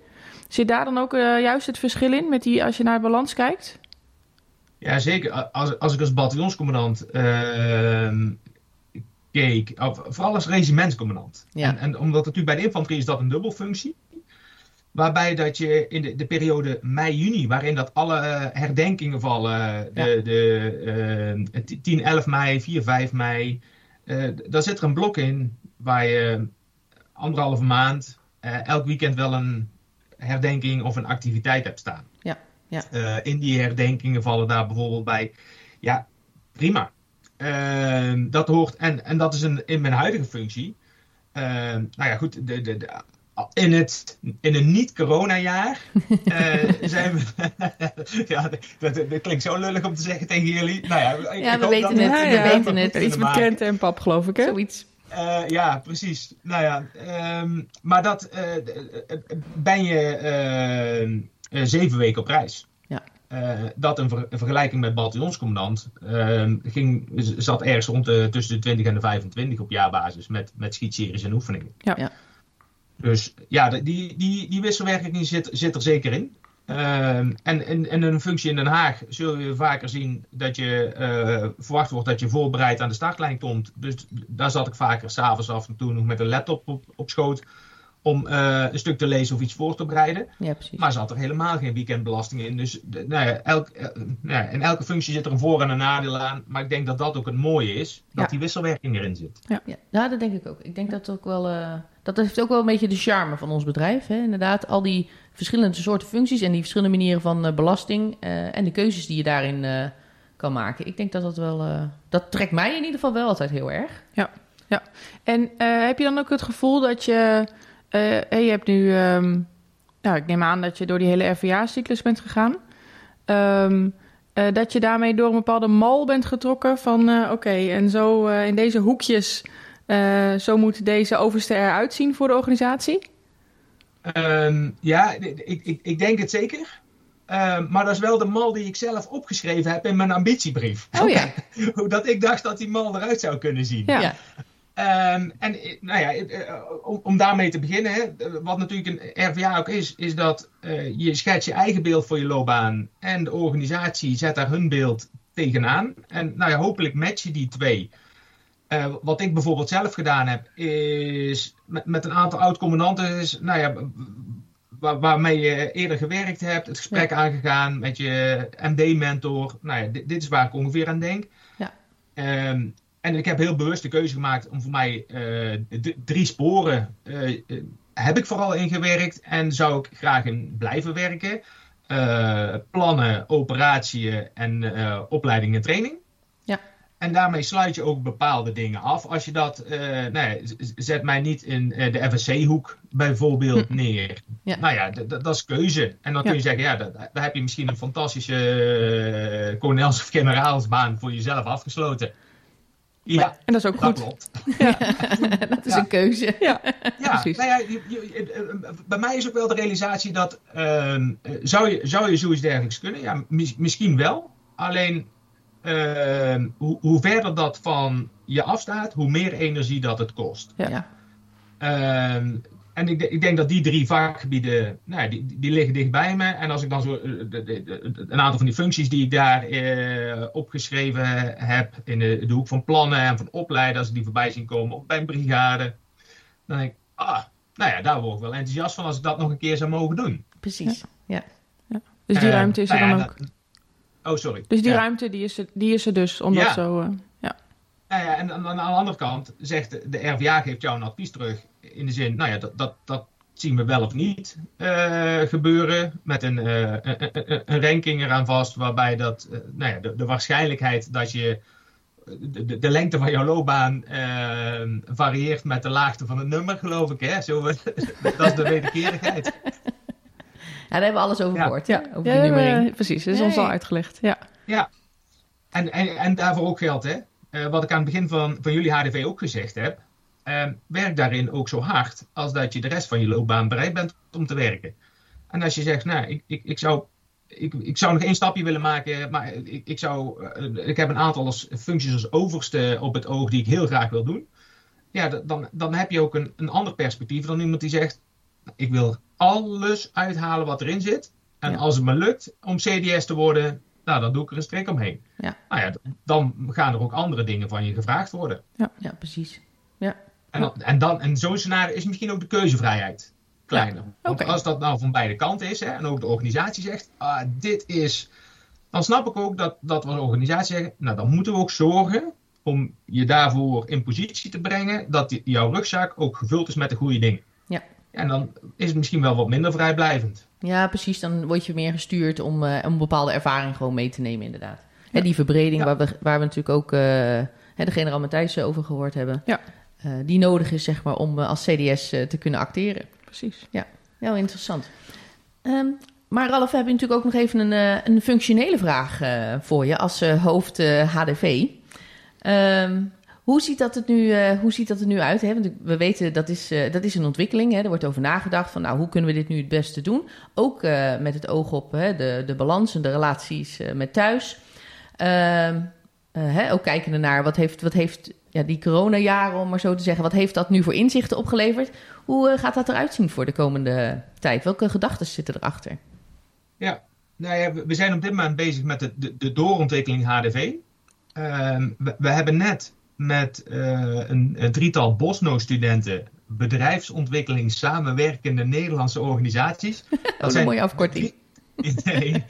Zit daar dan ook juist het verschil in met die, als je naar de balans kijkt? ja, zeker. Als, als ik als bataljonscommandant ehm, keek, of, vooral als regimentscommandant. Ja. En, en omdat natuurlijk bij de infanterie is dat een dubbelfunctie. Waarbij dat je in de, de periode mei-juni, waarin dat alle eh, herdenkingen vallen, de, Ja. de eh, 10, 11 mei, 4, 5 mei, eh, daar zit er een blok in waar je anderhalve maand, eh, elk weekend wel een herdenking of een activiteit hebt staan. Ja, ja. Eh, in die herdenkingen vallen daar bijvoorbeeld bij, ja, prima. Ehm, dat hoort, en, en dat is een, in mijn huidige functie. Ehm, nou ja, goed, de, de, de, in, het, in een niet-corona-jaar eh, zijn we. ja, dat, dat, dat klinkt zo lullig om te zeggen tegen jullie. Nou ja, ik, Ja, ik we weten het, we weten het. Iets met krenten en pap, geloof ik, hè? Zoiets. Eh, ja, precies. Nou ja, ehm, maar dat eh, eh, ben je zeven weken op reis. Eh, dat in, ver- in vergelijking met bataljonscommandant ehm, ging, zat ergens rond de, tussen de 20 en de 25 op jaarbasis met, met schietseries en oefeningen. Ja. Ja. Dus ja, die, die, die wisselwerking zit, zit er zeker in. Ehm, en in, in een functie in Den Haag zul je vaker zien dat je eh, verwacht wordt dat je voorbereid aan de startlijn komt. Dus daar zat ik vaker s'avonds af en toe nog met een laptop op, op schoot om eh, een stuk te lezen of iets voor te bereiden. Ja, precies. Maar zat er helemaal geen weekendbelasting in. Dus de- nou ja, elk, nou ja, in elke functie zit er een voor- en een nadeel aan. Maar ik denk dat dat ook het mooie is, dat Ja. die wisselwerking erin zit. Ja, ja, dat denk ik ook. Ik denk dat ook wel. eh, dat heeft ook wel een beetje de charme van ons bedrijf. Hè? Inderdaad, al die verschillende soorten functies en die verschillende manieren van eh, belasting eh, en de keuzes die je daarin eh, kan maken. Ik denk dat dat wel. eh, dat trekt mij in ieder geval wel altijd heel erg. En eh, heb je dan ook het gevoel dat je... eh, je hebt nu... ehm, nou, ik neem aan dat je door die hele RVA-cyclus bent gegaan. Ehm, eh, dat je daarmee door een bepaalde mal bent getrokken van... eh, oké, en zo eh, in deze hoekjes... eh, zo moet deze overste eruit zien voor de organisatie? Ehm, ja, ik, ik, ik denk het zeker. Ehm, maar dat is wel de mal die ik zelf opgeschreven heb in mijn ambitiebrief. Oh ja. Hoe dat ik dacht dat die mal eruit zou kunnen zien. Ja. Ehm, en eh, nou ja, eh, om, om daarmee te beginnen, hè, wat natuurlijk een RVA ook is, is dat eh, je schetst je eigen beeld voor je loopbaan en de organisatie zet daar hun beeld tegenaan. En nou ja, hopelijk match je die twee. Eh, wat ik bijvoorbeeld zelf gedaan heb, is met, met een aantal oud-commandanten, nou ja, waar- waarmee je eerder gewerkt hebt, het gesprek aangegaan met je MD-mentor. Nou ja, dit, dit is waar ik ongeveer aan denk. Ja. Ehm, en ik heb heel bewust de keuze gemaakt om voor mij eh, drie sporen eh, eh, heb ik vooral ingewerkt en zou ik graag in blijven werken. Plannen, operatieën en eh, opleiding en training. Ja. en daarmee sluit je ook bepaalde dingen af. Als je dat, nee, zet mij niet in de FSC-hoek bijvoorbeeld neer. Ja. Nou ja, dat is keuze. En dan Ja. kun je zeggen, ja, da- daar heb je misschien een fantastische uh, kolonels- of generaalsbaan voor jezelf afgesloten. Ja, En dat is ook dat goed. klopt. dat is Ja. een keuze. Ja, Ja, Precies. nou ja, je- je- eh, eh, bij mij is ook wel de realisatie dat ehm, eh, zou, je, zou je zoiets dergelijks kunnen? Ja, mis- misschien wel. Alleen ehm, hoe, hoe verder dat van je afstaat, hoe meer energie dat het kost. Ja. Ja. En ik, ik denk dat die drie vakgebieden, nou, ja, die, die liggen dichtbij me. En als ik dan zo eh, de- de- de- een aantal van die functies die ik daar eh, opgeschreven heb in de, de hoek van plannen en van opleiden, als ik die voorbij zien komen, of bij een brigade, dan denk ik, ah, nou ja, daar word ik wel enthousiast van als ik dat nog een keer zou mogen doen. Precies. Ja. dus die Eh, ruimte is er nou dan ja, ook. dat- oh, sorry. Dus die Ja. ruimte, die is er, die is er dus, omdat Ja. zo... eh, ja. Nou ja, en aan, aan de andere kant zegt de, de RVA geeft jou een advies terug in de zin, nou ja, dat, dat, dat zien we wel of niet eh, gebeuren met een, eh, een, een, een ranking eraan vast, waarbij dat, eh, nou ja, de, de waarschijnlijkheid dat je de, de, de lengte van jouw loopbaan varieert met de laagte van het nummer, geloof ik. Hè? Zo, dat is de wederkerigheid. Ja, daar hebben we alles over Ja. gehoord. Ja, Over ja, die nummering. precies. Dat is Nee. ons al uitgelegd. Ja. En, en, en daarvoor ook geldt, hè? Eh, wat ik aan het begin van, van jullie HDV ook gezegd heb. eh, werk daarin ook zo hard als dat je de rest van je loopbaan bereid bent om te werken. En als je zegt, nou, ik, ik, ik, zou, ik, ik zou nog één stapje willen maken, maar ik, ik, zou, eh, ik heb een aantal als, functies als overste op het oog die ik heel graag wil doen. Ja, dan, dan heb je ook een, een ander perspectief dan iemand die zegt, ik wil alles uithalen wat erin zit. En Ja. als het me lukt om CDS te worden, nou, dan doe ik er een strik omheen. Ja. Nou ja, dan gaan er ook andere dingen van je gevraagd worden. Ja, precies. En, dan, en, dan, en zo'n scenario is misschien ook de keuzevrijheid kleiner. Want als dat nou van beide kanten is, hè, en ook de organisatie zegt, ah, dit is... Dan snap ik ook dat, dat we als organisatie zeggen, nou dan moeten we ook zorgen om je daarvoor in positie te brengen dat die- jouw rugzak ook gevuld is met de goede dingen. Ja. En dan is het misschien wel wat minder vrijblijvend. Ja, precies. Dan word je meer gestuurd om eh, een bepaalde ervaring gewoon mee te nemen, inderdaad. Hè, die verbreding Ja. waar, we, waar we natuurlijk ook eh, hè, de generaal Matthijs over gehoord hebben. Ja. Eh, die nodig is, zeg maar, om als CDS te kunnen acteren. Precies. Heel interessant. Ehm, maar Ralf, we hebben natuurlijk ook nog even een, een functionele vraag voor je als hoofd HDV. Ehm, hoe, ziet dat het nu, eh, hoe ziet dat er nu uit? Hè? Want we weten dat is, eh, dat is een ontwikkeling. Hè? Er wordt over nagedacht van nou, hoe kunnen we dit nu het beste doen? Ook eh, met het oog op hè, de, de balans en de relaties met thuis. Ehm, eh, hè, ook kijkende naar wat heeft, wat heeft ja, die coronajaren, om maar zo te zeggen, wat heeft dat nu voor inzichten opgeleverd? Hoe gaat dat eruit zien voor de komende tijd? Welke gedachten zitten erachter? Nou ja, we zijn op dit moment bezig met de, de, doorontwikkeling HDV. Ehm, we hebben net met eh, een, een drietal Bosno-studenten bedrijfsontwikkeling samenwerkende Nederlandse organisaties. Dat is een mooie afkorting. Nee,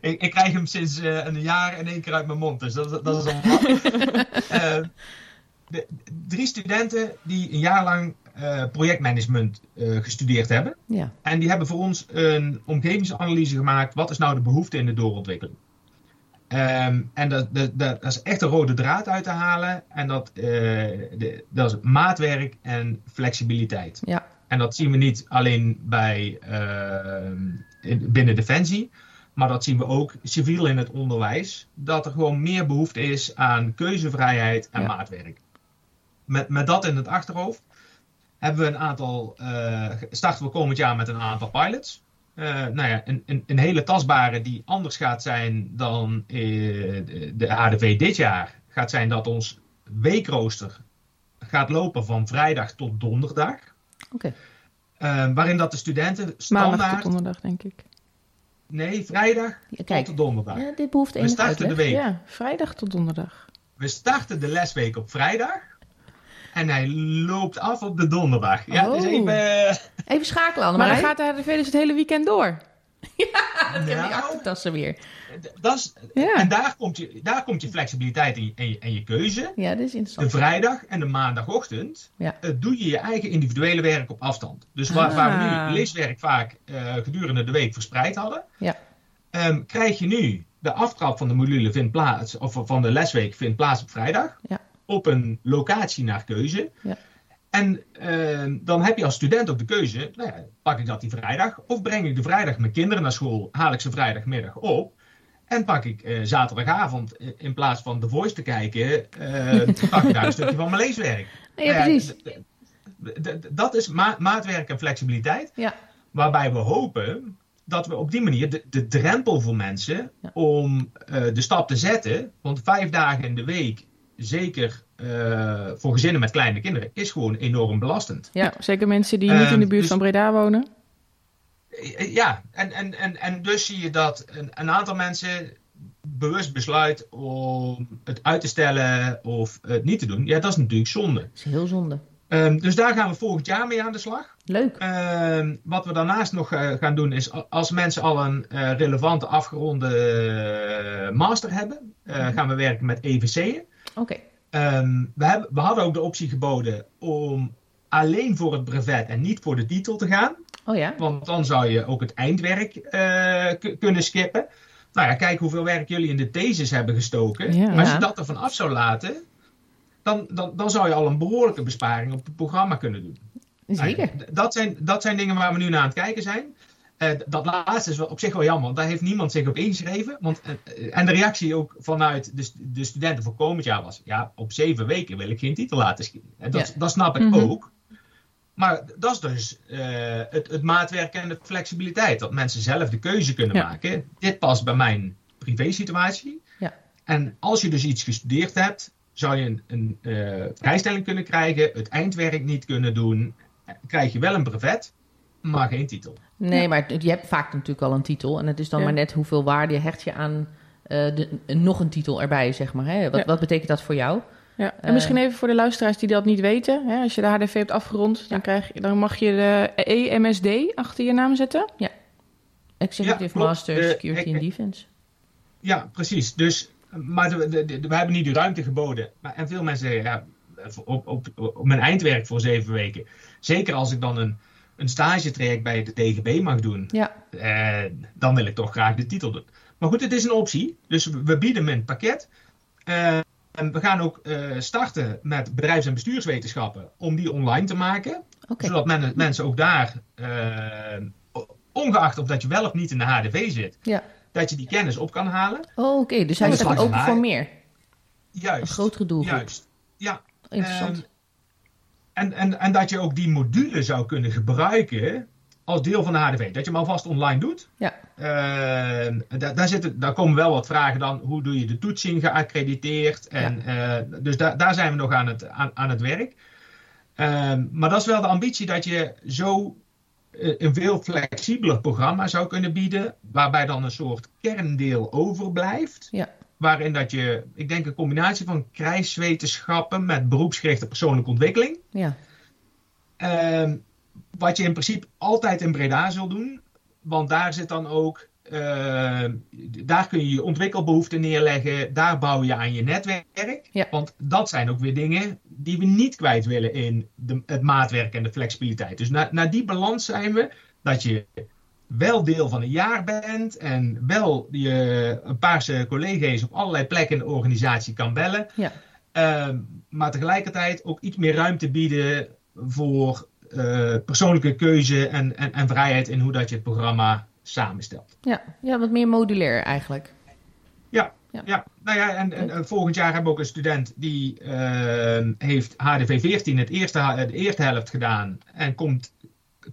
ik, ik krijg hem sinds eh, een jaar in één keer uit mijn mond, dus dat, dat is al wat. Eh, de, drie studenten die een jaar lang projectmanagement gestudeerd hebben. Ja, En die hebben voor ons een omgevingsanalyse gemaakt. Wat is nou de behoefte in de doorontwikkeling? Ehm, en dat, dat, dat is echt een rode draad uit te halen. En dat, eh, de, dat is maatwerk en flexibiliteit. Ja. En dat zien we niet alleen bij, ehm, in- binnen Defensie. Maar dat zien we ook civiel in het onderwijs. Dat er gewoon meer behoefte is aan keuzevrijheid en Ja. maatwerk. Met, met dat in het achterhoofd hebben we een aantal, eh, starten we komend jaar met een aantal pilots. Eh, nou ja, een, een, een hele tastbare die anders gaat zijn dan eh, de, HDV dit jaar. Gaat zijn dat ons weekrooster gaat lopen van vrijdag tot donderdag. oké. Eh, waarin dat de studenten Maandag standaard... tot donderdag, denk ik. Nee, vrijdag Ja, Kijk, tot donderdag. ja, dit behoeft we starten de week. Ja, vrijdag tot donderdag. We starten de lesweek op vrijdag. En hij loopt af op de donderdag. Ja, dus Oh. even... eh, Even schakelen, Maar dan gaat de dus het hele weekend door. Heb die nou, achtertassen weer. dat is, Ja. En daar komt, je, daar komt je flexibiliteit en je, en je, en je keuze. Ja, dit is De interessant. vrijdag en de maandagochtend Ja. eh, doe je je eigen individuele werk op afstand. Dus waar, Ah. waar we nu leeswerk vaak eh, gedurende de week verspreid hadden, Ja. ehm, krijg je nu de aftrap van de module vindt plaats, of van de lesweek vindt plaats op vrijdag. Ja. Op een locatie naar keuze. Ja. En eh, dan heb je als student ook de keuze, nou ja, pak ik dat die vrijdag? Of breng ik de vrijdag mijn kinderen naar school, haal ik ze vrijdagmiddag op. En pak ik eh, zaterdagavond eh, in plaats van The Voice te kijken, eh, pak ik daar een stukje van mijn leeswerk. Ja, precies. Dat is ma- maatwerk en flexibiliteit. Ja. Waarbij we hopen dat we op die manier de, de drempel voor mensen Ja. om de stap te zetten. Want vijf dagen in de week, zeker eh, voor gezinnen met kleine kinderen, is gewoon enorm belastend. Ja, zeker mensen die niet in de Ehm, buurt dus- van Breda wonen. Eh, Ja, en, en, en, en dus zie je dat een, een aantal mensen bewust besluit om het uit te stellen of het niet te doen. Ja, dat is natuurlijk zonde. Dat is heel zonde. Ehm, dus daar gaan we volgend jaar mee aan de slag. Leuk. Ehm, wat we daarnaast nog eh, gaan doen is, als mensen al een eh, relevante afgeronde eh, master hebben, eh, gaan we werken met EVC'en. Oké. Ehm, we, hebben, we hadden ook de optie geboden om alleen voor het brevet en niet voor de titel te gaan. Oh ja? Want dan zou je ook het eindwerk eh, kunnen skippen. Nou ja, kijk hoeveel werk jullie in de thesis hebben gestoken. Ja. Als je dat ervan af zou laten, dan, dan, dan zou je al een behoorlijke besparing op het programma kunnen doen. Zeker. Nou dat, zijn, dat zijn dingen waar we nu naar aan het kijken zijn. Eh, dat laatste is wel op zich wel jammer, want daar heeft niemand zich op ingeschreven. Want, eh, en de reactie ook vanuit de, de studenten voor komend jaar was: ja, op zeven weken wil ik geen titel laten zien. En dat, Ja. dat snap ik Mhm. ook. Maar dat is dus eh, het, het maatwerk en de flexibiliteit. Dat mensen zelf de keuze kunnen Ja. maken. Dit past bij mijn privésituatie. Ja. En als je dus iets gestudeerd hebt, zou je een, een eh, vrijstelling kunnen krijgen, het eindwerk niet kunnen doen. Krijg je wel een brevet, maar geen titel. Nee, maar je hebt vaak natuurlijk al een titel. En het is dan Ja. maar net hoeveel waarde hecht je aan eh, de, nog een titel erbij, zeg maar. Hè? Wat, Ja. wat betekent dat voor jou? Ja. En Eh. misschien even voor de luisteraars die dat niet weten. Hè, als je de HDV hebt afgerond, dan, krijg je, dan mag je de EMSD achter je naam zetten. Executive Ja, klopt. Master De- Security and Defense. Ja, precies. Dus, maar de, de, de- we hebben niet de ruimte geboden. Maar, en veel mensen zeggen, ja, op, op, op mijn eindwerk voor zeven weken. Zeker als ik dan een, een stagetraject bij de DGB mag doen. Ja, Eh, dan wil ik toch graag de titel doen. Maar goed, het is een optie. Dus we bieden hem het pakket. Eh, en we gaan ook eh, starten met bedrijfs- en bestuurswetenschappen om die online te maken. Zodat men- mensen ook daar, ongeacht of dat je wel of niet in de HDV zit, Ja. dat je die kennis op kan halen. Oh, oké. Dus hij staat open gaat voor meer. Juist. Een grotere doelgroep. Juist. Ja. Interessant. En, en, en dat je ook die module zou kunnen gebruiken als deel van de HDV. Dat je hem alvast online doet. Ja. Ehm, da- daar, zitten, daar komen wel wat vragen dan. Hoe doe je de toetsing geaccrediteerd? En, eh, dus da- daar zijn we nog aan het, aan, aan het werk. Ehm, maar dat is wel de ambitie dat je zo eh, een veel flexibeler programma zou kunnen bieden. Waarbij dan een soort kerndeel overblijft. Ja. Waarin dat je, ik denk een combinatie van krijgswetenschappen met beroepsgerichte persoonlijke ontwikkeling. Ja. Ehm, wat je in principe altijd in Breda zult doen. Want daar zit dan ook. ehm, daar kun je je ontwikkelbehoeften neerleggen. Daar bouw je aan je netwerk. Ja. Want dat zijn ook weer dingen die we niet kwijt willen in de, het maatwerk en de flexibiliteit. Dus naar, naar die balans zijn we. Dat je wel deel van een jaar bent. En wel je een paar collega's op allerlei plekken in de organisatie kan bellen. Ja. Ehm, maar tegelijkertijd ook iets meer ruimte bieden voor eh, persoonlijke keuze en, en, en vrijheid in hoe dat je het programma samenstelt. Ja. ja, wat meer modulair eigenlijk. Ja, Ja. ja. nou ja, en, en, en volgend jaar hebben we ook een student die ehm, heeft HDV 14 het eerste, de eerste helft gedaan en komt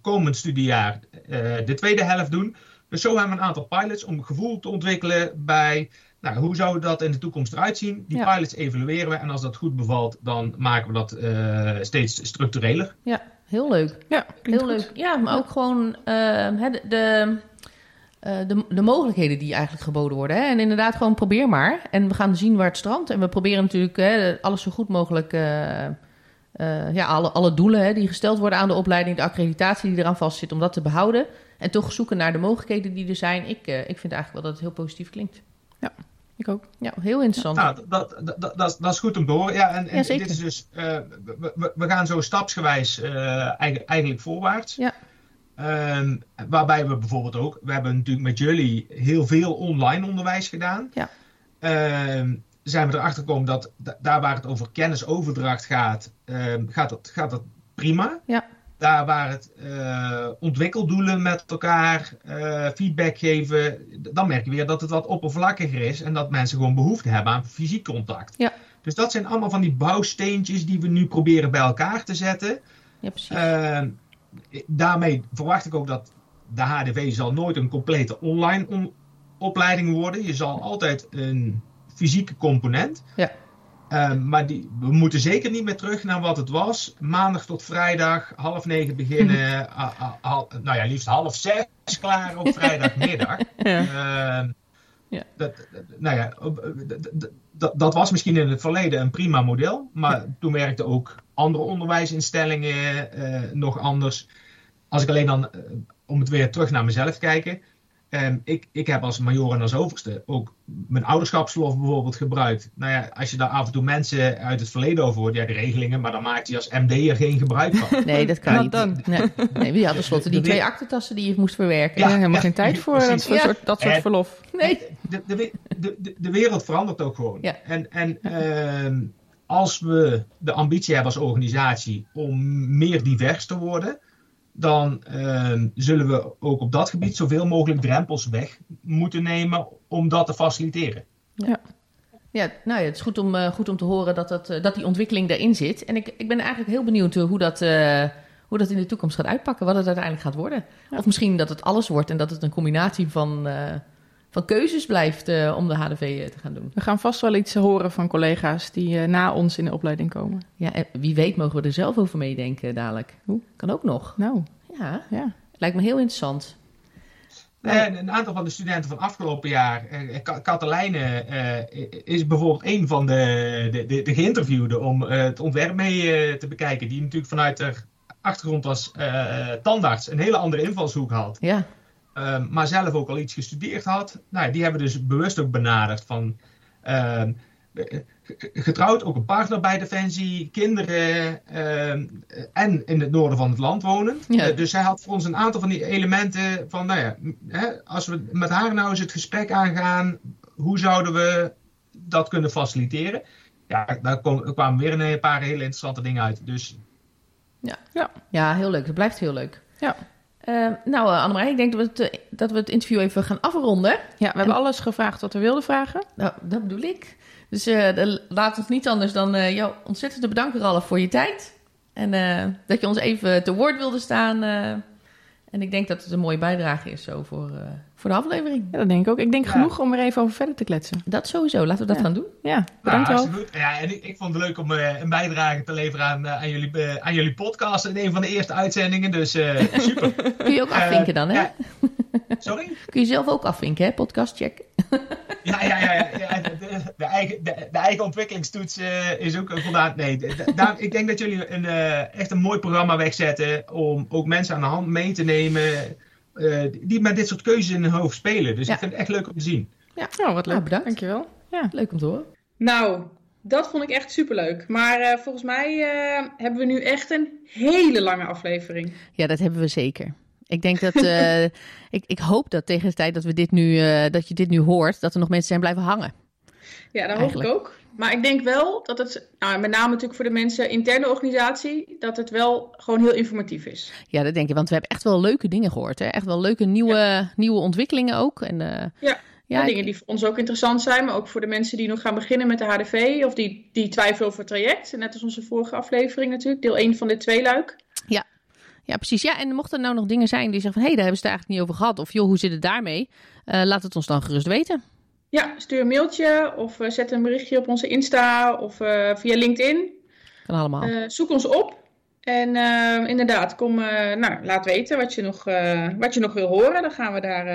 komend studiejaar eh, de tweede helft doen. Dus zo hebben we een aantal pilots om gevoel te ontwikkelen bij nou, hoe zou dat in de toekomst eruit zien. Die Ja. pilots evalueren we en als dat goed bevalt, dan maken we dat eh, steeds structureler. Ja, heel leuk. Ja, Heel goed. leuk. Ja, maar ook gewoon eh, hè, de, de, eh, de, de mogelijkheden die eigenlijk geboden worden. Hè? En inderdaad, gewoon probeer maar. En we gaan zien waar het strandt. En we proberen natuurlijk hè, alles zo goed mogelijk. eh, eh, ja, alle, alle doelen hè, die gesteld worden aan de opleiding, de accreditatie die eraan vastzit, om dat te behouden. En toch zoeken naar de mogelijkheden die er zijn. Ik, eh, ik vind eigenlijk wel dat het heel positief klinkt. Ik ook. Ja, heel interessant. Nou, dat, dat, dat, dat, is- dat is goed om te horen. Ja, en, Ja, dit is dus, eh, we, we- gaan zo stapsgewijs eh, eigenlijk, eigenlijk voorwaarts. Ja. Ehm, waarbij we bijvoorbeeld ook, we hebben natuurlijk met jullie heel veel online onderwijs gedaan. Ja. Ehm, zijn we erachter gekomen dat da- daar waar het over kennisoverdracht gaat, ehm, gaat, dat, gaat dat prima. Ja. Daar waar het eh, ontwikkeldoelen met elkaar, eh, feedback geven, dan merk je weer dat het wat oppervlakkiger is en dat mensen gewoon behoefte hebben aan fysiek contact. Ja. Dus dat zijn allemaal van die bouwsteentjes die we nu proberen bij elkaar te zetten. Ja, precies. Ehm, daarmee verwacht ik ook dat de HDV zal nooit een complete online on- opleiding worden. Je zal altijd een fysieke component. Ja. Ehm, maar die, we moeten zeker niet meer terug naar wat het was. Maandag tot vrijdag, half negen beginnen. a- a- hal- nou ja, liefst half zes klaar op vrijdagmiddag. Ja. Ehm, Ja. dat, nou ja, dat- was misschien in het verleden een prima model. Maar toen werkten ook andere onderwijsinstellingen eh, nog anders. Als ik alleen dan, eh, om het weer terug naar mezelf kijken. Ehm, ik, ik heb als major en als overste ook mijn ouderschapsverlof bijvoorbeeld gebruikt. Nou ja, als je daar af en toe mensen uit het verleden over hoort, ja, de regelingen, maar dan maakt hij als MD'er geen gebruik van. Nee, dat kan niet. done. Nee, nee, wie had tenslotte die De twee aktentassen die je moest verwerken? Ja, Ja, helemaal ja, geen tijd voor dat, soort, dat soort En- verlof. Nee. De, de, de, de, wereld verandert ook gewoon. Ja. En, en ehm, als we de ambitie hebben als organisatie om meer divers te worden, dan ehm, zullen we ook op dat gebied zoveel mogelijk drempels weg moeten nemen om dat te faciliteren. Ja, nou ja, het is goed om, eh, goed om te horen dat, dat, eh, dat die ontwikkeling daarin zit. En ik, ik ben eigenlijk heel benieuwd eh, hoe dat, eh, hoe dat in de toekomst gaat uitpakken. Wat het uiteindelijk gaat worden. Ja. Of misschien dat het alles wordt en dat het een combinatie van, eh, van keuzes blijft eh, om de HDV eh, te gaan doen. We gaan vast wel iets horen van collega's die eh, na ons in de opleiding komen. Ja, en wie weet mogen we er zelf over meedenken dadelijk. Oeh. Kan ook nog. Nou, Ja, ja. lijkt me heel interessant. En een aantal van de studenten van afgelopen jaar, eh, Ka- Katelijne eh, is bijvoorbeeld een van de, de, de, de geïnterviewden om eh, het ontwerp mee eh, te bekijken. Die natuurlijk vanuit haar achtergrond als eh, tandarts een hele andere invalshoek had. Ja, Ehm, maar zelf ook al iets gestudeerd had. Nou, die hebben dus bewust ook benaderd van. ehm, eh, ge- getrouwd, ook een partner bij Defensie, kinderen ehm, en in het noorden van het land wonen. Ja. Eh, dus zij had voor ons een aantal van die elementen van, nou ja, hè, als we met haar nou eens het gesprek aangaan, hoe zouden we dat kunnen faciliteren? Ja, daar kom- er kwamen weer een paar hele interessante dingen uit. Dus ja heel leuk. Dat blijft heel leuk. Ja. Eh, nou, uh, Annemarie, ik denk dat we, het, eh, dat we het interview even gaan afronden. ja, we hebben alles gevraagd wat we wilden vragen. Nou, dat bedoel ik. Dus eh, de- laat ons niet anders dan eh, jou ontzettend te bedanken, Ralf, voor je tijd. En eh, dat je ons even te woord wilde staan. eh. en ik denk dat het een mooie bijdrage is zo voor, eh, voor de aflevering. Ja, dat denk ik ook. Ik denk Ja. genoeg om er even over verder te kletsen. Dat sowieso. Laten we dat Ja. gaan doen. Ja, Nou, bedankt wel. hartstikke goed. Ja, en ik, ik vond het leuk om eh, een bijdrage te leveren aan, eh, aan, jullie, eh, aan jullie podcast in een van de eerste uitzendingen. Dus eh, super. Kun je ook afvinken dan, hè? ja. Sorry? Kun je zelf ook afvinken, hè? Podcast check. Ja, ja, ja. ja, ja de, de- de eigen, de, de eigen ontwikkelingstoets is ook voldaan. Nee, de- de- daar, ik denk dat jullie een, eh, echt een mooi programma wegzetten om ook mensen aan de hand mee te nemen die met dit soort keuzes in hun hoofd spelen. Dus Ja. ik vind het echt leuk om te zien. Ja, oh, wat leuk. Nou, bedankt. Dankjewel. Ja. Leuk om te horen. Nou, dat vond ik echt superleuk. Maar eh, volgens mij eh, hebben we nu echt een hele lange aflevering. Ja, dat hebben we zeker. Ik denk dat. eh, ik, ik hoop dat tegen de tijd dat, we dit nu, eh, dat je dit nu hoort, dat er nog mensen zijn blijven hangen. Ja, dat Eigenlijk. hoop ik ook. Maar ik denk wel dat het, nou, met name natuurlijk voor de mensen interne organisatie, dat het wel gewoon heel informatief is. Ja, dat denk ik. Want we hebben echt wel leuke dingen gehoord. Hè? Echt wel leuke nieuwe, nieuwe ontwikkelingen ook. En, eh, Ja, ja, Ja, ik- dingen die voor ons ook interessant zijn, maar ook voor de mensen die nog gaan beginnen met de HDV of die, die twijfelen over het traject. Net als onze vorige aflevering natuurlijk, deel 1 van dit tweeluik. ja, precies. Ja, en mochten er nou nog dingen zijn die zeggen van... hé, hey, daar hebben ze het eigenlijk niet over gehad. Of joh, hoe zit het daarmee? Eh, laat het ons dan gerust weten. Ja, stuur een mailtje of eh, zet een berichtje op onze Insta of eh, via LinkedIn. Kan allemaal. Eh, zoek ons op. En inderdaad, kom, nou, laat weten wat je, nog, wat je nog wil horen. Dan gaan we daar,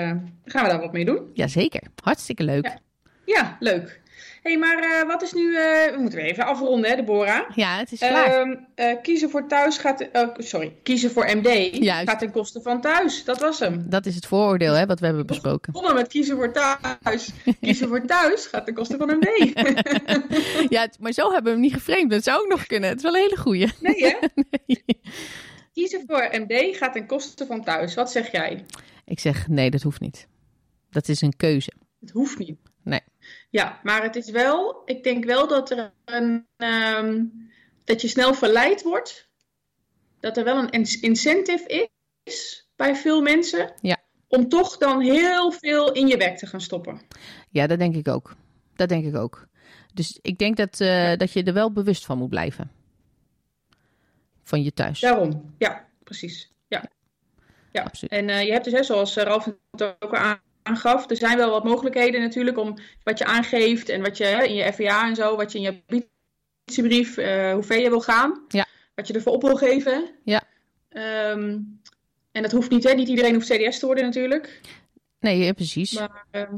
gaan we daar wat mee doen. Jazeker. Hartstikke leuk. Ja. Ja, leuk. Hey, maar eh, wat is nu... eh, we moeten weer even afronden, hè, Deborah. Ja, het is klaar. Ehm, eh, kiezen voor thuis gaat... sorry, kiezen voor MD Juist. gaat ten koste van thuis. Dat was hem. dat is het vooroordeel hè, wat we hebben besproken. Begonnen met kiezen voor thuis. Kiezen voor thuis gaat ten koste van MD. ja, maar zo hebben we hem niet geframed. Dat zou ook nog kunnen. Het is wel een hele goeie. nee, hè? kiezen voor MD gaat ten koste van thuis. Wat zeg jij? Ik zeg nee, dat hoeft niet. Dat is een keuze. Het hoeft niet. Nee. Ja, maar het is wel, ik denk wel dat er een, ehm, dat je snel verleid wordt. Dat er wel een in- incentive is bij veel mensen. Ja. Om toch dan heel veel in je werk te gaan stoppen. Ja, dat denk ik ook. Dat denk ik ook. Dus ik denk dat, eh, dat je er wel bewust van moet blijven. Van je thuis. Daarom, ja, precies. Ja, ja. Absoluut. En eh, je hebt dus, hè, zoals eh, Ralf het ook al aan- aangaf, er zijn wel wat mogelijkheden natuurlijk om wat je aangeeft en wat je in je FVA en zo, wat je in je ambitiebrief, eh hoe ver je wil gaan, Ja. wat je ervoor op wil geven. Ja. Ehm, en dat hoeft niet, hè? niet iedereen hoeft CDS te worden natuurlijk. Nee, precies. Maar, ehm,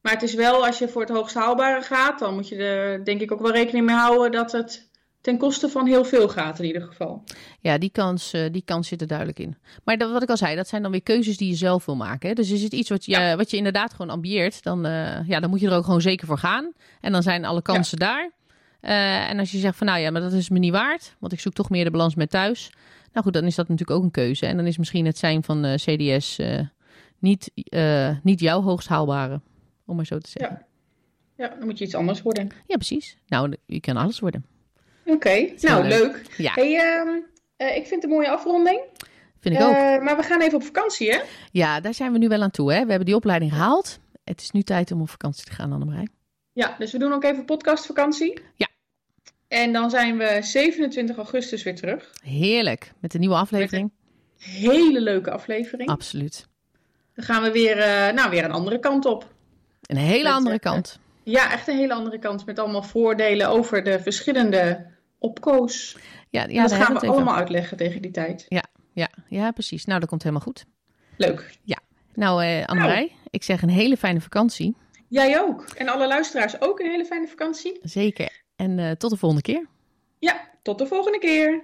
maar het is wel, als je voor het hoogst haalbare gaat, dan moet je er denk ik ook wel rekening mee houden dat het ten koste van heel veel gaat in ieder geval. Ja, die kans, eh, die kans zit er duidelijk in. Maar dat, wat ik al zei, dat zijn dan weer keuzes die je zelf wil maken. Hè? Dus is het iets wat je, wat je inderdaad gewoon ambieert, dan, eh, ja, dan moet je er ook gewoon zeker voor gaan. En dan zijn alle kansen daar. Eh, en als je zegt van nou ja, maar dat is me niet waard, want ik zoek toch meer de balans met thuis. Nou goed, dan is dat natuurlijk ook een keuze. En dan is misschien het zijn van eh, CDS eh, niet, eh, niet jouw hoogst haalbare, om maar zo te zeggen. Ja, dan moet je iets anders worden. Ja, precies. Nou, je kan alles worden. Oké, nou leuk. leuk. Ja, Hey, ehm, eh, ik vind het een mooie afronding. vind ik ook. Eh, maar we gaan even op vakantie, hè? Ja, daar zijn we nu wel aan toe. Hè? We hebben die opleiding gehaald. Het is nu tijd om op vakantie te gaan, Annemarij. Ja, dus we doen ook even podcastvakantie. Ja. En dan zijn we 27 augustus weer terug. Heerlijk. Met een nieuwe aflevering. Hele leuke aflevering. Absoluut. Dan gaan we weer, eh, nou, weer een andere kant op. Een hele Met, andere kant. Ja, echt een hele andere kant. Met allemaal voordelen over de verschillende opkoos. Ja, Ja, ja dat gaan we allemaal uitleggen tegen die tijd. Ja, ja, precies. Nou, dat komt helemaal goed. Leuk. Nou, eh Annemarij, ik zeg een hele fijne vakantie. Jij ook. En alle luisteraars ook een hele fijne vakantie. Zeker. En eh, tot de volgende keer. Ja, tot de volgende keer.